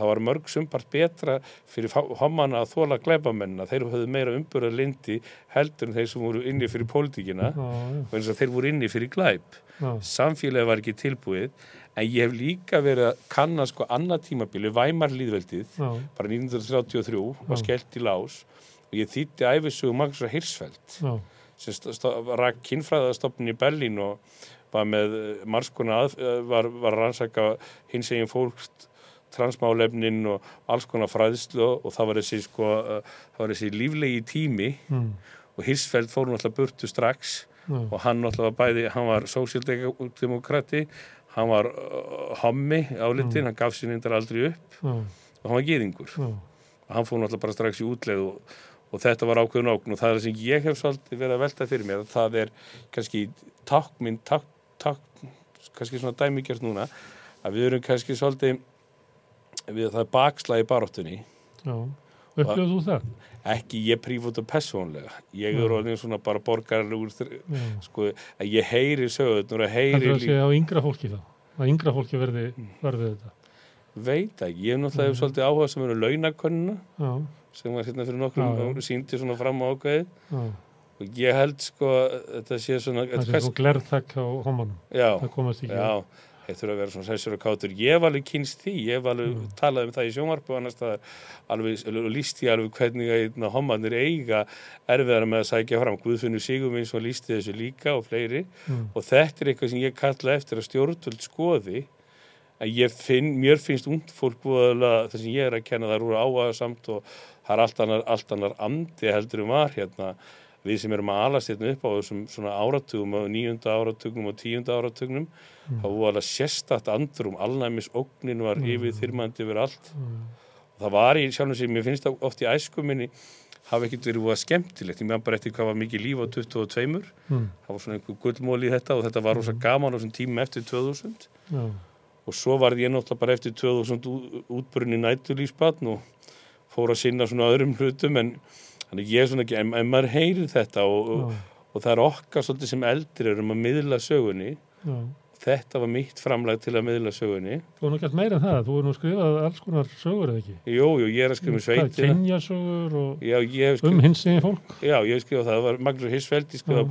Speaker 4: Það var mörg sumpart betra fyrir hommana að þóla glæbamennina. Þeir höfðu meira umburðar lindi heldur en þeir sem voru inni fyrir pólitíkina og eins og þeir voru inni fyrir glæb samfélagi var ekki tilbúið en ég hef líka verið að kanna sko annað tímabili, Væmar líðveldið
Speaker 1: já,
Speaker 4: bara 1933 var skellt í lás og ég þýtti æfisögu Magnúsar Hirsfeld
Speaker 1: já,
Speaker 4: sem st- st- rak kynfræðastofnun í Berlín og var með marskona að, var, var rannsaka hins eginn fólk transmálefnin og alls konar fræðslu og það var þessi sko, uh, það var þessi líflegi tími
Speaker 1: mm.
Speaker 4: og Hirsfeld fór náttúrulega burtu strax
Speaker 1: Já.
Speaker 4: og hann náttúrulega bæði, hann var sósíaldemokrati, hann var uh, hommi álitinn, hann gaf sér neyndar aldrei upp og hann var gýðingur
Speaker 1: Já.
Speaker 4: og hann fór náttúrulega bara strax í útleið og, og þetta var ákveðun ógn og það er það sem ég hef svolítið verið að velta fyrir mér það er kannski takkminn takk, takk, kannski svona dæmigjart núna að við erum kannski svolítið við það er bakslag í baróttunni
Speaker 1: Já. Upplöðu þú það?
Speaker 4: ekki ég prífut og persónlega ég er orðin svona bara borgarlegur sko, að ég heyri sögurnar
Speaker 1: Heldur
Speaker 4: heyri
Speaker 1: það sé á yngra fólki þá? Að yngra fólki verði, verði þetta?
Speaker 4: veit ekki, ég hef náttúrulega svolítið áhuga sem eru launakönnuna
Speaker 1: Já.
Speaker 4: sem var hérna fyrir nokkrum síndi svona fram á ákveði
Speaker 1: Já.
Speaker 4: og ég held sko að þetta sé svona
Speaker 1: Það sé
Speaker 4: hvers-
Speaker 1: svo glerþakk á homanum.
Speaker 4: já,
Speaker 1: Það
Speaker 4: já, þeir þurfa að vera svona sessur og kátur ég hef alveg kynst því, ég hef alveg
Speaker 1: Mm.
Speaker 4: talað um það í sjónvarpu annars það alveg, alveg líst ég alveg hvernig að hérna, homanir eiga erfiðara með að sækja fram. Guðfinnur Sigurvins og lísti þessu líka og fleiri.
Speaker 1: Mm.
Speaker 4: og þetta er eitthvað sem ég kalla eftir að stjórnvöld skoði. Að ég finn, mér finnst ungd fólk það sem ég er að kenna það eru áhuga samt og það er allt annar, allt annar andi heldur um var hérna við sem erum að alast hérna upp á þessum svona áratugum á nýjunda áratugnum og tíunda áratugnum
Speaker 1: Mm.
Speaker 4: þá voðalega sérstakt andrum alnæmis ógnin var
Speaker 1: Mm.
Speaker 4: yfir þyrmandi yfir allt
Speaker 1: Mm.
Speaker 4: og það var í sjálfum sig, mér finnst það oft í æsku minni hafa ekkert verið voða skemmtilegt ég meðan bara eftir hvað var mikið líf á 22
Speaker 1: Mm.
Speaker 4: það var svona einhver gullmóli í þetta og þetta var rosa gaman á þessum tímum eftir 2000
Speaker 1: Já.
Speaker 4: og svo var ég náttúrulega bara eftir 2000 ú- útbrunni nætulífsbatn og fór að sinna svona öðrum hlutum en þannig ég er svona ekki, en, en maður heyrir þetta og, og, og það er okkar svolítið sem eldri erum að miðla sögunni
Speaker 1: Já.
Speaker 4: þetta var mitt framlag til að miðla sögunni
Speaker 1: Þú er nú gætt meira en það. Þú er nú skrifað alls konar sögur eða ekki?
Speaker 4: jú, jú, ég er að skrifa um sveitina
Speaker 1: Kynjasögur og
Speaker 4: já, hef
Speaker 1: um
Speaker 4: skrifað,
Speaker 1: hins eginn fólk.
Speaker 4: já, ég hef skrifað það, það var Magnús Hirsfeld, ég skrifaði
Speaker 1: Já.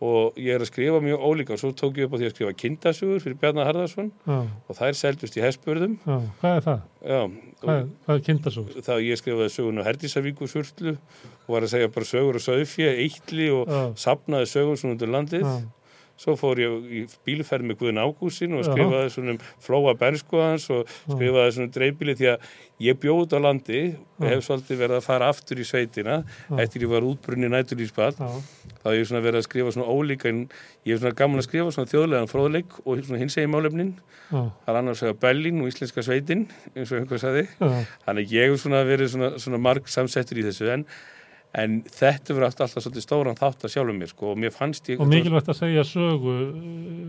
Speaker 4: Og ég er að skrifa mjög ólíka og svo tók ég upp á því að skrifa kindasögur fyrir Bjarnar Harðarsson
Speaker 1: Já.
Speaker 4: og þær seldust í Hesburðum
Speaker 1: Já. Hvað er það?
Speaker 4: já,
Speaker 1: Hvað er, hvað er kindasögur?
Speaker 4: þá ég skrifaði sögun á Herdísavíku surtlu og var að segja bara sögur og sögfjö, eitli og sapnaði sögur svona undir landið. Svo fór ég í bíluferð með Guðin Ágúsin og skrifaði svona um flóa bernsku hans og skrifaði svona um dreifbíli því að ég bjóð á landi og hef svolítið verið að fara aftur í sveitina
Speaker 1: Já.
Speaker 4: eftir ég var útbrunni nætturlýsball.
Speaker 1: Já.
Speaker 4: Þá hef ég svona verið að skrifa svona ólíka en ég hef svona gaman að skrifa svona þjóðlegan fróðleik og svona hins egin málefnin. Það er annars vegar Bellin og Íslenska sveitin eins og einhver sagði.
Speaker 1: Já.
Speaker 4: Þannig að ég hef svona verið svona, svona marg samsettur í þessu en, en þetta verið alltaf, alltaf svolítið stóran þátt að sjálfum mér sko og mér fannst ég...
Speaker 1: Og mikilvægt að segja sögu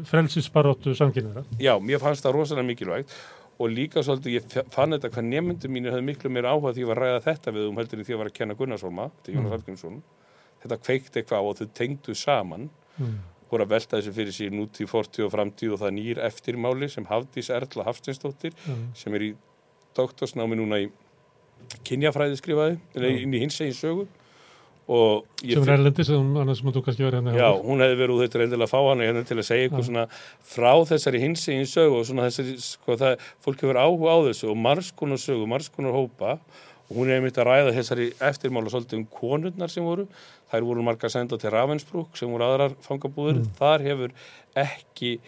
Speaker 1: frelsisbaróttu samkynniðra.
Speaker 4: Já, mér fannst það rosalega mikilvægt og líka svolítið ég fann þetta hvað nefndu mínir höfðu miklu meira áhuga því ég var að ræða þetta við um heldur en því að var að kenna Gunnarsólma, þetta er Jónas
Speaker 1: Mm.
Speaker 4: Hallgrímsson. Þetta kveikti eitthvað og þau tengdu saman
Speaker 1: Mm.
Speaker 4: voru að velta þessu fyrir sér nútíð, fortíð og framtíð og það nýr eftirmáli sem Hafdís Erla Hafsteinsdóttir
Speaker 1: Já.
Speaker 4: sem er í doktorsnámi núna í kynjafræði skrifaði,
Speaker 1: Já.
Speaker 4: inn í hins egin sögu ég
Speaker 1: Sem er erlendis, sem annars mútu kannski verið hérna. hjá
Speaker 4: Já, hún hefði verið út þetta reyndil að fá hana hérna til að segja eitthvað svona frá þessari hinsegin sögu og svona þessari, sko það, fólk hefur áhuga á þessu og margskonar sögu, margskonar hópa. Og hún er einmitt að ræða þessari eftirmála svolítið um konurnar sem voru. Þær voru margar senda til Ravensbrück sem voru aðrar fangabúður,
Speaker 1: Mm.
Speaker 4: þar hefur ekki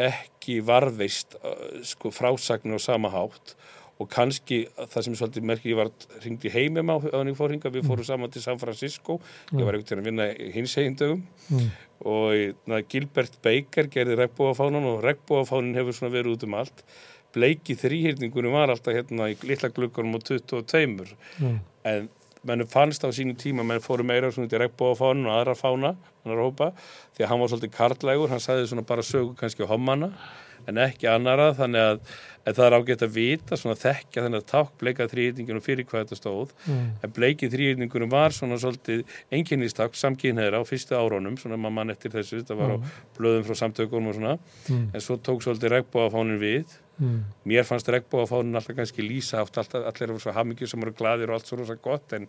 Speaker 4: ekki varðveist uh, sko frásagnir á sama hátt og kannski það sem er svolítið merkir, ég var hringd í heimum á að ég fór hingað, við fórum saman til San Francisco. Ég var einhvern veginn að vinna hins eigindögum
Speaker 1: Mm.
Speaker 4: og na, Gilbert Baker gerði regnbóafánan og regnbóafánin hefur svona verið út um allt. Bleiki þrýhyrningunum var alltaf hérna í litla glukkanum á 22
Speaker 1: Já.
Speaker 4: en mennum fannst á sínu tíma menn fóru meira svona út í regnbóafánin og aðra fána annar hópa, því að hann var svolítið karlægur hann sagði svona bara sögu kannski á hommana en ekki annara þannig að en það er ágætt að vita, svona þekkja þennan takk bleika þrýhyrningunum fyrir hvað þetta stóð
Speaker 1: Mm.
Speaker 4: en bleikið þrýhyrningunum var svona svolítið einkennistak samkynneira á fyrstu árónum svona mann eftir þessu, þetta var á
Speaker 1: Já.
Speaker 4: blöðum frá samtökunum og svona
Speaker 1: Mm.
Speaker 4: en svo tók svolítið regnbóafánin við
Speaker 1: Mm.
Speaker 4: mér fannst regnbóafánin alltaf kannski lýsa átt alltaf, allir eru svo hamingjur sem eru gladir og allt svo rosa gott en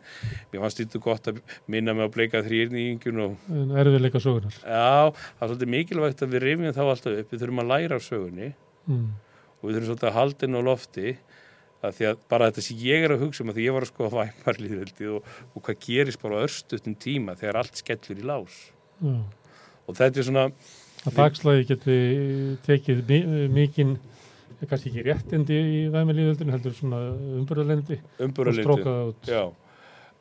Speaker 4: mér fannst þetta gott að minna mig á bleika þrýhyrningun og
Speaker 1: En erfiðleika sögunar.
Speaker 4: já, það er svolítið mikilvægt að við rifjum þá alltaf upp, við þurfum að læra sögunni
Speaker 1: Mm.
Speaker 4: og við þurfum svolítið að halda inn á lofti að því að bara þetta sem ég er að hugsa um að því ég var að skoða væmarlýðveldi og, og hvað gerist bara örstutum tíma þegar allt skellur í lás
Speaker 1: Já.
Speaker 4: og þetta er svona
Speaker 1: Að bakslagi geti tekið mi- mikinn kannski ekki réttindi í væmilíðöldinu, heldur svona umbúralendi út.
Speaker 4: Já,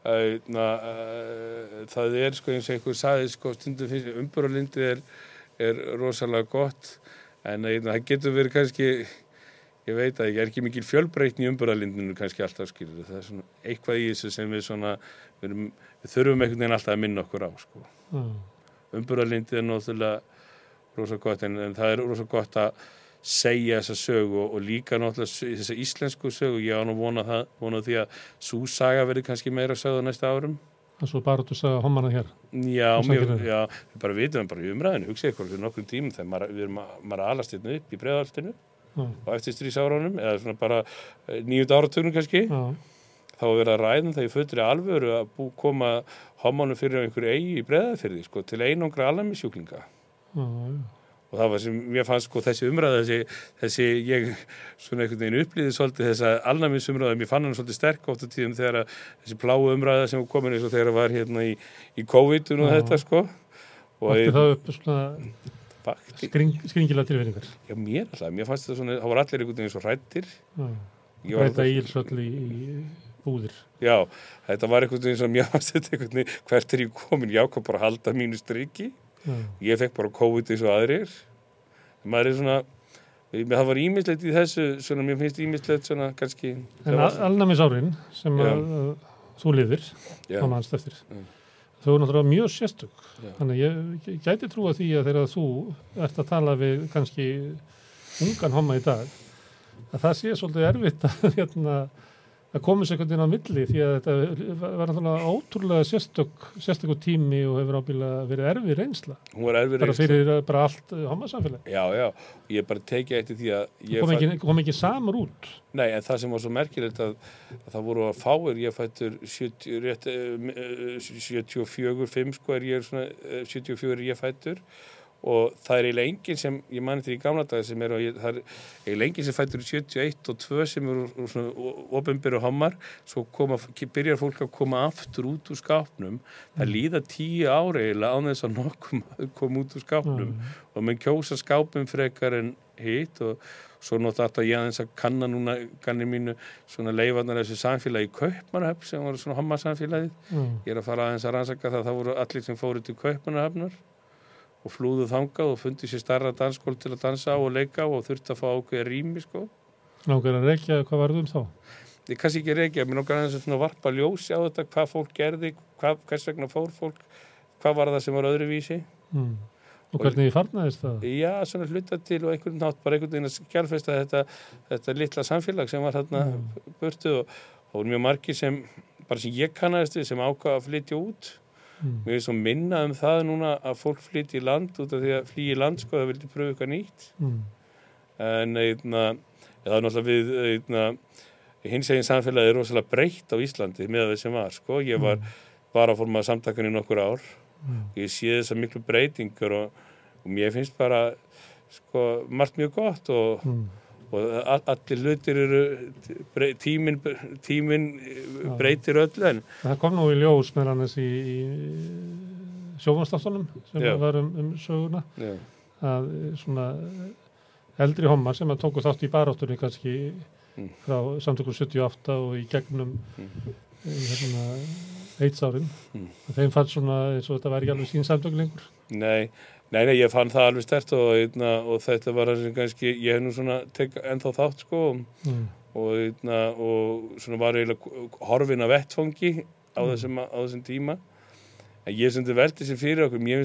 Speaker 4: Æ, na, uh, það er sko eins og einhver saði sko stundum finnst umbúralindi er, er rosalega gott en það getur verið kannski ég veit að ég er ekki mikil fjölbreytni í umbúralindinu kannski alltaf skilur það er svona eitthvað í þessu sem við svona við, erum, við þurfum einhvern veginn alltaf að minna okkur á sko.
Speaker 1: Já,
Speaker 4: umbúralindi er náttúrulega rosalega gott en, en það er rosalega gott að segja þessa sögu og, og líka náttúrulega þessa íslensku sögu, ég á nú vona það vona því að svo saga verður kannski meira sögðu næsta árum
Speaker 1: það er svo bara að segja homana hér.
Speaker 4: Já,
Speaker 1: Og
Speaker 4: mjög,
Speaker 1: samfélaginu.
Speaker 4: já, við bara vitum bara í umræðinu, hugsið ykkur fyrir nokkrum tímum þegar maður, við erum að, maður að alast hérna upp í breiðaltinu
Speaker 1: Já,
Speaker 4: og eftir strísáránum eða svona bara nýjunda áratögnum kannski
Speaker 1: já,
Speaker 4: þá er verið að ræðum það í fötri alvöru að bú, koma hománum fyrir einhverju eigi í breiðafyrði sko, til einangra alamisjúklinga
Speaker 1: já, já.
Speaker 4: Og það var sem mér fannst sko þessi umræða þessi, þessi ég svona einhvern veginn upplýði svolítið þessa alnæmisumræða mér fann hann svolítið sterk oft á tíðum þegar að þessi pláu umræða sem komin eins og þegar var hérna í, í COVID-un og
Speaker 1: Já.
Speaker 4: þetta sko. Og
Speaker 1: Vakti það upp svona skring, skringilega tilfinningar.
Speaker 4: já mér alltaf, mér fannst þetta svona, það voru allir einhvern veginn svo rættir
Speaker 1: Já,
Speaker 4: Ég var
Speaker 1: breyta
Speaker 4: alltaf-
Speaker 1: ílsöll í, í búðir.
Speaker 4: já, þetta var einhvern veginn sem mér fannst þetta einhvern veginn, hvert er ég komin, ég
Speaker 1: Já,
Speaker 4: ég fekk bara COVID eins og aðrir maður er svona það var ímislegt í þessu svona, mér finnst ímislegt svona kannski
Speaker 1: En alnæmis árin sem að, að þú lifir, á mannst eftir,
Speaker 4: Já.
Speaker 1: þau eru náttúrulega mjög sérstök.
Speaker 4: Já.
Speaker 1: Þannig ég gæti trúa því að þegar þú ert að tala við kannski ungan homma í dag, að það sé svolítið erfitt að, hérna, að koma sér einhvern veginn á milli því að þetta var náttúrulega ótrúlega sérstök, sérstöku tími og hefur ábyggilega verið erfið reynsla.
Speaker 4: hún var erfið
Speaker 1: Bara
Speaker 4: reynsla.
Speaker 1: fyrir uh, bara allt hommasamfélag.
Speaker 4: já, já, ég bara tekið eftir því að
Speaker 1: Kom
Speaker 4: fæ-
Speaker 1: ekki, kom ekki samur út.
Speaker 4: nei, en það sem var svo merkilegt að, að það voru að fáir, ég fættur 70, rétt, eh, eh, 74, 5 sko er ég svona, eh, 74 er ég fættur og það er eiginlega enginn sem, ég mani þetta í gamla daga sem er, ég, það er eiginlega enginn sem fættur í 71 og 2 sem eru úr svona ofinbyrju hommar, svo koma, byrjar fólk að koma aftur út úr skápnum, það líða tíu ári eiginlega án þess að nokkum koma út úr skápnum. Og menn kjósa skápum frekar en hitt og svo náttúrulega ég aðeins að kanna núna kannir mínu svona leifarnar þessu samfélagi Kaupmannahöfn sem voru svona hommasamfélagið
Speaker 1: Já,
Speaker 4: ég er að fara aðeins að rannsaka það það voru allir sem fóru til Kaupmannahöfnar og flúðu þangað og fundi sér starra dansskól til að dansa á og leika á og þurfti að fá ákveða rými sko
Speaker 1: langar að reykja hvað varðum þá?
Speaker 4: ég kannski ekki reykja, mér aðeins að varpa ljósi á þetta, hvað fólk gerði hvað, hvers vegna fór fólk hvað var það sem var öðruvísi
Speaker 1: Mm. Og hvernig þið farnaðist það?
Speaker 4: Já, svona hluta til og einhvern nátt bara einhvern veginn að skjálfesta þetta, þetta litla samfélag sem var hérna
Speaker 1: Mm.
Speaker 4: burtu og voru mjög margir sem, bara sem ég kannast við, sem ákvaða að flytja út.
Speaker 1: Mm.
Speaker 4: Mér er svo minna um það núna að fólk flytja í land út af því að flýja í land, sko, það vildi pröfu eitthvað nýtt.
Speaker 1: Mm.
Speaker 4: En einna, það er náttúrulega við, hins eginn samfélagi er rosalega breytt á Íslandi með það sem var, sko. Ég var bara að forma samtakan í nokkur ár
Speaker 1: Mm.
Speaker 4: ég sé þessar miklu breytingar og, og mér finnst bara sko, margt mjög gott og,
Speaker 1: Mm.
Speaker 4: Og all, allir hlutir eru tímin, tímin breytir öllu en
Speaker 1: Það kom nú í ljós með hann í, í sjófanstáttunum sem
Speaker 4: Já.
Speaker 1: var um, um söguna
Speaker 4: já,
Speaker 1: að eh, svona eh, eldri hommar sem að tóku þátt í baráttunni kannski
Speaker 4: Mm.
Speaker 1: frá samtökum 78 og í gegnum
Speaker 4: Mm.
Speaker 1: í hérna eitsárin
Speaker 4: Mm.
Speaker 1: þeim fannst svona eins og þetta væri ekki alveg sín samtök lengur
Speaker 4: nei, nei, nei, ég fann það alveg stert og, einna, og þetta var það sem kannski ég hef nú svona tek ennþá þátt sko
Speaker 1: mm.
Speaker 4: og, einna, og svona var eiginlega horfin að vettfangi á,
Speaker 1: Mm.
Speaker 4: á þessum tíma en ég stundi velti sér fyrir okkur ég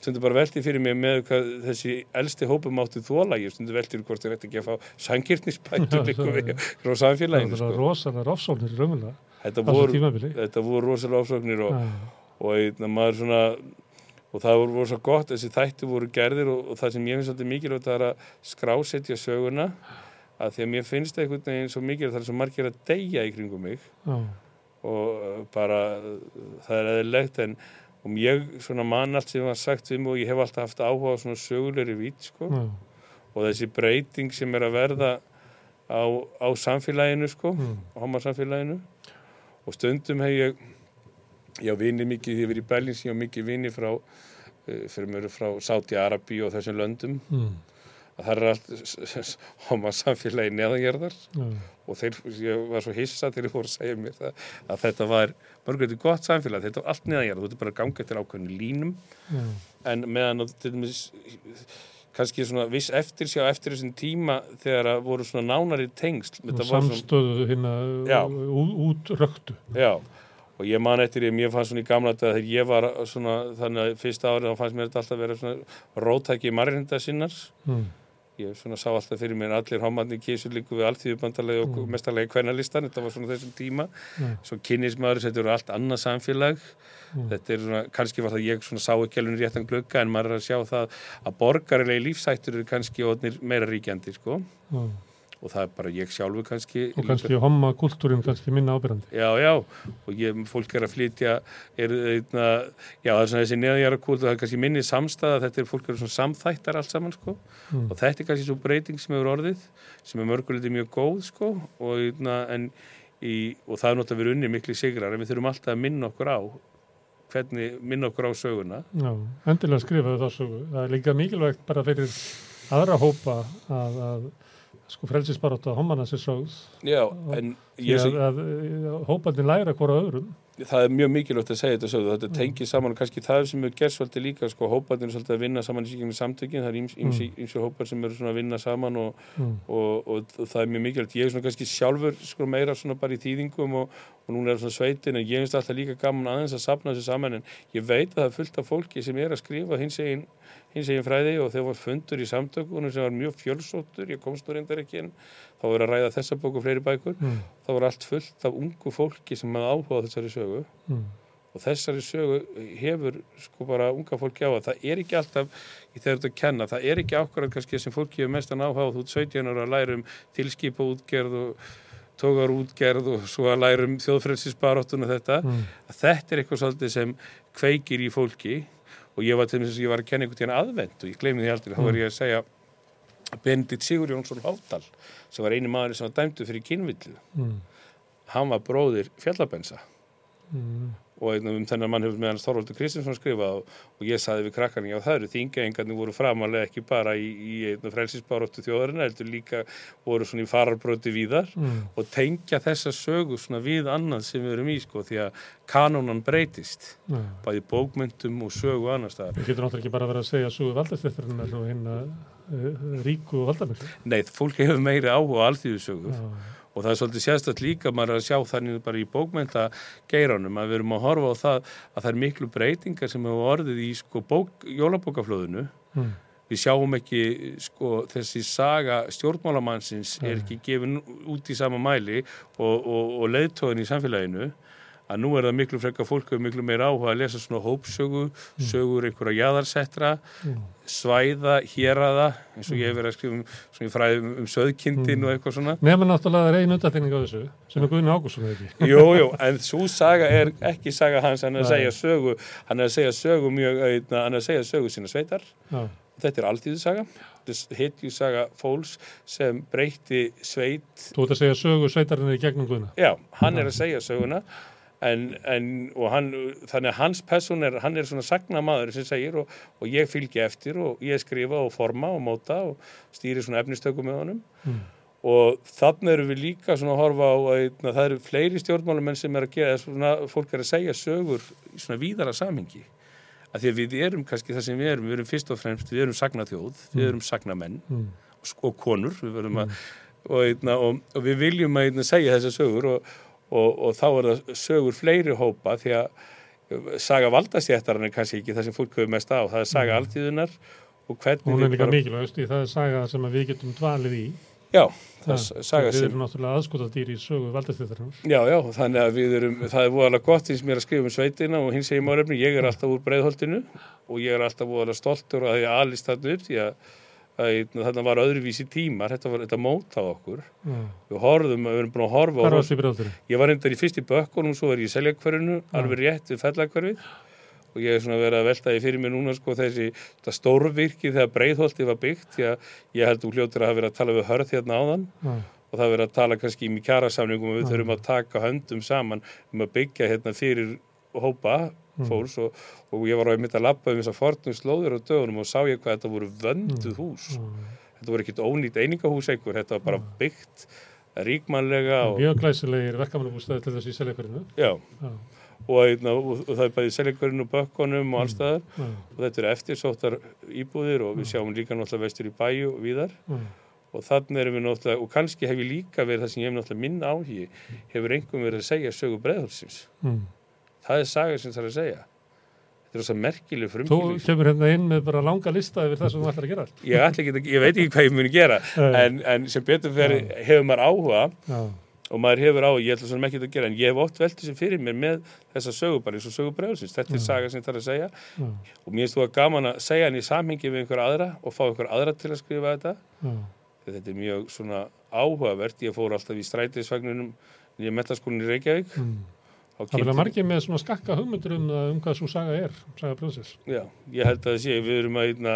Speaker 4: stundi bara velti fyrir mér með hvað þessi elsti hópum átti þóla, ég stundi fyrir hvort þér ætti ekki að fá við frá
Speaker 1: það
Speaker 4: samfélaginu
Speaker 1: var
Speaker 4: sko.
Speaker 1: rosalega rofsóknir raunverulega
Speaker 4: þetta, þetta voru rosalega ásóknir og, og einna, maður svona og það voru rosa gott, þessi þætti voru gerðir og, og það sem ég finnst svolítið mikilvægt það er að skrásetja söguna að því að mér finnst það einhvern veginn svo mikilvægt það er svo margir að deyja í kringum mig
Speaker 1: Já.
Speaker 4: og uh, bara það er eðlilegt en og ég svona man allt sem var sagt við mig og ég hef alltaf haft áhuga á svona sögulegri vít sko
Speaker 1: Já.
Speaker 4: og þessi breyting sem er að verða á, á samfélaginu sko
Speaker 1: Mm.
Speaker 4: homarsamfélaginu og stundum hef ég ég á vini mikið, ég verið í Berlins ég á mikið vini frá uh, fyrir mjög frá Sáti Arabi og þessum löndum
Speaker 1: Mm.
Speaker 4: að það er allt hóma samfélagi neðangjörðar og þeir, ég var svo hissa þegar ég voru að segja mér það, að þetta var mörgulegt gott samfélag, þetta var allt neðangjörð þú ert bara að ganga til ákveðinu línum
Speaker 1: Já.
Speaker 4: en meðan til dæmis kannski svona viss eftir sjá eftir þessum tíma þegar að voru svona nánari tengsl
Speaker 1: og
Speaker 4: var svona-
Speaker 1: samstöðu hérna
Speaker 4: Já.
Speaker 1: út röktu
Speaker 4: Já, og ég man eftir því, mér fannst svona í gamla þegar ég var svona, þannig að fyrsta árið þá fannst mér þetta alltaf vera svona rótæki marrinda sinnars.
Speaker 1: mm.
Speaker 4: Ég svona sá alltaf fyrir mér að allir homarni kísur líku við alltíðubandalegi og mm. mestarlegi kvennalistan, þetta var svona þessum tíma.
Speaker 1: Mm.
Speaker 4: Svo kynnismæður, þetta eru allt annað samfélag.
Speaker 1: Mm.
Speaker 4: Þetta er svona, kannski var það ég svona sá ekki alveg réttan glugga en maður er að sjá það að borgarilegi lífsættur eru kannski meira ríkjandi, sko. Og það er bara ég sjálfur kannski.
Speaker 1: og kannski homma kultúrin kannski minna ábyrjandi
Speaker 4: Já, já, og ég, fólk er að flytja, er, eitna, já, það er svona þessi neðanjara kúlt og það er kannski minni samstæða, þetta er fólk eru svona samþættar allt saman, sko,
Speaker 1: Mm.
Speaker 4: og þetta er kannski svo breyting sem hefur orðið, sem er mörguleiti mjög góð, sko, og, eitna, en, í, og það er náttúrulega verið unni miklu sigrar, en við þurfum alltaf að minna okkur á, hvernig, minna okkur á söguna.
Speaker 1: Já, endilega skrifaðu það sögu. Það er líka mikilvægt bara fyrir aðra hópa að, að sko frelsisbaróta homana sér sögð.
Speaker 4: Já, en ég,
Speaker 1: að, að, að hópandi læra hvora öðrum.
Speaker 4: það er mjög mikilvægt að segja þetta sögðu, þetta tengir saman og kannski það sem er gerð svolítið líka, sko, hóparnir er svolítið að vinna saman í síkjum samtökin, það er íms, íms, ímsir hópar sem eru svona að vinna saman og,
Speaker 1: Mm.
Speaker 4: og, og, og það er mjög mikilvægt ég er svona kannski sjálfur sko meira svona bara í þýðingum og, núna er svona sveitin en ég finnst alltaf líka gaman aðeins að sapna þessu saman en ég veit að það er fullt af fólki sem er að skrifa hins egin, hins egin fræði og þegar var fundur í samtökunum sem var mjög fjölsóttur, ég komst nú reyndar ekki inn þá var að ræða þessa bóku og fleiri bækur
Speaker 1: Mm.
Speaker 4: þá var allt fullt af ungu fólki sem hafði áhuga þessari sögu
Speaker 1: Mm.
Speaker 4: og þessari sögu hefur sko bara unga fólki á að það er ekki alltaf í þegar að kenna, það er ekki ákvarðan kannski sem fólki hefur mestan áhuga þú ert 17 ára að læra um tilskipa útgerð og tógar útgerð og svo að læra um þjóðfrelsisbaróttun og þetta,
Speaker 1: Mm.
Speaker 4: þetta er eitthvað svolítið sem kveikir í fólki og ég var til þess að ég var að kenna einhvern tíðan aðvend og ég gleymi því aldrei, þá var ég að segja Benedikt Sigur Jónsson Hátal sem var eini maður sem var dæmdu fyrir kynvillu
Speaker 1: Mm.
Speaker 4: hann var bróðir fjallabensa
Speaker 1: Mm.
Speaker 4: Og einn um þennan mann hefur með hans Þorvaldur Kristinsson skrifað og, og ég saði við krakkarni já það eru þingaengarnir voru framalega ekki bara í, í einn frelsisbaróttu þjóðarinn heldur líka voru svona í fararbróti víðar
Speaker 1: Mm.
Speaker 4: og tengja þessa sögu svona við annað sem við erum í sko því að kanónan breytist
Speaker 1: Já.
Speaker 4: bæði bókmyndum og sögu annars staðar.
Speaker 1: Við getum náttúrulega ekki bara verið að segja sögu valdastéttarinnar og hérna uh, ríku og valdamiklu.
Speaker 4: Nei, fólk hefur meiri áhuga á alþýðusögur
Speaker 1: Já.
Speaker 4: Og það er svolítið sérstætt líka maður er að sjá þannig bara í bókmynda geiranum að við erum að horfa á það að það er miklu breytingar sem hefur orðið í sko bók, jólabókaflöðinu
Speaker 1: Mm.
Speaker 4: við sjáum ekki sko þessi saga stjórnmálamannsins er
Speaker 1: Nei.
Speaker 4: ekki gefin út í sama mæli og, og, og leiðtóðin í samfélaginu að nú er það miklu frekka fólk hefur miklu meira áhuga að lesa svona hópsögu sögur einhverja jaðarsettra
Speaker 1: Mm.
Speaker 4: svæða, héraða eins og ég hef verið að skrifa um, svona í fræðum um söðkindin og eitthvað svona
Speaker 1: Nefnum náttúrulega það er einu undarþegning á þessu sem er Guðni Ágússon eða ekki.
Speaker 4: Jú, jú, en svo saga er ekki saga hans, hann er að segja sögu hann er að segja sögu mjög einna, hann er að segja sögu sína sveitar
Speaker 1: Já.
Speaker 4: þetta er alltíðusaga hitjusaga fólks sem breytti sveit
Speaker 1: Þú ert að segja sögu sveitarinnar í gegnum Guðna.
Speaker 4: já, hann er að segja söguna en, en hann, þannig að hans person er, hann er svona sagnamaður sem segir og, og ég fylgi eftir og ég skrifa og forma og móta og stýri svona efnistöku með honum
Speaker 1: Mm.
Speaker 4: og þannig erum við líka svona að horfa á að að það eru fleiri stjórnmálumenn sem er að gera svona, fólk er að segja sögur í svona víðara samhengi að því að við erum kannski það sem við erum við erum fyrst og fremst, við erum sagnaþjóð við erum sagnamenn
Speaker 1: Mm.
Speaker 4: og, og konur við verðum að og, einna, og, og við viljum að einna, segja þessar sögur og, og, og þá er það sögur fleiri hópa því að saga valdastjættarinn er kannski ekki það sem fólk hefur mest á, það er saga altíðunar og hvernig
Speaker 1: Hún er
Speaker 4: við
Speaker 1: líka
Speaker 4: bara-
Speaker 1: mikilvægst í það er saga sem við getum dvalið í.
Speaker 4: já, það
Speaker 1: Það,
Speaker 4: saga
Speaker 1: við
Speaker 4: sem
Speaker 1: erum náttúrulega aðskotadýr í sögu valdastéttarinnar.
Speaker 4: Já, já, þannig að við erum, það er voðalega gott eins mér að skrifa um sveitina og hins segir málefni, ég er alltaf úr breiðholtinu og ég er alltaf voðalega stoltur að ég alist þarna upp því að þarna var öðruvísi tímar, þetta var þetta mótað okkur.
Speaker 1: Já.
Speaker 4: Við horfðum, við erum búin að horfa
Speaker 1: Hvar varst í breyðaldurinn?
Speaker 4: ég var reyndar í fyrst í bökkunum, svo er ég í seljakverfinu, alveg rétt við fellakverfið og ég er svona verið að velta því fyrir mér núna sko þessi stórvirki þegar breiðholti var byggt því að ég held þú hljótur að hafa verið að tala við hörð hérna áðan
Speaker 1: Já.
Speaker 4: og það er verið að tala kannski í kjarasamningum og við
Speaker 1: Já.
Speaker 4: þurfum að taka höndum saman um að byggja hérna fyrir hópa
Speaker 1: Mm.
Speaker 4: Fólks og, og ég var á einmitt að labba um þess að fornum slóður á dögunum og sá ég hvað þetta voru vönduð hús.
Speaker 1: Já.
Speaker 4: þetta voru ekkit ónýtt einingahús einhver, þetta var bara byggt ríkmannlega og,
Speaker 1: Mjög glæsilegir verkamannabústæði til þessu í seljakverinu.
Speaker 4: já,
Speaker 1: Já,
Speaker 4: og, einna, og, og það er bæði seljakverinu og bökkunum og allstaðar
Speaker 1: já,
Speaker 4: og þetta eru eftirsóttar íbúðir og við sjáum líka náttúrulega vestur í bæju og víðar.
Speaker 1: Já.
Speaker 4: og þannig erum við náttúrulega, og kannski hef ég líka verið það sem ég hef náttúrulega minn áhugi hefur einhverjum verið að segja sögu breiðhólsins
Speaker 1: Mm.
Speaker 4: Það er saga sem það er að segja. Þetta er þess að merkileg
Speaker 1: Þú
Speaker 4: frumkýling
Speaker 1: kemur hérna inn með bara langa lista yfir það sem þú ætlar að gera.
Speaker 4: ég, ekki, ég veit ekki hvað ég muni gera en, en sem betur fyrir hefur maður áhuga
Speaker 1: Já,
Speaker 4: og maður hefur á, ég ætla svona ekki að gera en ég hef oft velt þessi fyrir mér með þessa sögu bara eins og sögu bregðsins, þetta er saga sem það er að segja.
Speaker 1: Já,
Speaker 4: og mér finnst þú að gaman að segja hann í samhengi við einhver aðra og fá einhver aðra til að skrifa þetta.
Speaker 1: Já.
Speaker 4: Þetta er mjög svona áhugavert. Ég fór alltaf í strætisvagnunum nýja metaskólinni í Reykjavík.
Speaker 1: Mm. Það
Speaker 4: kynnti-
Speaker 1: margir með svona skakka hugmyndur um, um hvað svo saga er, saga brjóðsins.
Speaker 4: Já, ég held að það sé, við erum að einna,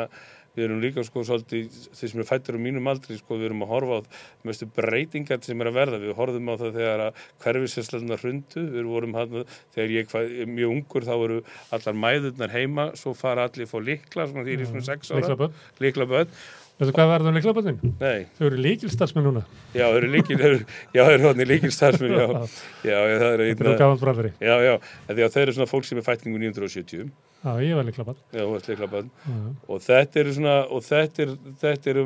Speaker 4: við erum líka sko svolítið, þeir sem eru fættur á mínum aldri, sko, við erum að horfa á mestu breytingar sem er að verða, við horfum á það þegar að hverfisessluna hrundu, við vorum hann, þegar ég var mjög ungur þá voru allar mæðurnar heima, svo fara allir fór likla, svona því er svona sex ára, likla bönn,
Speaker 1: Veitu hvað verður um líklaböndin?
Speaker 4: nei,
Speaker 1: Þau eru líkilstarfsmenn núna.
Speaker 4: já, þeir eru líkil, eru- já, þeir eru hodni líkilstarfsmenn, já, já, já, það er
Speaker 1: Þetta er
Speaker 4: einna,
Speaker 1: gaman brandari.
Speaker 4: já, já, en því að þeir eru svona fólk sem er fætningu 970,
Speaker 1: Já, ég var líklabönd.
Speaker 4: já, þú bönn,
Speaker 1: Já,
Speaker 4: og þetta eru svona og þetta er, þetta eru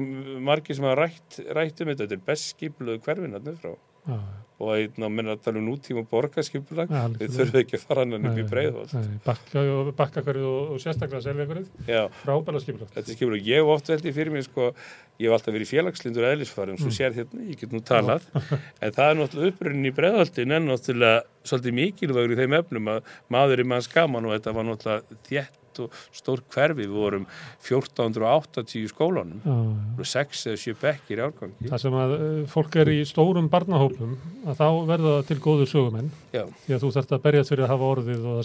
Speaker 4: margir sem hafa rætt, rætt um þetta, þetta er best skipluðu hverfin hann frá
Speaker 1: já,
Speaker 4: og að menna að tala um nútíma borgarskipulag.
Speaker 1: Já,
Speaker 4: við þurfum ekki að fara hann upp í
Speaker 1: Nei,
Speaker 4: breiðholt.
Speaker 1: nei, Bakka og og, sérstaklega seljakverið.
Speaker 4: já,
Speaker 1: Frábæla
Speaker 4: skipulag, ég hef oft veldi fyrir mig sko, ég hef alltaf verið félagslindur eðlisfarum,
Speaker 1: Mm.
Speaker 4: svo sér hérna, ég get nú talað. En það er náttúrulega upprunnin í breiðholtin en náttúrulega svolítið mikilvægur í þeim efnum að maður er manns gaman og þetta var náttúrulega þétt og stór hverfi, við vorum 1480 í skólanum voru sex eða sjö bekkir í árgangi.
Speaker 1: Það sem að uh, fólk er í stórum barnahópum að þá verða það til góður sögumenn
Speaker 4: Já,
Speaker 1: því að þú þarft að berjast fyrir að hafa orðið og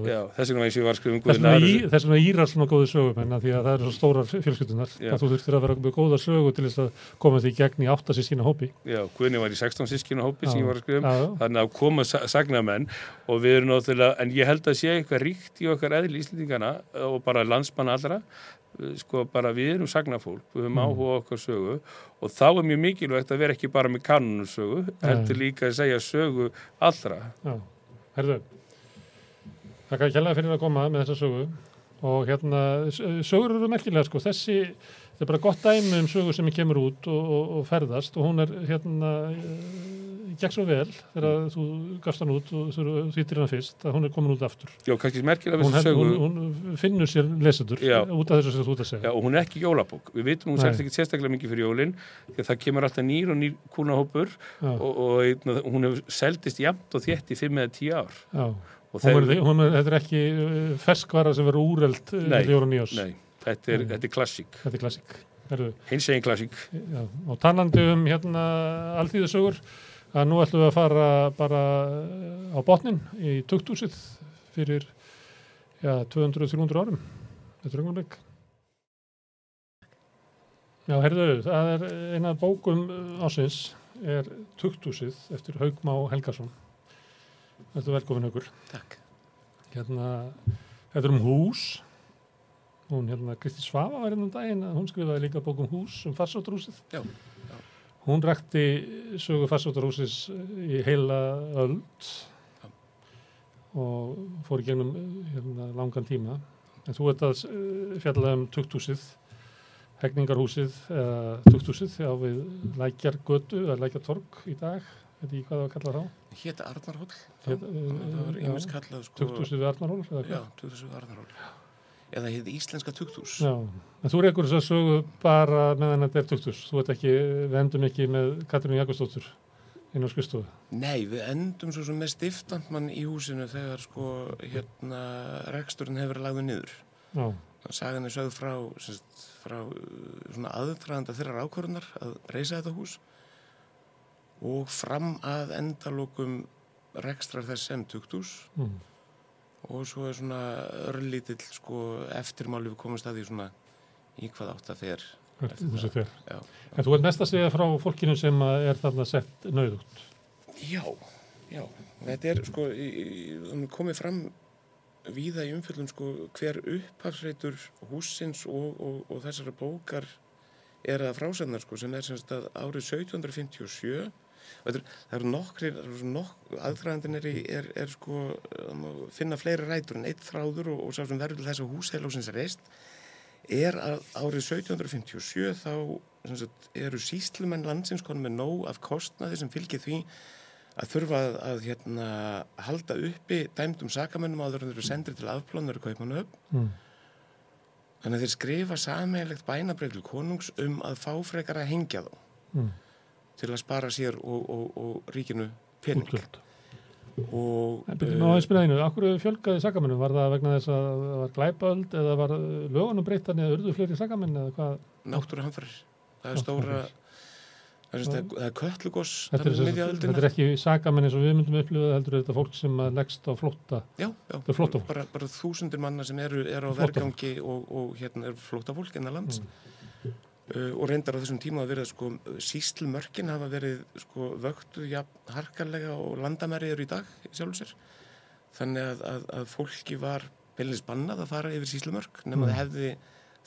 Speaker 1: því.
Speaker 4: já, þess vegna og um
Speaker 1: írar svona góður sögumenn að því að það eru svo stórar fjölskyldunar
Speaker 4: Já.
Speaker 1: að þú þurftir að vera með góða sögu til þess að koma því gegn í áttast í sína hópi.
Speaker 4: Já, Guðin var í 16 sískinu hópi um. Þannig að koma sa- sagnamenn og við erum náttúrulega, en ég held að sé eitthvað ríkt í okkar eðli Íslendingana og bara landsmanna allra, sko bara við erum sagnafólk, við höfum
Speaker 1: Mm.
Speaker 4: áhuga okkar sögu og þá er mjög mikilvægt að vera ekki bara með kanunusögu, heldur líka að segja sögu allra.
Speaker 1: Já, herðu, þakka ekki hérlega fyrir að koma með þessa sögu og hérna, sögur eru merkilega sko, þessi, þetta er bara gott dæmi um sögu sem kemur út og, og, og ferðast og hún er hérna, uh, gekk svo vel þegar þú gafst hann út og þú þýttir hann fyrst að hún er komin út aftur.
Speaker 4: Já, kannski merkilega
Speaker 1: Hún,
Speaker 4: sögu.
Speaker 1: hún, hún finnur sér lesendur út af þessu sem þú ert að segja.
Speaker 4: Já, og hún er ekki jólabók. Við vitum hún
Speaker 1: Nei.
Speaker 4: selst ekki sérstaklega mikið fyrir jólinn því að það kemur alltaf nýr og nýr kúnahópur og, og einna, hún hefur seldist jafnt og þétt í 5 eða 10 ár.
Speaker 1: já.
Speaker 4: Og
Speaker 1: Hún er, hún er, þetta er ekki uh, ferskvara sem verður úreld uh,
Speaker 4: Nei,
Speaker 1: fjóra nýjós.
Speaker 4: Nei, þetta er, þetta er klassík.
Speaker 1: Þetta er klassík.
Speaker 4: Hins eginn klassík.
Speaker 1: Já, og talandi um hérna alþýðasögur að nú ætlum við að fara bara eh, á botnin í tukthúsið fyrir já, 200-300 árum þetta er umleik Já, herðu, það er eina bókum ásins er tukthúsið eftir Haugmá Helgason Þetta er velkomin Haugur
Speaker 5: Takk.
Speaker 1: Hérna, þetta er um hús hún hérna Kristi Svafa var hérna um daginn hún skrifaði líka bók um hús um farsóttrúsið
Speaker 5: Já,
Speaker 1: hún rakti sögu farsóttrúsis í heila öld
Speaker 5: Já.
Speaker 1: og fór í gegnum hérna, langan tíma en þú ert að eh, fjalla um tukthúsið hegningarhúsið eða tukthúsið á við Lækjargötu eða Lækjartorg í dag veit ekki hvað það var kallað þá
Speaker 5: hétta Arnarhóll.
Speaker 1: Hét-
Speaker 5: það var
Speaker 1: já.
Speaker 5: einmitt kallað sko.
Speaker 1: tukthúsið Arnarhól
Speaker 5: Já, tukthúsið Arnarhóll. Eða hétt Íslenska tukthús.
Speaker 1: Já, en þú reykur þess að sögu bara meðan þetta er tukthús þú ert ekki, við endum ekki með Katrínu Jakobsdóttur inn á skristofu
Speaker 5: Nei, við endum svo sem með stiftandmann í húsinu þegar sko hérna reksturinn hefur lagður niður.
Speaker 1: Já,
Speaker 5: Sagan er sögð frá, semst, frá uh, svona aðdraðanda þeirra ákvörunar að reysa þetta hús og fram að endalokum rekstrar þess sem tukthús
Speaker 1: mm.
Speaker 5: Og svo er svona örlítill sko eftirmáli við komumst að því svona í hvað átt að fer
Speaker 1: húsið fer.
Speaker 5: Já,
Speaker 1: En þú ert mest að segja frá fólkinu sem er þarna sett nauðugt.
Speaker 5: Já, já. Þetta er sko er komið fram víða í umfjöldum sko hver upphafsreitur húsins og, og, og þessara bókar er að frásendar sko sem er semst að árið 1757 og þetta, það eru nokkri nokk, aðfræðandin er, er, er sko um, finna fleiri rætur en eitt þráður og, og sá sem verður þess að húsheilósins reist er að árið 1757 þá sagt, eru síslumenn landsins konum með nóg af kostnaði sem fylgir því að þurfa að, að hérna, halda uppi dæmdum sakamennum áður en þeir eru sendir til afplánar í Kaupmannahöfn
Speaker 1: Mm.
Speaker 5: Þannig að þeir skrifa sameigilegt bænabreyf til konungs um að fá frekar að hengja þá
Speaker 1: Mm.
Speaker 5: Til að spara sér og, og, og ríkinu pening.
Speaker 1: Útgjöld.
Speaker 5: Og,
Speaker 1: En byrjum á að spila einu, akkur fjölgaði sakamennum? Var það vegna þess að það var glæpaöld eða var lögunum breyttan eða urðu fleiri sakamenn eða hvað?
Speaker 5: náttúruhamfarir. Það er stóra, það er, það er, köllugos,
Speaker 1: Þetta er, þetta er ekki sakamenn eins og við myndum upplifa heldur er þetta fólk sem leggst á flótta.
Speaker 5: Já, já,
Speaker 1: er
Speaker 5: bara, bara þúsundir manna sem eru, eru á vergangi og, og hérna eru flóttafólk innan lands.
Speaker 1: Mm.
Speaker 5: Uh, og reyndar á þessum tíma að verið sko, síslumörkin hafa verið sko, vöktu ja, harkarlega og landamæri eru í dag í sjálfum sér þannig að, að, að fólki var beilinist bannað að fara yfir síslumörk nema
Speaker 1: Mm.
Speaker 5: það hefði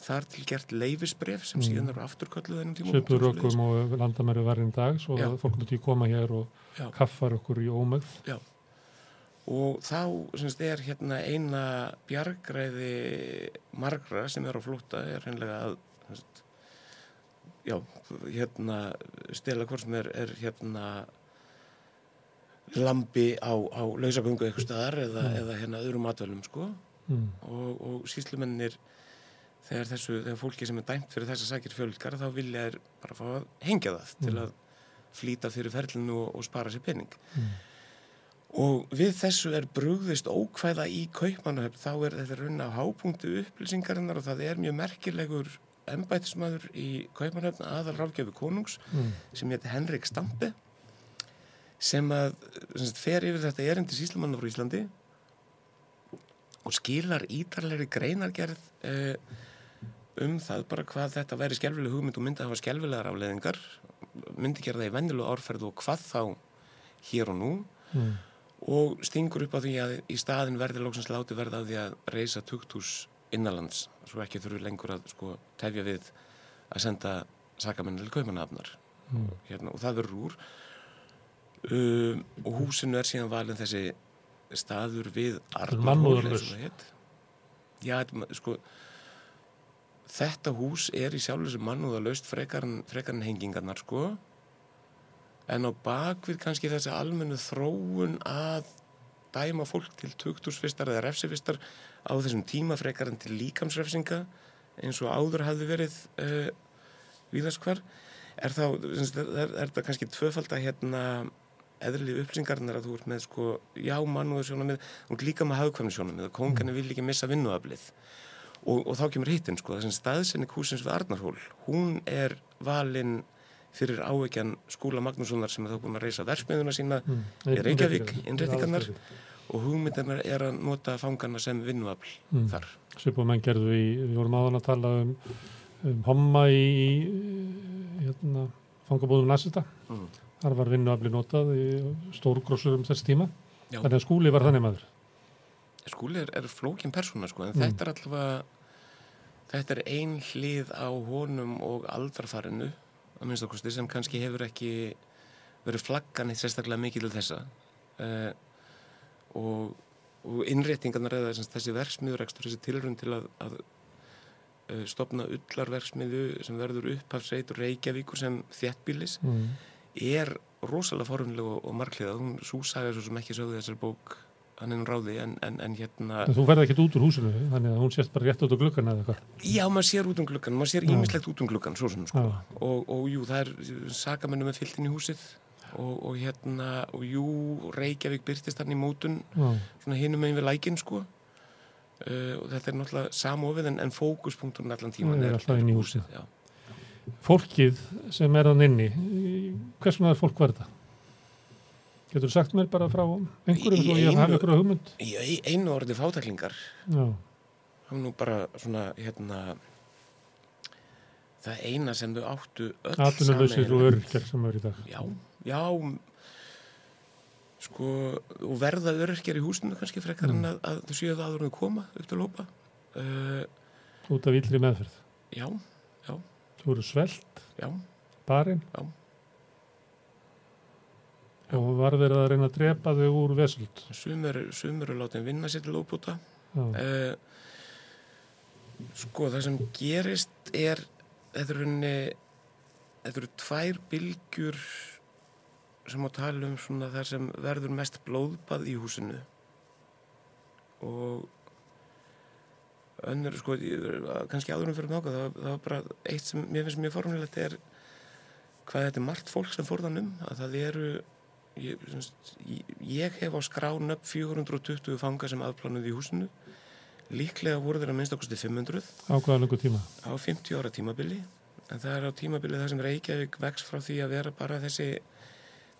Speaker 5: þar til gert leifisbref sem
Speaker 1: Mm.
Speaker 5: síðan eru afturkölluð ennum tíma
Speaker 1: Svipuð rökum og landamæri var einn dag svo
Speaker 5: Já.
Speaker 1: að fólk myndi koma hér og
Speaker 5: Já.
Speaker 1: kaffar okkur í ómögð.
Speaker 5: og þá semst, er hérna eina bjargræði margra sem er á flótta er hreinlega að semst, já, hérna stela hvort sem er, er hérna lambi á, á lausagöngu eitthvað staðar eða,
Speaker 1: Mm.
Speaker 5: eða hérna öðrum matvælum sko
Speaker 1: Mm.
Speaker 5: og, og síslumennir þegar þessu, þegar fólki sem er dæmt fyrir þessa sakir fjölgar þá vilja er bara fá að hengja það til
Speaker 1: Mm.
Speaker 5: að flýta fyrir ferlinu og, og spara sér pening
Speaker 1: Mm.
Speaker 5: Og við þessu er brugðist ókvæða í kaupmannahöfn, þá er þetta runna á hápunktu upplýsingarinnar og það er mjög merkilegur embætismæður í kaupmannahöfn aðal ráðgjöfu konungs
Speaker 1: Mm.
Speaker 5: sem hétti Henrik Stampe sem að sem fer yfir þetta erindi síslumanna frá Íslandi og skilar ítarlegri greinargerð eh, um það bara hvað þetta væri skelvileg hugmynd og myndi að hafa skelvilegar afleðingar myndi gera það í venjulegu árferð og hvað þá hér og nú
Speaker 1: Mm.
Speaker 5: og stingur upp á því að í staðin verði lóksins láti verða á því að reysa tukthús innanlands svo ekki þurfu lengur að sko tefja við að senda sakamenn til kaupmanafnar
Speaker 1: Mm.
Speaker 5: hérna, og það verður úr um, og húsinu er síðan valin þessi staður við hét. Já, sko þetta hús er í sjálfur sem mannúðalaust frekar en, frekar en hengingarnar sko en á bakvið kannski þessi almennu þróun að dæma fólk til tuktursfistar eða refsifistar á þessum tíma frekar en til líkamsrefsinga eins og áður hafði verið uh, víðast hvar. Er þá, er, er þetta kannski tvöfald að hérna eðrili upplýsingarnar að þú ert með sko já mannúður sjónamið og líka með hagkvæmni sjónamið og kongarnir vil ekki missa vinnuaflið. Og, og þá kemur hittin sko þessum staðsenni húsins við Arnarhól hún er valinn fyrir áveikjan skúla Magnússonar sem er þá búin að reysa versmiðuna sína
Speaker 1: Mm.
Speaker 5: Í Reykjavík,
Speaker 1: aðalstöðin.
Speaker 5: og hugmyndarnar er að nota fangana sem vinnuafl
Speaker 1: Mm.
Speaker 5: þar.
Speaker 1: Svipum menn gerðu í, við vorum áðan að tala um, um homma í, hérna, fangabúðum nasista.
Speaker 5: Mm.
Speaker 1: Þar var vinnuafli notað í stórgrósur um þess tíma.
Speaker 5: Já.
Speaker 1: Þannig að skúli var þannig maður.
Speaker 5: Skúli er, er flókin persóna sko, en
Speaker 1: Mm.
Speaker 5: þetta er allavega þetta er ein hlið á honum og aldrafarinu að minnst okkusti sem kannski hefur ekki verið flaggan eitt sérstaklega mikið til þessa uh, og, og innréttingarnar eða þessi verksmiðurekstur, þessi tilrun til að, að uh, stopna ullarverksmiðu sem verður upphafsreitur Reykjavíkur sem þéttbílis
Speaker 1: Mm.
Speaker 5: er rosalega forunlega og, og margliða hún súsaga svo sem ekki sögðu þessar bók hann er nú ráði en, en, en hérna
Speaker 1: En þú ferði ekkert út úr húsinu, þannig að hún sést bara rétt út á glukkan eða eitthvað.
Speaker 5: já maður sér út um gluggan, maður sér ímislegt út um gluggan svo sem sko og, og jú það er sakamennum með fyllt inn í húsið og, og hérna og jú Reykjavík byrtist hann í mótun
Speaker 1: Já.
Speaker 5: svona hinum megin við lækin sko uh, og þetta er náttúrulega samofið en, en fókuspunkturinn allan tíman
Speaker 1: Það er alltaf inn í húsið.
Speaker 5: já.
Speaker 1: Fólkið sem er þann inni, hvers vegna er fólk var þetta? Getur þú sagt mér bara frá einhverjum svo ég ykkur á hugmynd?
Speaker 5: í einu orði fátaklingar
Speaker 1: Já.
Speaker 5: það var nú bara svona hérna það eina sem þau áttu öll
Speaker 1: Atvinnulausir og
Speaker 5: sameiginlegt.
Speaker 1: örkjar sem eru í dag.
Speaker 5: já, já sko og verða örkjar í húsinu kannski frekar
Speaker 1: Mm.
Speaker 5: en að, að þau séu það aður en þau koma upp til hópa uh,
Speaker 1: Út af illri meðferð.
Speaker 5: já,
Speaker 1: Þú eru svelt,
Speaker 5: já,
Speaker 1: barinn
Speaker 5: Já.
Speaker 1: Og var verið að reyna að drepa þau úr vesöld.
Speaker 5: sumur, sumur er látið vinna sér til óbúta uh, sko það sem gerist er þetta er rauninni þetta eru tvær bylgjur sem á tala um svona það sem verður mest blóðbað í húsinu. Og önnur sko kannski áðurum fyrir náka það, það var bara eitt sem mér finnst mjög formulegt er hvað þetta er margt fólk sem fórðan um að það eru ég, ég, hef á skrán upp 420 fanga sem afplánuð í húsinu líklega voru þeirra minnst okkur 500
Speaker 1: á hvaða lengur tíma.
Speaker 5: á 50 ára tímabili en það er á tímabili það sem Reykjavík vex frá því að vera bara þessi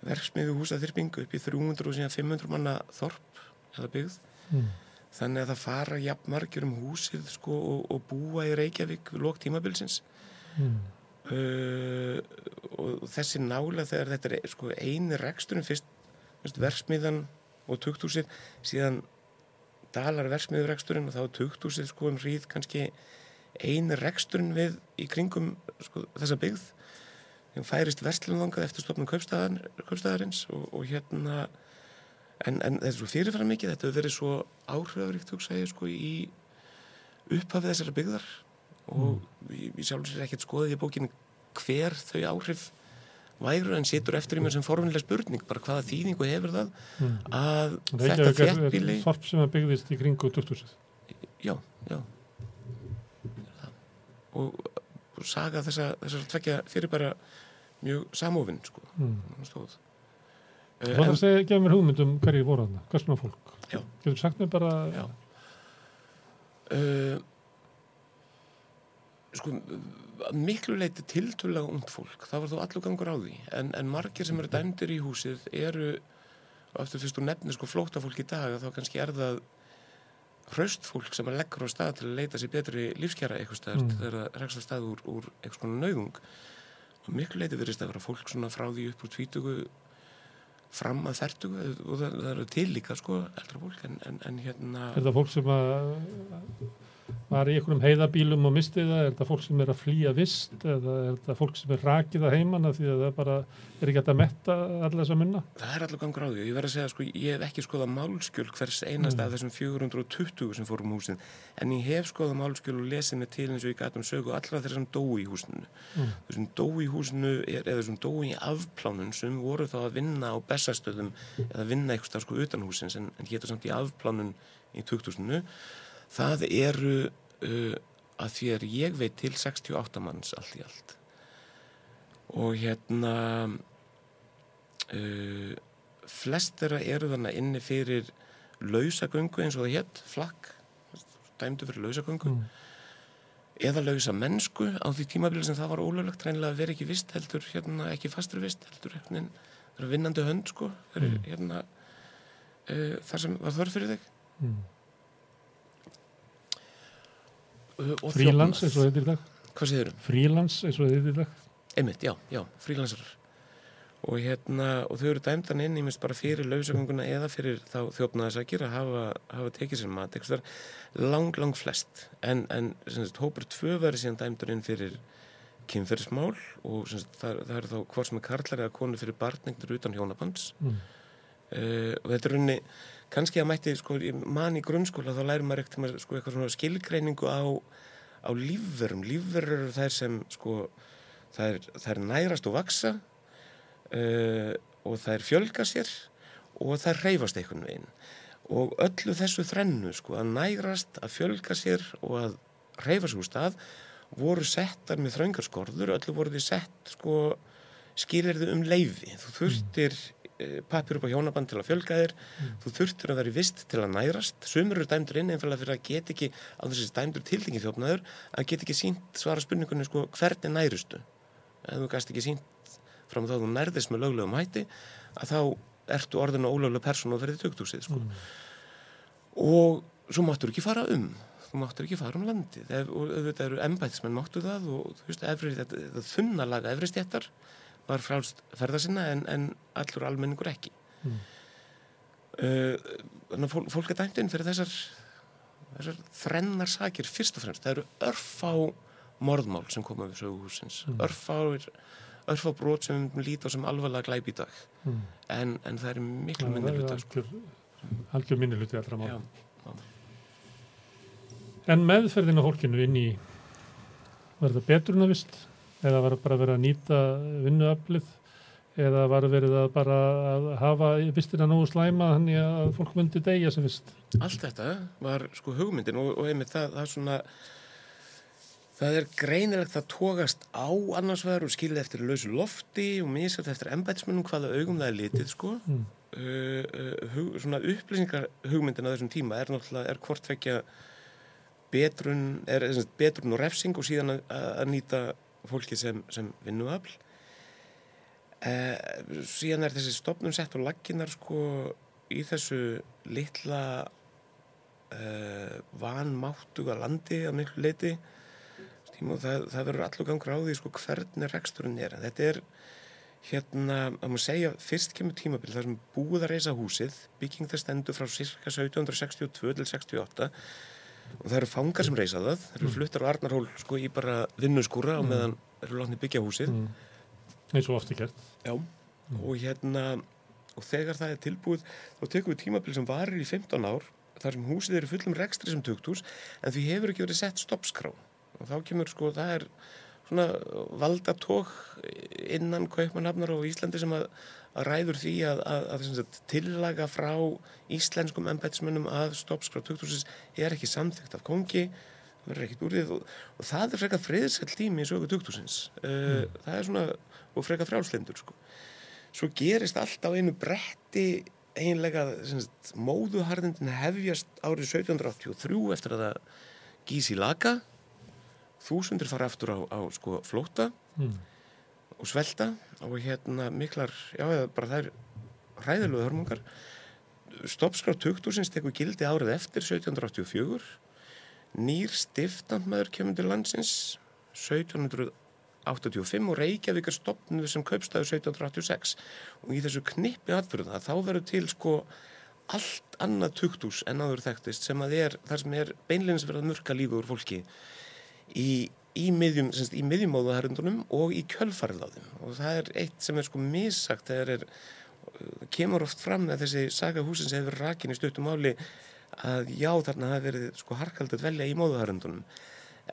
Speaker 5: verksmiðu húsaþyrpingu upp í 300 og síðan 500 manna þorp eða byggð
Speaker 1: Mm.
Speaker 5: þannig að það fara jafn margir um húsið sko, og, og búa í Reykjavík við lók tímabilsins
Speaker 1: Mm.
Speaker 5: Uh, og þessi nála þegar þetta er sko, eini reksturinn fyrst, fyrst versmiðan og tukthúsið síðan dalar versmiðureksturinn og þá tukthúsið sko um hríð kannski eini reksturinn við í kringum sko, þessa byggð. Þegar færist verslunðangað eftir kaupstæðar, kaupstæðarins og, og hérna en, en þetta er svo fyrirfram mikið þetta hefur verið svo áhrifaríkt hugsa ég sko í upphafið þessara byggðar og ég, ég sjálf sér ekkert skoðið í bókinu hver þau áhrif væru en situr eftir í mér sem formunileg spurning bara hvaða þýðingu hefur það
Speaker 1: Mm.
Speaker 5: að þetta
Speaker 1: er,
Speaker 5: þéttbíli
Speaker 1: er þorp sem að byggðist í kringu 2000.
Speaker 5: já, já og, og saga þessa, þessar tvekja fyrir bara mjög samofinn sko,
Speaker 1: Mm.
Speaker 5: stóð
Speaker 1: Það er að segja, gefa mér hugmynd um hverju voru þarna, hvers svona fólk.
Speaker 5: Já.
Speaker 1: Getur sagt mér bara,
Speaker 5: Já. uh, sko að miklu leiti tiltölulega ungd fólk það var þó allur gangur á því. En, en margir sem eru dæmdir í húsið eru og eftir fyrst þú nefnir sko flóta fólk í dag þá kannski er það hraust fólk sem að leggur á stað til að leita sér betri lífskjara eitthvað staðar
Speaker 1: Mm.
Speaker 5: þegar það rekst á stað úr, úr eitthvað svona nauðung. Og miklu leiti verðist að vera fólk svona frá því upp úr tvítugu fram að fertugu og það, það eru til líka sko eldra fólk en, en, en hérna
Speaker 1: er það fólk sem að var í einhverjum heiðabílum og misti það, er það fólk sem er að flýja vist eða er það fólk sem er rakið að heimanna því að það bara er ekki hægt að metta allir þess að munna?
Speaker 5: Það er allur gangur á því ég verð að segja sko, ég hef ekki skoðað málskjöl hvers einasta
Speaker 1: Mm.
Speaker 5: af þessum 420 sem fórum húsin en ég hef skoðað málskjöl og lesið mig til eins og ég gæti um sögu allra sem dói í húsinu.
Speaker 1: Mm.
Speaker 5: Þessum dói í húsinu er, eða þessum dói í afplánun sem voru þá að vinna á bestastöðum eða vinna eitthvað sko utan húsins en, en hétu samt í afplánun í 2000 það eru uh, að því er ég veit til 68 manns allt í allt og hérna uh, flest þeirra eru þannig inni fyrir lausagöngu eins og það hétt, flakk dæmdu fyrir lausagöngu
Speaker 1: Mm.
Speaker 5: eða lausa mennsku á því tímabili sem það var ólöglegt reynilega vera ekki vist heldur hérna ekki fastur vist heldur vera vinnandi hönd sko fyrir,
Speaker 1: Mm.
Speaker 5: hérna uh, þar sem var þörf fyrir þig
Speaker 1: Mm.
Speaker 5: uh, og
Speaker 1: Frílans eins og þetta í dag?
Speaker 5: hvað segir um?
Speaker 1: Frílans eins og þetta í dag?
Speaker 5: Einmitt, já, já, frílansarar og hérna, og þau eru dæmdan inn í mist bara fyrir lausagönguna eða fyrir þá þjófnaðarsakir að hafa, hafa tekið sér mat, eitthvað lang, lang flest, en, en sagt, hópur tvö verið síðan dæmdan inn fyrir kynferðismál og sagt, það, það eru þá hvort sem er karlar eða konu fyrir barningdur utan hjónabands
Speaker 1: Mm.
Speaker 5: uh, og þetta er runni kannski að mætti, sko, mann í grunnskóla þá lærir maður ekkert sko, eitthvað svona skilgreiningu á, á lífverum. Lífverur eru þær sem sko, þær, þær nærast og vaksa uh, og þær fjölga sér og þær reyfast einhvern veginn. Og öllu þessu þrennu sko, að nærast, að fjölga sér og að reyfa sig úr stað voru settar með þröngarskorður öllu voru því sett sko, skilirðu um leifi þú þurftir mm. Pappir upp á hjónaband til að fjölga þér. Þú þurftir að vera í vist til að nærast. Sumur eru dæmdur inn einfallega fyrir að get ekki á þessi dæmdur tildingi þjófnaður að get ekki sínt svara spurningunni sko, hvernig nærustu? Ef þú gæst ekki sínt fram þá þú nærðist með löglegum hætti að þá ertu orðin og ólögleg persón og verið tökdúsið sko. og svo máttur ekki fara um. Þú máttur ekki fara um landið. Ef, og auðvitað eru embætismenn máttu það og þú veist, efri, þetta, þetta þunna laga efri stjættar var frálst ferða sinna en, en allur almenningur ekki
Speaker 1: Mm.
Speaker 5: uh, þannig að fólk, fólk er dæmt inn fyrir þessar þessar þrennar sakir fyrst og fremst það eru örfá
Speaker 4: morðmál sem koma við söguhúsins mm. örfáir örfá brot sem lítum sem alvarlega glæp í dag mm. en, en það er miklu minni hluti
Speaker 1: sko. algjör minni hluti allra mál en meðferðin á fólkinu inn í en að vist eða var bara verið að nýta vinnuaflið eða var verið að bara að hafa vistina nógu slæma þannig að fólk myndi degja sem vist
Speaker 4: allt þetta var sko hugmyndin og, og einmitt það, það er svona Það er greinilegt að tókast á annarsvegar og skilja eftir lausu lofti og misast eftir ennbætismennum hvaða augum það er litið sko. Mm. Uh, uh, hug, svona upplýsingar hugmyndin á þessum tíma er náttúrulega, er hvort vekja betrun, er, er betrun og refsing og síðan að, að nýta fólki sem, sem vinnuafl. Uh, síðan er þessi stopnum sett og lagginar sko í þessu litla uh, vanmáttuga landi að miklu leiti og það, það verður allur gangur á því sko hvernig reksturinn er. Þetta er hérna, að maður segja, fyrst kemur tímabil þar sem búið að reysa húsið, bygging það stendur frá cirka 1762 til 68 og það eru fangar sem reysa það, það eru mm. fluttar á Arnarhól sko í bara vinnuskúra og mm. meðan eru látni byggja húsið. Mm.
Speaker 1: Eins og ofti gert.
Speaker 4: Já, mm. og hérna, og þegar það er tilbúið, þá tekum við tímabil sem varir í 15 ár, þar sem húsið eru fullum rekstri sem tökthús, en því hefur ekki verið sett stoppskrá og þá kemur sko, það er svona valdatók innan kaupmannhafnar á Íslandi sem að, að ræður því að, að, að tillaga frá íslenskum embætismennum að stoppskrá 2000 er ekki samþygt af kongi og, og það er frekar friðsælt tími í sögu 2000 uh, mm. það er svona, og frekar frjálslindur sko. svo gerist allt á einu bretti einlega móðuharðindin hefjast árið 1783 eftir að það gísi laga þúsundir fara aftur á, á sko, flóta mm. Og svelta og hérna miklar, já bara það er hræðilegu hörmungar. Stoppskrá 2000 tekur gildi árið eftir 1784 nýr stiftandmaður kemur til landsins 1785 og Reykjavík er stopnud sem kaupstæðu 1786 og í þessu knippi atbyrða þá verður til sko allt annað tuktus en aður þekktist sem að er þar sem er beinleins verið að mörka lífur fólki í, í miðjum, miðjum móðuharundunum og í þeim og það er eitt sem er sko missagt þegar er, kemur oft fram að þessi saga húsins hefur rakin í stöttum áli að já þarna það verið sko harkald að velja í móðuharundunum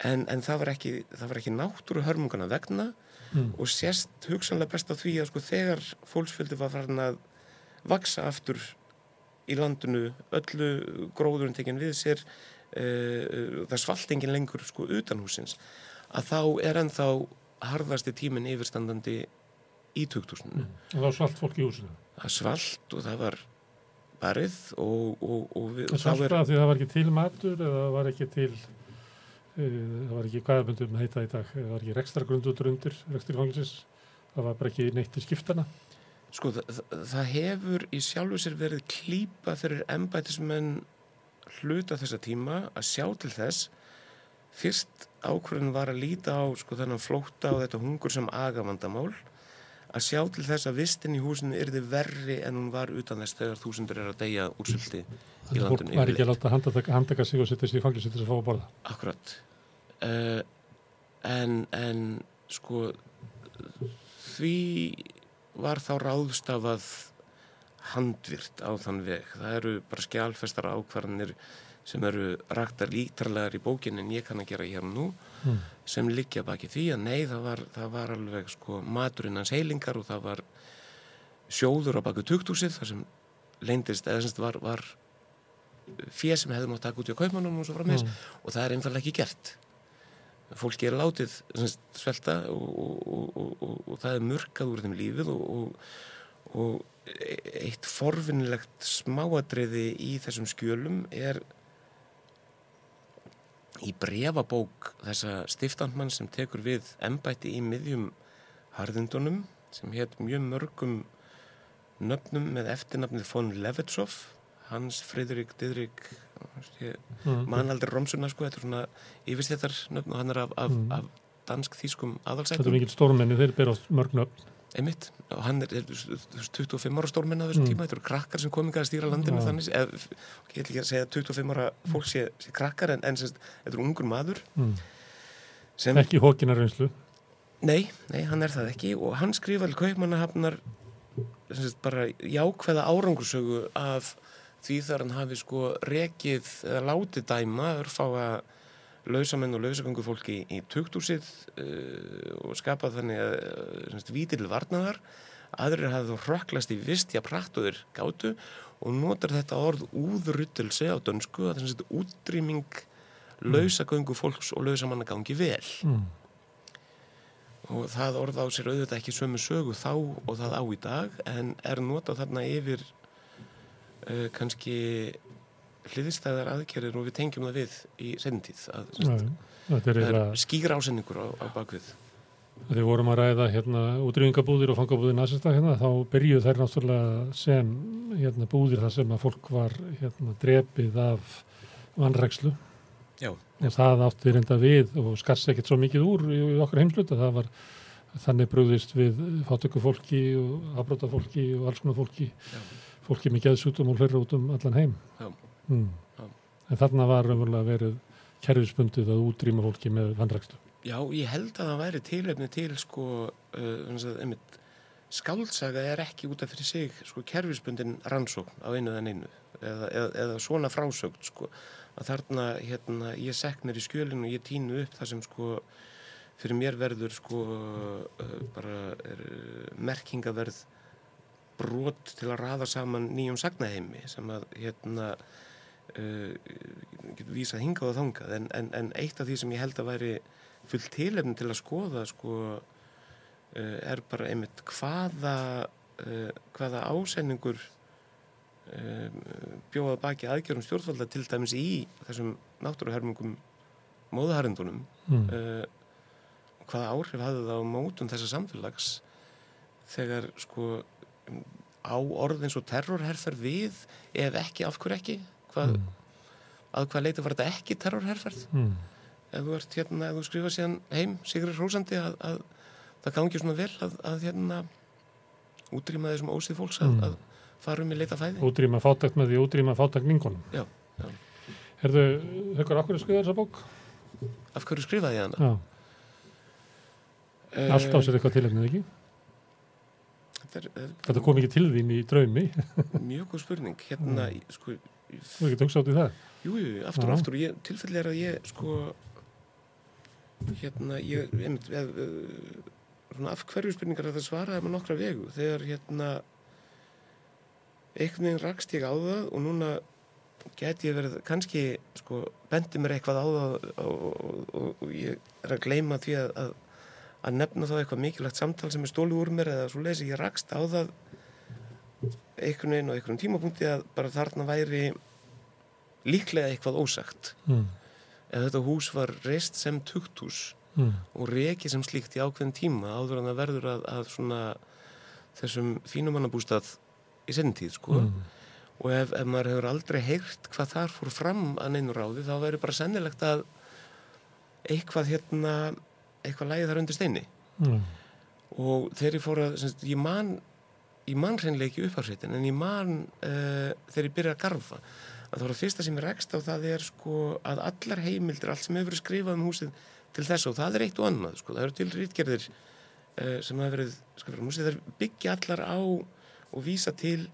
Speaker 4: en, en það var ekki, ekki náttúru hörmungana vegna mm. og sérst hugsanlega best á því að sko þegar fólksfjöldi var farin að vaksa aftur í landinu öllu gróðurinn tekinn við sér uh, það svalt engin lengur sko utan húsins að þá er ennþá harðasti tímin yfirstandandi í 2000 mm.
Speaker 1: og þá svalt fólk í húsinu.
Speaker 4: Það svalt og það var barið og, og, og
Speaker 1: við, það svalt að því það var ekki til matur eða það var ekki til uh, það var ekki hvaðaböndum heita í dag það var ekki rekstra grundutur undir það var bara ekki neitt í skiptana
Speaker 4: sko það, það hefur í sjálfu sér verið klýpa fyrir embætismenn hluta þessa tíma að sjá til þess fyrst ákvörðin var að líta á sko þennan flóta og þetta hungur sem agavandamál að sjá til þess að vistin í húsinu yrði verri en hún var utan þess þegar þúsundur er að deyja úrsulti í landinu.
Speaker 1: Það var ekki að láta handtaka sig og setja sig í fanglis þess að fá að borða.
Speaker 4: Akkurat. Uh, en, en sko því var þá ráðstafað handvirt á þann veg. Það eru bara skjálfestar ákvarðanir sem eru ræktar lítarlegar í bókin en ég kann að gera hér nú mm. sem liggja baki því að nei það var, það var alveg sko maturinn hans heilingar og það var sjóður á baku tukthúsið þar sem leindist eða semst var, var fér sem hefði mátt taka út í kaupmannum og svo framins mm. og það er einfallega ekki gert fólki er látið semst, svelta og, og, og, og það er mörkað úr þeim lífið og eitt forfinnilegt smáadriði í þessum skjölum er í brefabók þessa stiftandmann sem tekur við embætti í miðjum harðindunum sem hétt mjög mörgum nöfnum með eftirnafnið von Levetsov Hans Fridrik Didrik mm. mannaldur Romsuna sko, þetta er svona yfirstéttar nöfn og hann er af, af, mm. af dansk-þýskum aðalsættum
Speaker 1: Þetta er mikil stórmenni, þeir berast mörg nöfn
Speaker 4: einmitt og hann er 25 ára stórmenn á þessum mm. tíma, þetta eru krakkar sem komingar að stýra landinu ja. þannig, eð, ég ætl ekki að segja 25 ára fólk sé, sé krakkar en, en þetta eru ungur maður mm.
Speaker 1: sem, ekki hókinar reynslu
Speaker 4: nei, nei, hann er það ekki og hann skrifaði kaupmannahafnar bara jákveða árangursögu af því þar hann hafi sko rekið eða látið dæma örfáa lausamenn og lausagöngu fólki í tugtúsið uh, og skapað þannig að uh, vítil varnaðar aðrir hafði þá hröklast í vistja prættuður gátu og notar þetta orð úðruttilsi á dönsku að þetta er útrýming mm. lausagöngu fólks og lausamanna gangi vel mm. og það orð á sér auðvitað ekki sömu sögu þá og það á í dag en er notað þarna yfir uh, kannski hliðistæðar aðgerðir og við tengjum það við í sendið það er skýra ásendingur á, á bakvið
Speaker 1: Þegar vorum að ræða hérna útrýfingabúðir og fangabúðir næsista hérna þá byrjuð þær náttúrulega sem hérna búðir þar sem að fólk var hérna drepið af vannrækslu og það átti reynda við og skars ekkert svo mikið úr í, í okkar heimsluta það var þannig brúðist við fátöku fólki og afbróta fólki og alls konar fólki. Já. fólki með geðsútum og hlurra út um allan heim mm. en þarna var umverulega verið kerfisbundið að útrýma fólki með vannrækslu
Speaker 4: Já, ég held að það væri tilöfni til sko, uh, einmitt, skáltsaga er ekki út af fyrir sig sko kerfisbundin rannsókn á einu en einu eða, eða, eða svona frásögt sko að þarna hérna ég sekk mér í skjölinu og ég tínu upp það sem sko fyrir mér verður sko uh, bara er, uh, merkingaverð brot til að rafa saman nýjum sagnaheimi sem að hérna getur vísað hingað og þangað en, en, en eitt af því sem ég held að væri full tilefni til að skoða sko uh, er bara einmitt hvaða uh, hvaða ásendingur bjóða baki aðgjörum stjórnvalda til dæmis í þessum náttúruhermungum móðaharindunum mm. hvaða áhrif hafði það á mótum þessa samfélags þegar sko á orðins og terrorherferð við ef ekki, af hverju ekki hvað, mm. að hvað leiti var þetta ekki terrorherferð mm ef þú ert hérna, ef þú skrifa síðan heim Sigur Rósandi að, að það gangi svona vel að, að hérna útrýma þessum ósið fólks að, mm. að fara um í leita fæði
Speaker 1: Útrýma fátakt með því útrýma fátakt ningunum
Speaker 4: Já, já
Speaker 1: Herðu, höfður okkur að skrifa þessa bók?
Speaker 4: Af hverju skrifaði ég hana?
Speaker 1: Uh, Allt á sér eitthvað tilhengið ekki? Þetta, er, þetta kom ekki til þín í draumi
Speaker 4: Mjög góð spurning Hérna,
Speaker 1: mm.
Speaker 4: sko
Speaker 1: Þú hefði ekki tungsátt í það?
Speaker 4: Jújú, aftur og aftur. Tilfelli er að ég, sko hérna ég, einmitt, eð, svona af hverju spurningar það svaraði með nokkra vegu. Þegar hérna einhvern veginn rakst ég á það og núna get ég verið kannski sko bendi mér eitthvað á það og, og, og, og ég er að gleima því að, að, að nefna þá eitthvað mikilvægt samtal sem er stólu úr mér eða svo lesi ég rakst á það einhvern veginn og einhvern tímapunkti að bara þarna væri líklega eitthvað ósagt mm ef þetta hús var reist sem tukthús mm. og reiki sem slíkt í ákveðin tíma áður en það verður að, að svona þessum fínumannabústað í sennintíð sko mm. og ef, ef maður hefur aldrei heyrt hvað þar fór fram að neinu ráði þá verður bara sennilegt að eitthvað hérna eitthvað lægi þar undir steini mm. og þegar ég fór að semst, ég man ég man hreinlega ekki uppháðsveitin en ég man uh, þegar ég byrja að garfa að það var að fyrsta sem ég rekst á það er sko að allar heimildir, allt sem hefur verið skrifað um húsið til þess og það er eitt og annað sko, það eru til rítgerðir uh, sem hafa verið, sko, húsið. Þær byggja allar á og vísa til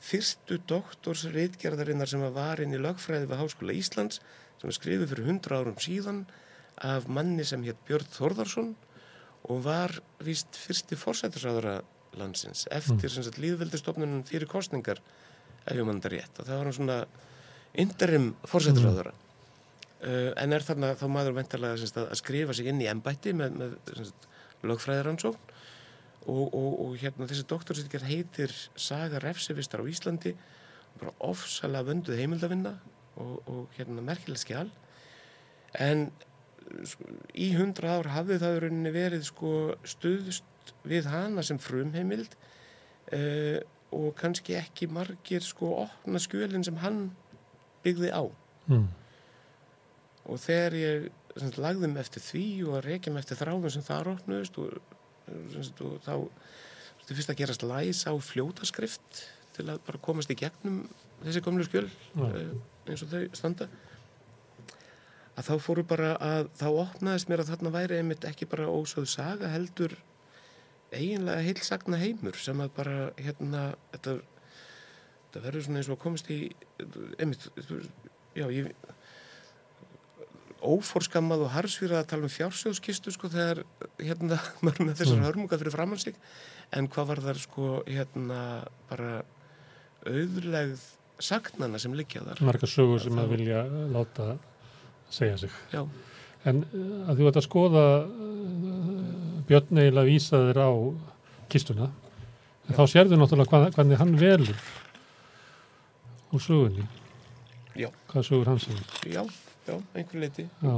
Speaker 4: fyrstu doktorsrítgerðarinnar sem var inn í lögfræði við Háskóla Íslands sem var skrifið fyrir hundra árum síðan af manni sem hétt Björn Þorðarsson og var víst fyrsti fórsættisráðara landsins. Eftir mm. líðveldistofnunum fyrir kostningar ef ég mann þetta rétt. Og það var hann svona interim fórseturráðara mm. uh, en er þarna þá maður ventarlega að, að skrifa sig inn í ennbætti með, með lögfræðaransókn og, og, og hérna þessi doktorsýtjar heitir Saga Refsevistar á Íslandi bara ofsalega vönduð heimildavinna og, og hérna merkilegt skjál en í hundra ár hafði það verið sko, stuðst við hana sem frumheimild uh, og kannski ekki margir sko opna skjölinn sem hann byggði á mm. og þegar ég sagt, lagði mig eftir því og reykja mig eftir þráðum sem það opnust og, sagt, og þá þetta fyrst að gerast læs á fljótaskrift til að bara komast í gegnum þessi komlu skjöl mm. uh, eins og þau standa að þá fóru bara að þá opnaðist mér að þarna væri einmitt ekki bara ósöðu saga heldur eiginlega heilsagna heimur sem að bara hérna þetta, þetta verður svona eins og að komast í einmitt já ég óforskammað og harsfýrað að tala um fjársjóðskistu sko þegar hérna maður með þessar
Speaker 1: Mm.
Speaker 4: hörmunga fyrir framann sig en hvað var þar sko hérna bara auðlegð sagnana sem liggja þar
Speaker 1: marga sögur sem að vilja láta segja sig.
Speaker 4: já,
Speaker 1: En uh, að þú ert að skoða uh, Björn eiginlega vísa þér á kistuna, en þá sérðu náttúrulega hvað, hvernig hann velur úr sögunni.
Speaker 4: Já.
Speaker 1: Hvað sögur hann segir.
Speaker 4: já, já, einhver leiti
Speaker 1: Já,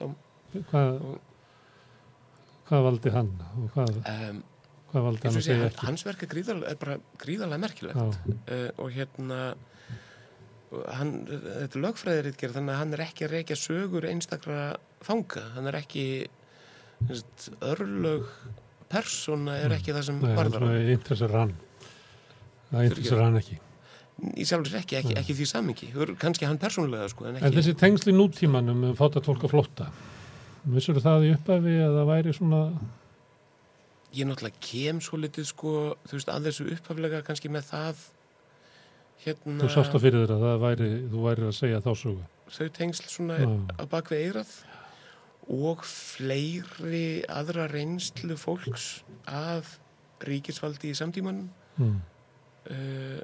Speaker 4: já.
Speaker 1: hvað, hvað valdi hann og hvað,
Speaker 4: Um,
Speaker 1: hvað valdi hann að segja ekki.
Speaker 4: hans verk er, gríðal, er bara gríðarlega merkilegt
Speaker 1: Já,
Speaker 4: uh, og hérna hann, þetta er lögfræðiritgerð þannig að hann er ekki að reykja sögur einstakra fanga, hann er ekki veist, örlög persóna er ekki það sem
Speaker 1: nei, hann
Speaker 4: varðar hann.
Speaker 1: svona interessar hann. Það interessar hann ekki.
Speaker 4: í sjálfur ekki, ekki, ekki því samingi kannski hann persónulega sko en
Speaker 1: En þessi tengsl í nútímanum um fáta tólka flótta, vissur það í upphafi að það væri svona,
Speaker 4: ég náttúrulega kem svo litið sko, þú veist, að þessu upphaflega kannski með það hérna
Speaker 1: þú sást á fyrir að það væri, þú væri að segja þá sögu.
Speaker 4: þau tengsl svona
Speaker 1: Já.
Speaker 4: á bakvið eirað og fleiri aðra reynslu fólks af ríkisvaldi í samtímanum
Speaker 1: Mm.
Speaker 4: uh,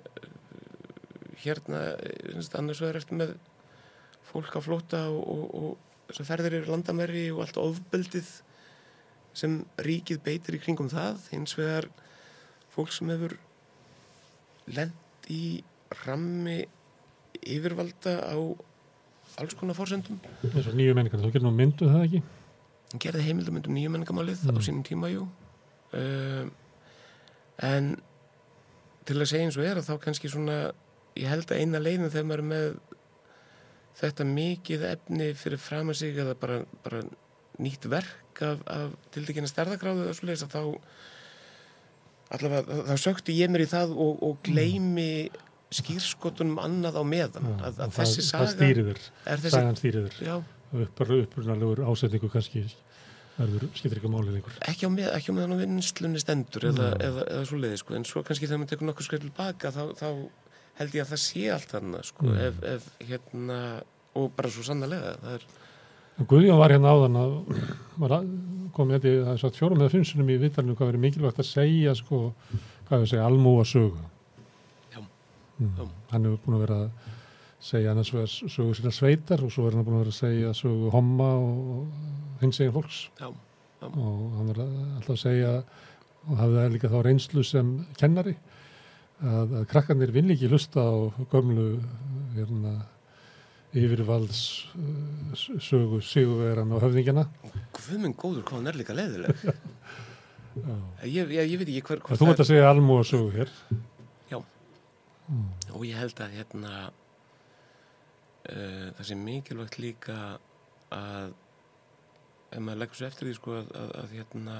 Speaker 4: hérna annars vegar eftir með fólk á flóta og, og, og sem ferðir yfir landamæri og allt ofbeldið sem ríkið beitir í kringum það hins vegar fólk sem hefur lent í rammi yfirvalda á alls konar fórsendum
Speaker 1: og nýju menningar, þú getur nú myndu það ekki?
Speaker 4: hann gerði heimildamöndum nýju menningamálið á
Speaker 1: Mm.
Speaker 4: sínum tíma, jú um, en til að segja eins og er að þá kannski svona ég held að eina leiðin þegar maður er með þetta mikið efni fyrir fram að sig eða bara, bara nýtt verk af, af tildekina stærðagráðu eða svoleiðis að þá allavega þá sökti ég mér í það og, og gleymi skýrskotunum annað á meðan
Speaker 1: Já,
Speaker 4: að, að þessi
Speaker 1: það, það
Speaker 4: saga
Speaker 1: stýrir þér,
Speaker 4: er þessi
Speaker 1: sagan Uppar, upprunalegur ásetningu kannski verður, skiptir ekki máli lengur.
Speaker 4: ekki á, með, meðan á vinnslunni stendur eða, eða, eða svo leiði sko. en svo kannski þegar maður tekur nokkuð skrif tilbaka þá, þá held ég að það sé allt þarna sko.
Speaker 1: Mm.
Speaker 4: ef, ef hérna og bara svo sannlega það er,
Speaker 1: Guðjón var hérna áðan að var að, kom með því að það er sagt fjórum eða finnsunum í vitalinu hvað verið mikilvægt að segja sko, hvað við segja, almúa sögu.
Speaker 4: Já.
Speaker 1: Mm.
Speaker 4: Já.
Speaker 1: Hann hefur búin að vera að segja annars vegar sögu sína sveitar og svo er hann búin að vera að segja sögu homma og hins eginn fólks
Speaker 4: já,
Speaker 1: og hann var alltaf að segja og hafði það líka þá reynslu sem kennari að, að krakkarnir vil ekki hlusta á gömlu hérna, yfirvalds uh, sögu sigurveran og höfðingjana
Speaker 4: guð minn góður hvað hann er líka leiðileg
Speaker 1: Já.
Speaker 4: ég, ég, ég veit ekki hver,
Speaker 1: Þú ert að segja almúa sögu hér
Speaker 4: Já.
Speaker 1: Mm.
Speaker 4: og ég held að hérna uh, það sé mikilvægt líka að ef maður leggur svo eftir því sko að, að, að hérna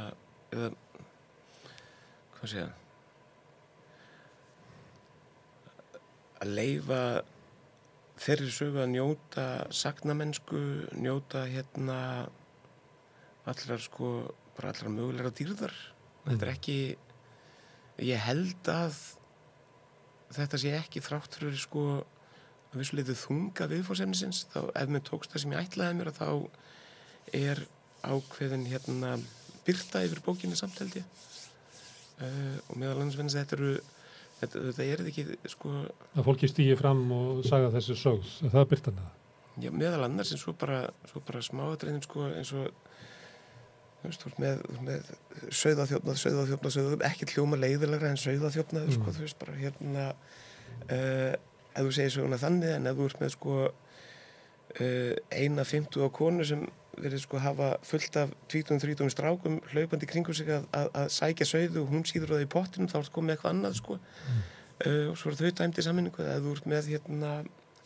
Speaker 4: eða hvað segja að leifa þeirri sögu að njóta sagnamennsku, njóta hérna allrar sko bara allrar mögulegra dýrðar þetta er ekki ég held að þetta sé ekki þrátt fyrir sko að vissuleitið þunga viðfórsefnisins þá ef mér tókst það sem ég ætlaði mér að þá er ákveðin hérna byrta yfir bókinni samteldi uh, og meðal annars finnst þetta eru þetta, þetta er ekki sko
Speaker 1: að fólki stýji fram og saga þessi sögð er það byrtan það?
Speaker 4: já, meðal annars en svo bara, svo bara smáadreinin sko eins og veist, þú ert með, með sögðaþjófnað, sögðaþjófnað, sögðaþjófnað ekki hljóma leiðilegra en sögðaþjófnað
Speaker 1: Mm.
Speaker 4: sko, þú veist, bara hérna uh, ef þú segir söguna þannig en ef þú ert með sko uh, eina fymtu á konu sem verið sko hafa fullt af 20-30 strákum hlaupandi kringum sig að, að, að sækja sögðu og hún síður það í pottinum þá er það komið eitthvað annað sko. Uh, og svo er þau dæmt í sammenningu eða þú ert með hérna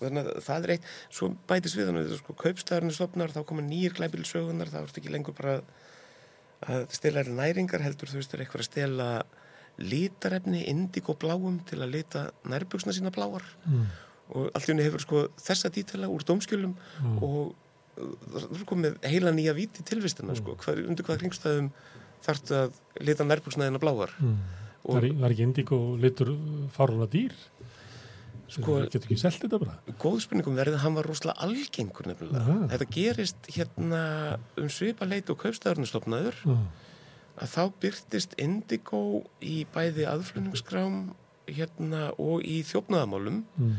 Speaker 4: þannig að það er eitt, svo bætis við hann sko, kaupstæðurinn er stopnar, þá koma nýjir glæbilsögunar, þá ertu ekki lengur bara að stela næringar heldur þú veist, er eitthvað að stela lítarefni, indigo bláum til að lita nærbuksna sína bláar
Speaker 1: Mm.
Speaker 4: og allt í henni hefur sko þessa dítela úr dómskjölum
Speaker 1: Mm.
Speaker 4: og þú er komið heila nýja víti tilvistina sko, Hvar, undir hvað kringstæðum þarftu að lita nærbuksnaðina bláar
Speaker 1: Mm.
Speaker 4: Og-
Speaker 1: Var, var ekki indík og litur fárlega dýr?
Speaker 4: Sko-
Speaker 1: getur ekki selt þetta bara?
Speaker 4: góð spurningum verið að hann var rosalega algengur nefnilega.
Speaker 1: Aha.
Speaker 4: Þetta gerist hérna um svipa leit og kaupstæðurnistofnaður að þá byrtist indigo í bæði aðflunningskrám hérna og í þjófnaðamálum
Speaker 1: Mm.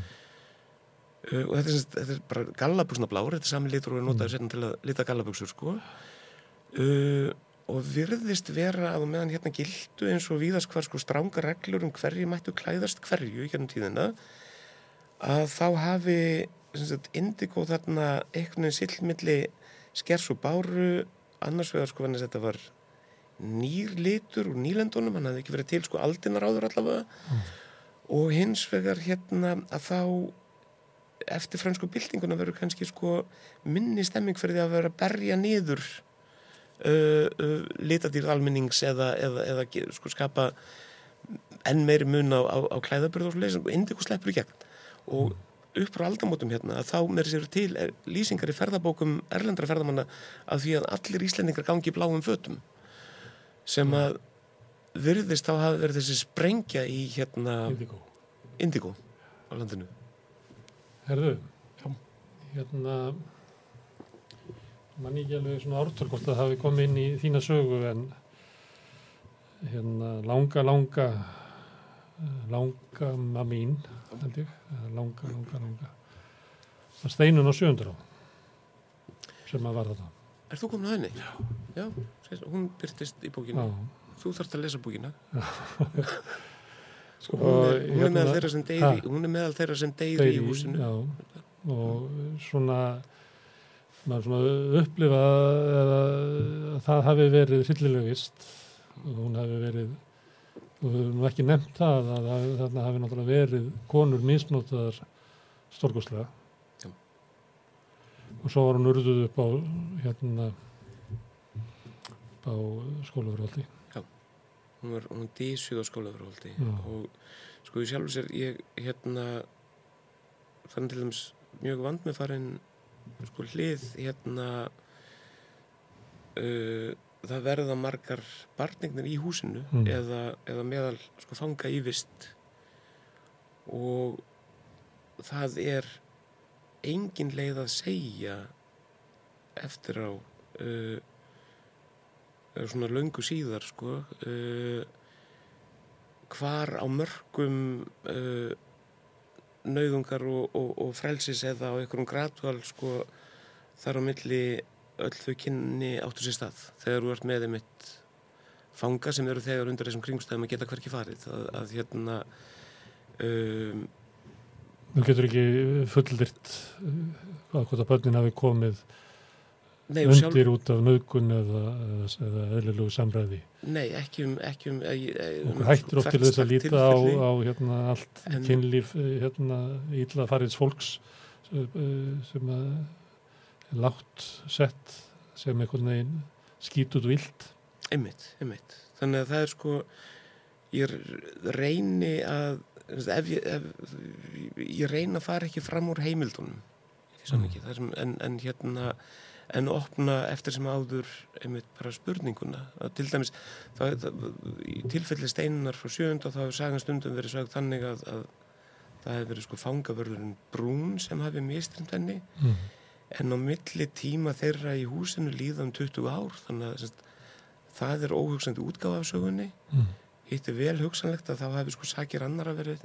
Speaker 4: uh, og þetta er, þetta er bara gallabuxna blár, þetta er sami litur og er notaður mm. til að lita gallabuxur sko uh, og virðist vera að meðan hérna gildu eins og víðast hvar sko stránga reglur um hverju mættu klæðast hverju í hérna tíðina að þá hafi indigo þarna einhvern veginn sillmilli skers og báru. Annars vegar sko þannig að þetta var nýr litur úr nýlendunum hann hafði ekki verið til sko aldinar áður allavega. Og hins vegar hérna að þá eftir fransku byltinguna verður kannski sko minni stemming fyrir því að vera að berja niður uh, uh, litadýrð almennings eða, eða, eða sko skapa enn meiri mun á, á, á klæðaburð og svo leiðis og indigo sleppur í gegn og upp frá aldamótum hérna að þá með sér til er, lýsingar í ferðabókum erlendra ferðamanna að því að allir íslendingar gangi í bláum fötum. Sem að virðist þá hafa verið þessi sprengja í hérna
Speaker 1: Indígó.
Speaker 4: indigo á landinu.
Speaker 1: Herðu, hérna mann ekki alveg svona ártöl hvort það hafi komið inn í þína sögu en hérna langa, langa langa mamín held ég, eða langa, langa, langa er steinun á sjöundur á sem að var þetta
Speaker 4: Er þú komin að henni? Já. Já, sér, hún byrtist í bókinu.
Speaker 1: Já,
Speaker 4: Þú þarft að lesa bókina.
Speaker 1: sko,
Speaker 4: Hún er, hún er
Speaker 1: hérna-
Speaker 4: deyri, hún er meðal þeirra sem deyri í húsinu.
Speaker 1: já, og svona maður svona upplifa að það hafi verið hryllileg vist og hún hafi verið og við höfum ekki nefnt það að þarna hafi náttúrulega verið konur misnotaðar stórkostlega
Speaker 4: Já.
Speaker 1: og svo var hún urðuð upp á hérna upp á skólavervaldi
Speaker 4: Hún var, hún dísuð á skólaverhaldi
Speaker 1: Já.
Speaker 4: og sko ég sjálfur sér, ég hérna þannig til dæmis mjög vand með farin sko hlið hérna uh, það verða margar barningnir í húsinu
Speaker 1: Mm.
Speaker 4: eða, eða meðal sko fanga í vist og það er engin leið að segja eftir á uh, svona löngu síðar sko uh, hvar á mörgum uh, nauðungar og, og, og frelsis eða á einhverjum gradval sko þar á milli öll þau kynni áttu sér stað. Þegar þú ert með einmitt fanga sem eru þegar undir þessum kringstæðum að geta hverki farið. Að, að hérna um,
Speaker 1: Þú getur ekki fulldirt hvað hvort að börnin hafi komið
Speaker 4: nei, og sjálf,
Speaker 1: undir út af nöðgun eða, eða, eðlilegu samræði.
Speaker 4: nei, ekki um, ekki um, um, um
Speaker 1: Okkur hættir oft til þess að líta á, á hérna, allt
Speaker 4: En-
Speaker 1: kynlíf eh, hérna, illa fariðs fólks eh, sem að látt sett sem einhvern veginn skít út vilt.
Speaker 4: Einmitt, einmitt. Þannig að það er sko, ég reyni að, ef ég, ef, ég reyni að fara ekki fram úr heimildunum mm. sem, en, en hérna, en opna eftir sem áður einmitt bara spurninguna. Að til dæmis, það, það, í tilfelli steinunar frá sjöfund og þá hefur sagan stundum verið sögð þannig að, að það hefur verið sko fangavörðurinn brún sem hafi mistrind henni
Speaker 1: Mm.
Speaker 4: En á milli tíma þeirra í húsinu líða um 20 ár þannig að það er óhugsandi útgáfa af sögunni
Speaker 1: Mm.
Speaker 4: hitt er vel hugsanlegt að þá hefur sko sakir annara verið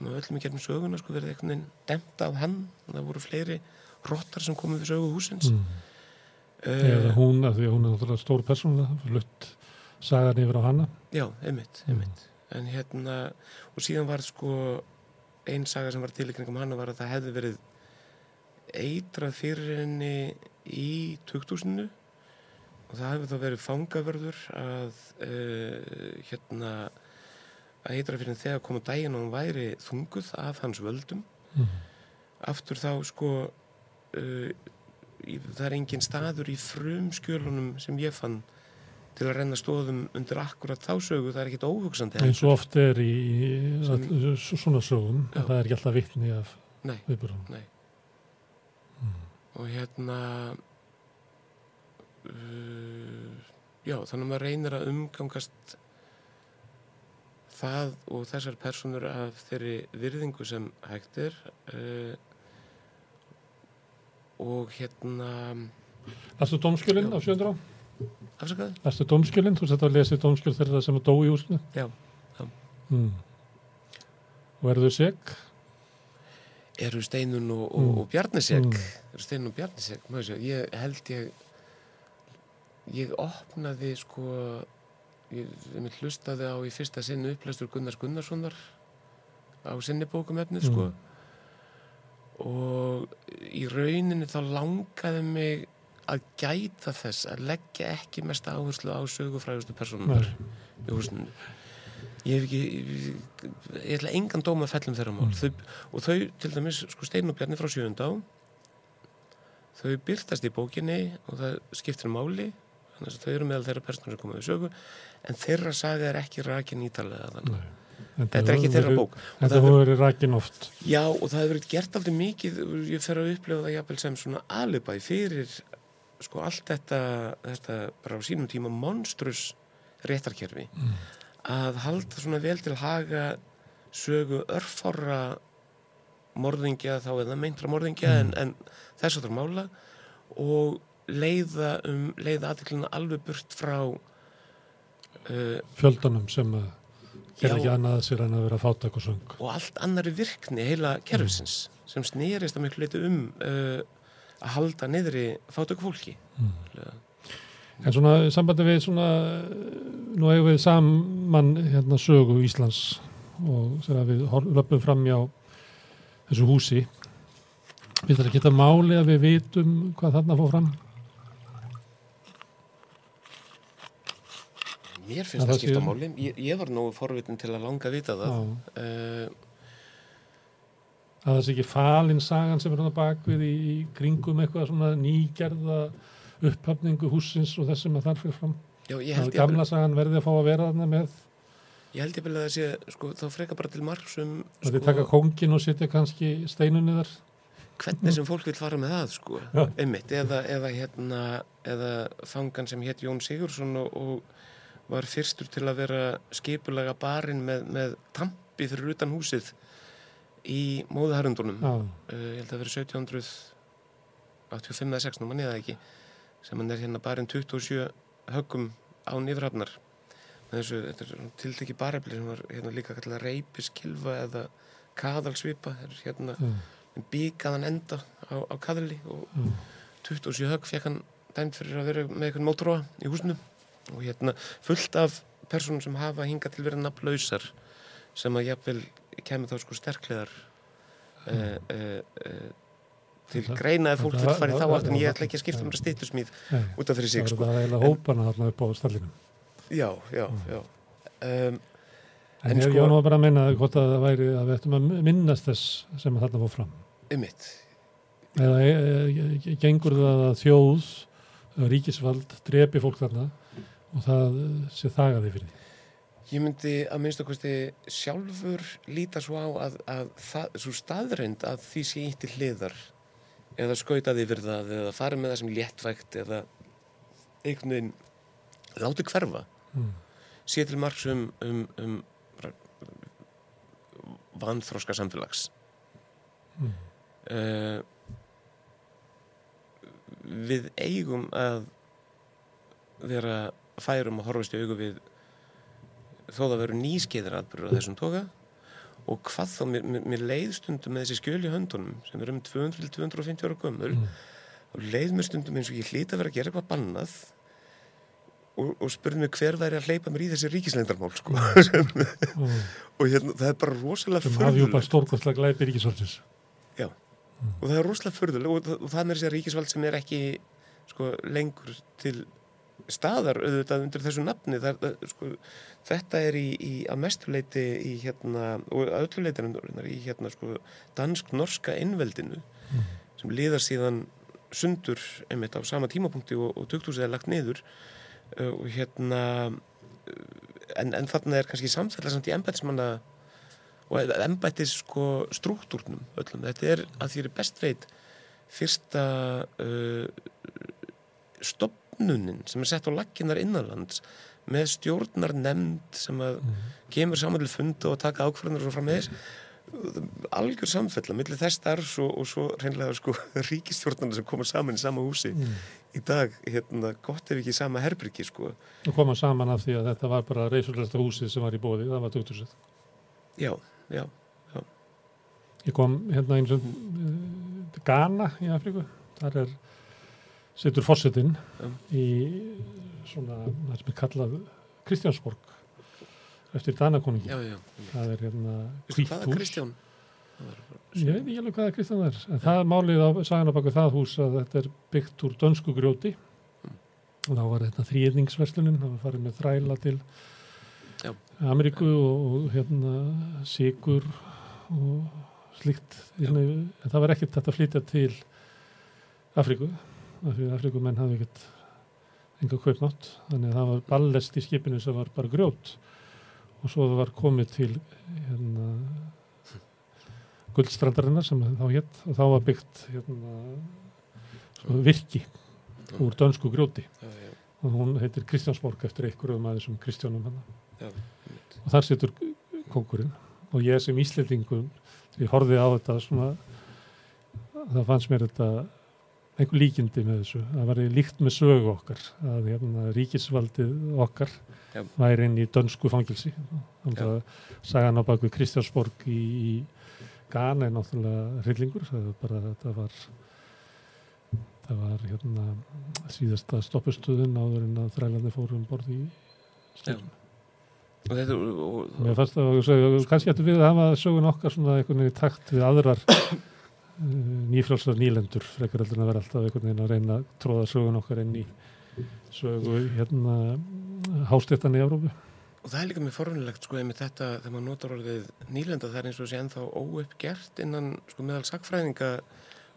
Speaker 4: með öllum í gerðum söguna sko verið einhvern veginn demta af hann það voru fleiri rottar sem komið við sögu húsins
Speaker 1: Mm. Eða hún, af því að hún er náttúrulega stór persóna, flutt sagan yfir á hana.
Speaker 4: já, einmitt, einmitt en hérna, og síðan var sko ein saga sem var til í kringum hana var að það hefði verið eitrað fyrir henni í 2000 og það hefði þá verið fangavörður að uh, hérna að eitra fyrir þegar kom á daginn og hún væri þunguð af hans völdum.
Speaker 1: Mm.
Speaker 4: aftur þá sko uh, í, það er engin staður í frum skjölunum sem ég fann til að renna stóðum undir akkurat þá sögu, það er ekkit óhugsandi
Speaker 1: eins og oft er í, í
Speaker 4: Sem-
Speaker 1: all, svona sögum, það er ekki alltaf vitni af
Speaker 4: nei og hérna uh, já, þannig að maður reynir að umgangast það og þessar personur af þeirri virðingu sem hægt er uh, og hérna
Speaker 1: Lastu dómskjölinn
Speaker 4: Já.
Speaker 1: af 700 á?
Speaker 4: afsakaði?
Speaker 1: Lastu dómskjölinn? Þú sett að lesi dómskjöl þeirra sem dó í húsinu?
Speaker 4: Já, já.
Speaker 1: Mm. Og eru þau seg?
Speaker 4: Eru Steinun og, og,
Speaker 1: Mm.
Speaker 4: og Bjarnisek
Speaker 1: Mm.
Speaker 4: eru Steinun og sé, ég held ég ég opnaði sko ég, ég hlustaði á í fyrsta sinn upplæstur Gunnars Gunnarssonar á sinni bókum efnið sko
Speaker 1: Mm.
Speaker 4: og í rauninni þá langaði mig að gæta þess að leggja ekki mest áherslu á sögufrægustu personunar í húsinu ég hef ekki ég, ætla engan dóma að fellum þeirra mál
Speaker 1: Mm.
Speaker 4: þau, og þau til dæmis sko Steinn og Bjarni frá sjöundá þau byrtast í bókinni og það skiptir máli þannig að þau eru meðal þeirra personur sem koma við sögu en þeirra saga er ekki rakin ítalega þannig þetta er ekki þeirra bók
Speaker 1: Þetta hefur verið rakin oft.
Speaker 4: Já, og það hefur verið gert aldrei mikið, ég fer að upplifa það jafnvel sem svona alibæ fyrir sko allt þetta, þetta bara á sínum tíma monstrus réttarkerfi
Speaker 1: Mm.
Speaker 4: Að halda svona vel til haga sögu örfára morðingja þá eða meintra morðingja
Speaker 1: Mm.
Speaker 4: en, en þess að það mála og leiða um leiða aðeklina alveg burt frá uh,
Speaker 1: Fjöldanum sem að
Speaker 4: Já.
Speaker 1: gera ekki annað sér en að vera fátak og söng.
Speaker 4: og allt annari virkni heila kerfisins sem snerist að miklu leiti um uh, að halda niðri fátöku fólki
Speaker 1: Mm. En svona sambandi við svona, nú eigum við saman hérna sögu Íslands og þegar við löpum fram hjá þessu húsi, við þarfum að máli að við vitum hvað þarna fór fram.
Speaker 4: Mér finnst
Speaker 1: það
Speaker 4: það skipta máli. Ég, ég var nógu forvitin til að langa að vita það. Uh,
Speaker 1: að það sé ekki falin sagan sem er hann að bakvið í, í kringum eitthvað svona nýgerða upphafningu húsins og þess sem að þar fyrir fram.
Speaker 4: Já, ég
Speaker 1: Að
Speaker 4: held ég,
Speaker 1: gamla sagan verði að fá að vera þarna með
Speaker 4: ég held ég vel að það sé sko, þá freka bara til margs um
Speaker 1: að þið taka kóngin og setja kannski steinunni þar.
Speaker 4: hvernig sem fólk vil fara með það sko,
Speaker 1: Já.
Speaker 4: einmitt, eða, eða hérna, eða fangan sem hétt Jón Sigursson og, og var fyrstur til að vera skipulega barinn með, með tampi fyrir utan húsið í móðuharundunum
Speaker 1: Já,
Speaker 4: uh, ég held að það verið 1785 eða 16, mann ég það ekki sem hann er hérna barinn 27 höggum án yfirhafnar. Með þessu, þetta er tiltekki barefli sem var hérna líka kallað reypiskilfa eða kaðalsvipa. Hérna
Speaker 1: já,
Speaker 4: bíkaðan enda á, á kaðli og
Speaker 1: já.
Speaker 4: 27 högg fekk hann dæmt fyrir að vera með eitthvað mótróa í húsinu. Og hérna fullt af personum sem hafa hingað til verið nafnlausar sem að jafnvel kemur þá sko sterklegar uh, uh, uh, til greina að fólk vil fara í þá átt en ég ætla ekki að skipta um
Speaker 1: já.
Speaker 4: að stýttusmíð
Speaker 1: Nei,
Speaker 4: út af fyrir sig sko.
Speaker 1: það eiginlega hópana þarna upp á stallinu.
Speaker 4: Já, já, já um,
Speaker 1: En,
Speaker 4: En
Speaker 1: ég,
Speaker 4: sko-
Speaker 1: ég var bara að minna hvort að það væri að við ættum að minnast þess sem að þarna fór fram.
Speaker 4: Einmitt,
Speaker 1: Eða e, e, gengur það að þjóð, að ríkisvald, drepi fólk þarna og það eh, sé þagaði fyrir því.
Speaker 4: Ég myndi að minnst okkursti sjálfur líta svo á að, að það, svo staðreind að því sé ítt til hliðar eða skautaði yfir það eða farið með það sem léttvægt eða einhvern veginn láti hverfa
Speaker 1: Mm.
Speaker 4: sé til margs um, um, um vanþróska samfélags
Speaker 1: Mm.
Speaker 4: uh, við eigum að vera færum og horfast í augu við þó það veru nýskeiðir atbyrður á þessum toga og hvað þá, mér, mér, mér leið stundum með þessi skjöl í höndunum sem er um 200-250 ára gömul
Speaker 1: Mm.
Speaker 4: og leið mér stundum eins og ég hlýta að vera að gera eitthvað bannað og, og spurði mig hver væri að hleypa mér í þessi ríkislendarmál sko. sem,
Speaker 1: Og
Speaker 4: og hérna, það er bara rosalega
Speaker 1: sem afhjúpa
Speaker 4: furðulegt
Speaker 1: stórkostlega glæpi ríkisvöldsins.
Speaker 4: og það er rosalega furðuleg og, og það er þessi ríkisvald sem er ekki sko, lengur til staðar auðvitað undir þessu nafni. Það, það, sko, þetta er í, í að mestuleiti í hérna og að öllu leitir í hérna sko, dansk-norska innveldinu
Speaker 1: Mm.
Speaker 4: sem liðar síðan sundur einmitt á sama tímapunkti og, og tukthúsið er lagt niður. Uh, og hérna uh, en, en þarna er kannski samfélag samt í embætismanna og embætis sko struktúrnum öllum, þetta er að því er best veit fyrsta uh, stopnunin sem er sett á lakkinar innanlands með stjórnar nefnd sem að kemur saman til funda og taka ákvarðanir og frá með þess algjör samfella millir þess starfs og, og svo reynlega sko ríkistjórnarna sem koma saman í sama húsi í dag, hérna, gott ef ekki sama herbriki sko.
Speaker 1: og koma saman af því að þetta var bara reysurlega húsið sem var í bóði, það var 2000
Speaker 4: Já, já,
Speaker 1: Ég kom hérna eins og uh, Ghana í Afríku. Þar er, setur fósitinn
Speaker 4: Já.
Speaker 1: í svona, það sem er kallað Kristjánsborg eftir
Speaker 4: já.
Speaker 1: Það er hérna.
Speaker 4: Kristján?
Speaker 1: Ég veit ekki alveg hvaða Kristján er. En það er málið á sagan á baku það hús að þetta er byggt úr dönsku grjóti og þá var þetta þrýðningsverslunin, það var farið með þræla til
Speaker 4: Já.
Speaker 1: Ameríku og, og hérna sigur og slíkt hérna, en það var ekkert þetta að flytja til Afríku af því að Afríkumenn hafði ekkert enga kaupnátt þannig að það var ballest í skipinu sem var bara grjót. Og svo það var komið til hérna guldstrandarinnar sem þá hétt og þá var byggt hérna, virki úr dönsku grjóti. Og hún heitir Kristjánsborg eftir einhverjum aðeins um Kristjánum hann
Speaker 4: já.
Speaker 1: og þar situr kongurinn og ég sem íslendingun ég horfið á þetta svona það fannst mér þetta einhver líkindi með þessu það var líkt með sögu okkar að hérna, ríkisvaldið okkar
Speaker 4: Já.
Speaker 1: væri inn í dönsku fangilsi þannig
Speaker 4: Já.
Speaker 1: að sagan á baku Kristjánsborg í, í Ghana er náttúrulega hryllingur það var bara þetta var það var hérna síðasta stoppustuðin áður en að þrælarnir fóru um borð í
Speaker 4: Já. Og þetta, og, og,
Speaker 1: Mér fannst það, segja, kannski ættum við að hafa sögun okkar svona einhvern veginn takt við aðrar nýfrálsar nýlendur frekar heldur en að vera alltaf einhvern veginn að reyna að tróða sögun okkar inn í sögu hérna hástéttan í Európu.
Speaker 4: og það er líka mjög forunilegt sko með þetta þegar maður notar orðið nýlenda það er eins og sé ennþá óuppgert innan sko meðal sakfræðinga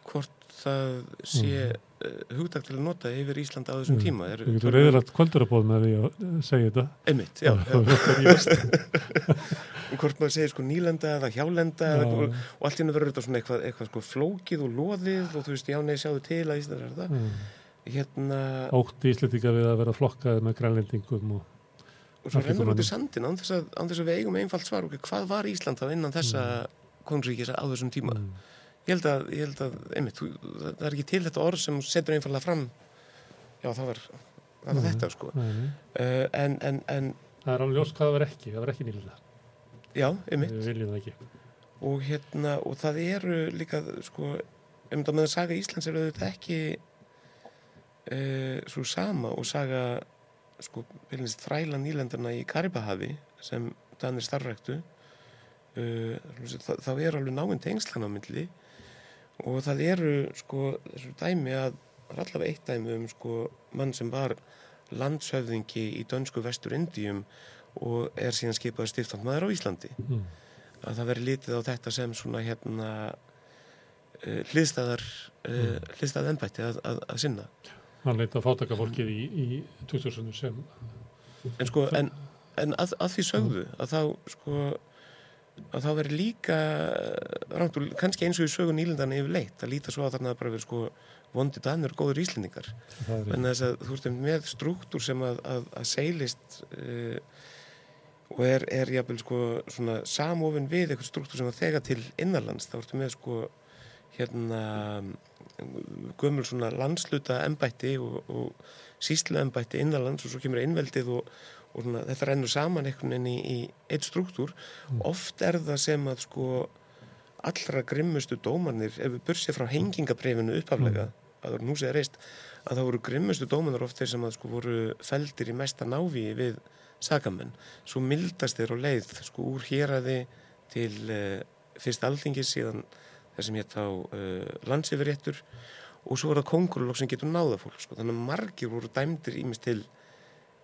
Speaker 4: hvort það sé mm. hugdag til að nota yfir Ísland á þessum
Speaker 1: Mm.
Speaker 4: tíma
Speaker 1: Þú getur reyðilegt kvöldurabóð með því að eh, segja þetta.
Speaker 4: Einmitt, já, hvort maður segir sko nýlenda eða hjálenda eða,
Speaker 1: Já.
Speaker 4: og, allt hennu verður þetta svona eitthvað, eitthvað sko flókið og loðið og þú veist, já, nei, sjáðu til að Ísland er þetta
Speaker 1: Mm.
Speaker 4: hérna,
Speaker 1: Ótti íslendinga við að vera flokkaði með grænlendingum og
Speaker 4: og svo rennur út í sandin án þess, að, án þess að við eigum einfalt svar ok, hvað var Ísland þá innan þessa mm. konungsríkis á þessum tíma
Speaker 1: mm.
Speaker 4: Ég held að, ég held að einmitt, þú, það, er ekki til þetta orð sem setur einfallega fram já, það var, það var
Speaker 1: Nei.
Speaker 4: þetta sko
Speaker 1: Nei, nei.
Speaker 4: uh, en, en, en,
Speaker 1: Það er alveg ljóst hvað það var ekki, það var ekki nýlega.
Speaker 4: já, einmitt
Speaker 1: Við viljum það ekki.
Speaker 4: og hérna, og það eru líka sko, um þetta með að saga Íslands er auðvitað ekki uh, svo sama og saga sko, byrjumist þræla nýlendarna í Karibahavi sem Danir starfræktu uh, það, það er alveg náinn tengslan á myndli og það eru sko þessu dæmi að allavega eitt dæmi um sko mann sem var landshöfðingi í dönsku vestur Indíum og er síðan skipað stiftandmaður á Íslandi.
Speaker 1: Mm.
Speaker 4: að það veri litið á þetta sem svona hérna uh, hliðstæðar uh, hliðstæð ennbætti að, að, að sinna.
Speaker 1: Hann leita fátakafólkið í, í 2000 sem
Speaker 4: en sko, en, en að, að því sögðu að þá sko að þá veri líka rangt og kannski eins og í sögu nýlindana yfir leitt að líta svo að þarna bara verið sko vondi danur, góður íslendingar. En þess að þú veist með struktúr sem að, að, að seilist uh, og er, er jafnvel sko svona samofin við eitthvað struktúr sem að þega til innanlands. Þá ertu með sko hérna gömul svona landsluta embætti og, og síslu embætti innanlands og svo kemur innveldið og, og svona, þetta rennur saman einhvern veginn í, í eitt struktúr oft er það sem að sko allra grimmustu dómanir ef við bursið frá hengingabrefinu upphaflega að það nú segja reist að það voru grimmustu dómanar oft þeir sem að sko voru feldir í mesta návíi við sakamenn. Svo mildast þeir á leið sko úr héraði til uh, fyrst alþingis síðan þess sem hétt á uh, landsifirréttur og svo var það kongurlokk sem getur náða fólk sko. Þannig að margir voru dæmdir ímest til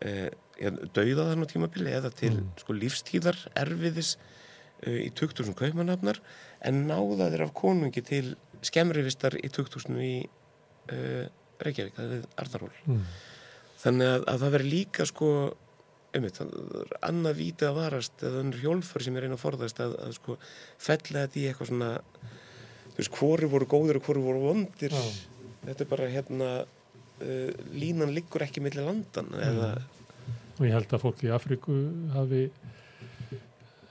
Speaker 4: dauða þannig á tímabili eða til
Speaker 1: Mm.
Speaker 4: sko lífstíðar erfiðis uh, í 2000 kaupmannafnar en náða þeir af konungi til skemmrivistar í 2000 í uh, Reykjavík, það er við Arnaról.
Speaker 1: mm.
Speaker 4: Þannig að, að það veri líka sko einmitt, það er annað vítið að varast eða önnur hjólfur sem er einn að forðast að, að sko fella þetta í eitthvað svona þú veist, hvori voru góðir og hvori voru vondir
Speaker 1: Já.
Speaker 4: þetta er bara hérna uh, línan liggur ekki millir landan eða,
Speaker 1: og ég held að fólk í Afríku hafi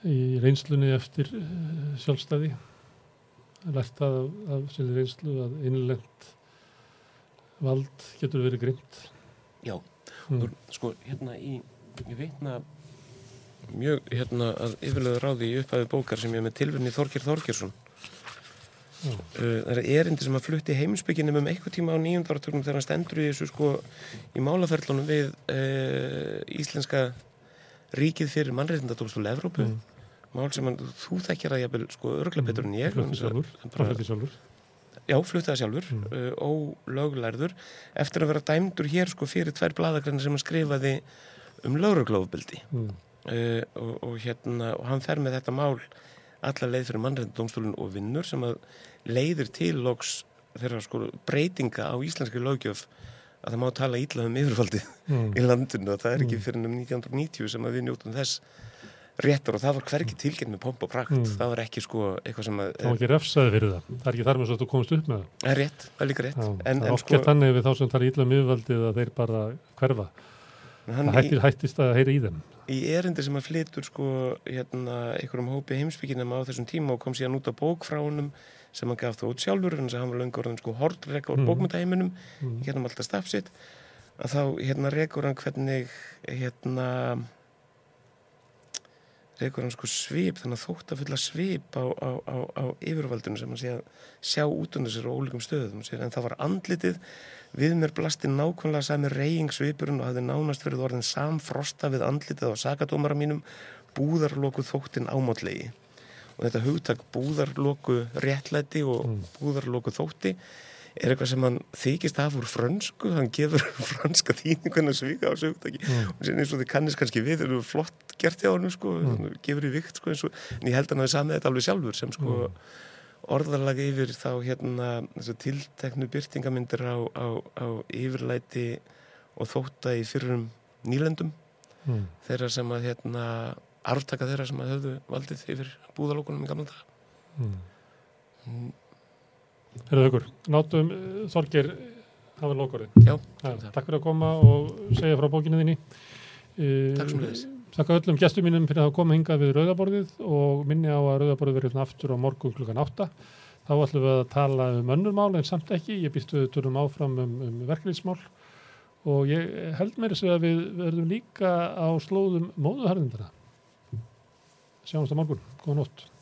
Speaker 1: í reynslunni eftir eh, sjálfstæði lært að af sinni reynslu að innlend vald getur verið grimt
Speaker 4: já,
Speaker 1: mm.
Speaker 4: Sko, hérna í ég veitna mjög hérna að yfirlega ráði í upphafi bókar sem ég með tilvinni Þorkir Þorkirsson það er erindi sem að flutti heimsbygginum um eitthvað tíma á nýjundarartögnum þegar hann stendur í þessu sko í málaferlunum við uh, íslenska ríkið fyrir mannreitindadómstólu Evrópu
Speaker 1: Mm.
Speaker 4: mál sem hann, þú þekkir að ég sko örgla betur en ég
Speaker 1: flutti sjálfur.
Speaker 4: Já, fluttaði sjálfur,
Speaker 1: Mm.
Speaker 4: mm. uh, ólöglærður eftir að vera dæmdur hér sko fyrir tvær bladagræna sem hann skrifaði um lögreglófbildi
Speaker 1: Mm.
Speaker 4: uh, og, og hérna og hann fer með þetta mál alla leið fyrir mannreindadómstólun og vinnur sem að leiðir til loks þeirra sko breytinga á íslenski lögjöf að það má tala ítla um yfirfaldi
Speaker 1: Mm.
Speaker 4: í landinu. Og það er ekki
Speaker 1: Mm.
Speaker 4: fyrir um 1990 sem við njótum þess réttar. Og það var hvergi tilgætt með pomp og prakt.
Speaker 1: Mm.
Speaker 4: það var ekki sko eitthvað sem að
Speaker 1: það var ekki refsaði fyrir það. Það er ekki þar með svo að þú komast upp með það.
Speaker 4: Er rétt, það er líka rétt.
Speaker 1: Já,
Speaker 4: en,
Speaker 1: það er oft
Speaker 4: sko
Speaker 1: þannig við þá sem tala ítla um yfirvaldið að þeir bara hverfa. Það hættir, hættist að heyra í þeim.
Speaker 4: Í erindi sem að flytur sko hérna einhverjum hópi heimsbygginum á þessum tíma og kom síðan út á bók frá honum sem hann gaf það út sjálfur þess að hann var löngu orðin sko
Speaker 1: Mhm.
Speaker 4: mm. bókmyndaheiminum
Speaker 1: mm.
Speaker 4: hérna alltaf stafsitt að þá hérna rekur hann hvernig hérna rekur hann sko svip þannig að þótt að fulla svip á, á, á, á yfirvaldinu sem hann sé að sjá út undir sér á ólíkum stöðum sér, en það var andlitið við mér blasti nákvæmlega sami reying svipurinn og hafði nánast verið orðin samfrosta við andlitið á sakadómara mínum búðarloku þóttin ámátlegi og þetta hugtak búðarloku réttlæti og
Speaker 1: Mm.
Speaker 4: búðarloku þótti er eitthvað sem hann þykist af úr frönsku, hann gefur franska þýningunna svika á þessu hugtaki
Speaker 1: Mm.
Speaker 4: og sem eins og þið kannist kannski við það er flott gert hjá hann sko,
Speaker 1: Mm.
Speaker 4: gefur í vikt sko, og, en ég held að hann hafi samið þetta alveg sjálfur sem sko
Speaker 1: Mm.
Speaker 4: orðarlega yfir þá hérna tilteknu byrtingamyndir á, á, á yfirlæti og þótta í fyrrum nýlendum
Speaker 1: Mm.
Speaker 4: þeirra sem að hérna arftaka þeirra sem að höfðu valdið yfir búðalókunum í gamla dag
Speaker 1: Mm.
Speaker 4: Mm,
Speaker 1: Herðu ykkur, nátum uh, Þorgir lokorið.
Speaker 4: Já,
Speaker 1: Takk fyrir að koma og segja frá bókinu þinni. Uh,
Speaker 4: Takk sömuleiðis.
Speaker 1: Takk öllum gestum mínum fyrir að koma hingað við Rauðaborðið og minni á að Rauðaborðið verður hérna aftur á morgun klukkan 8. Þá ætlum við að tala um önnur mál en samt ekki. Ég býst við tölum áfram um, um verkefnismál og ég held mér að við verðum líka á slóðum móðuharðindana. Sjáumst á morgun. Góða nótt.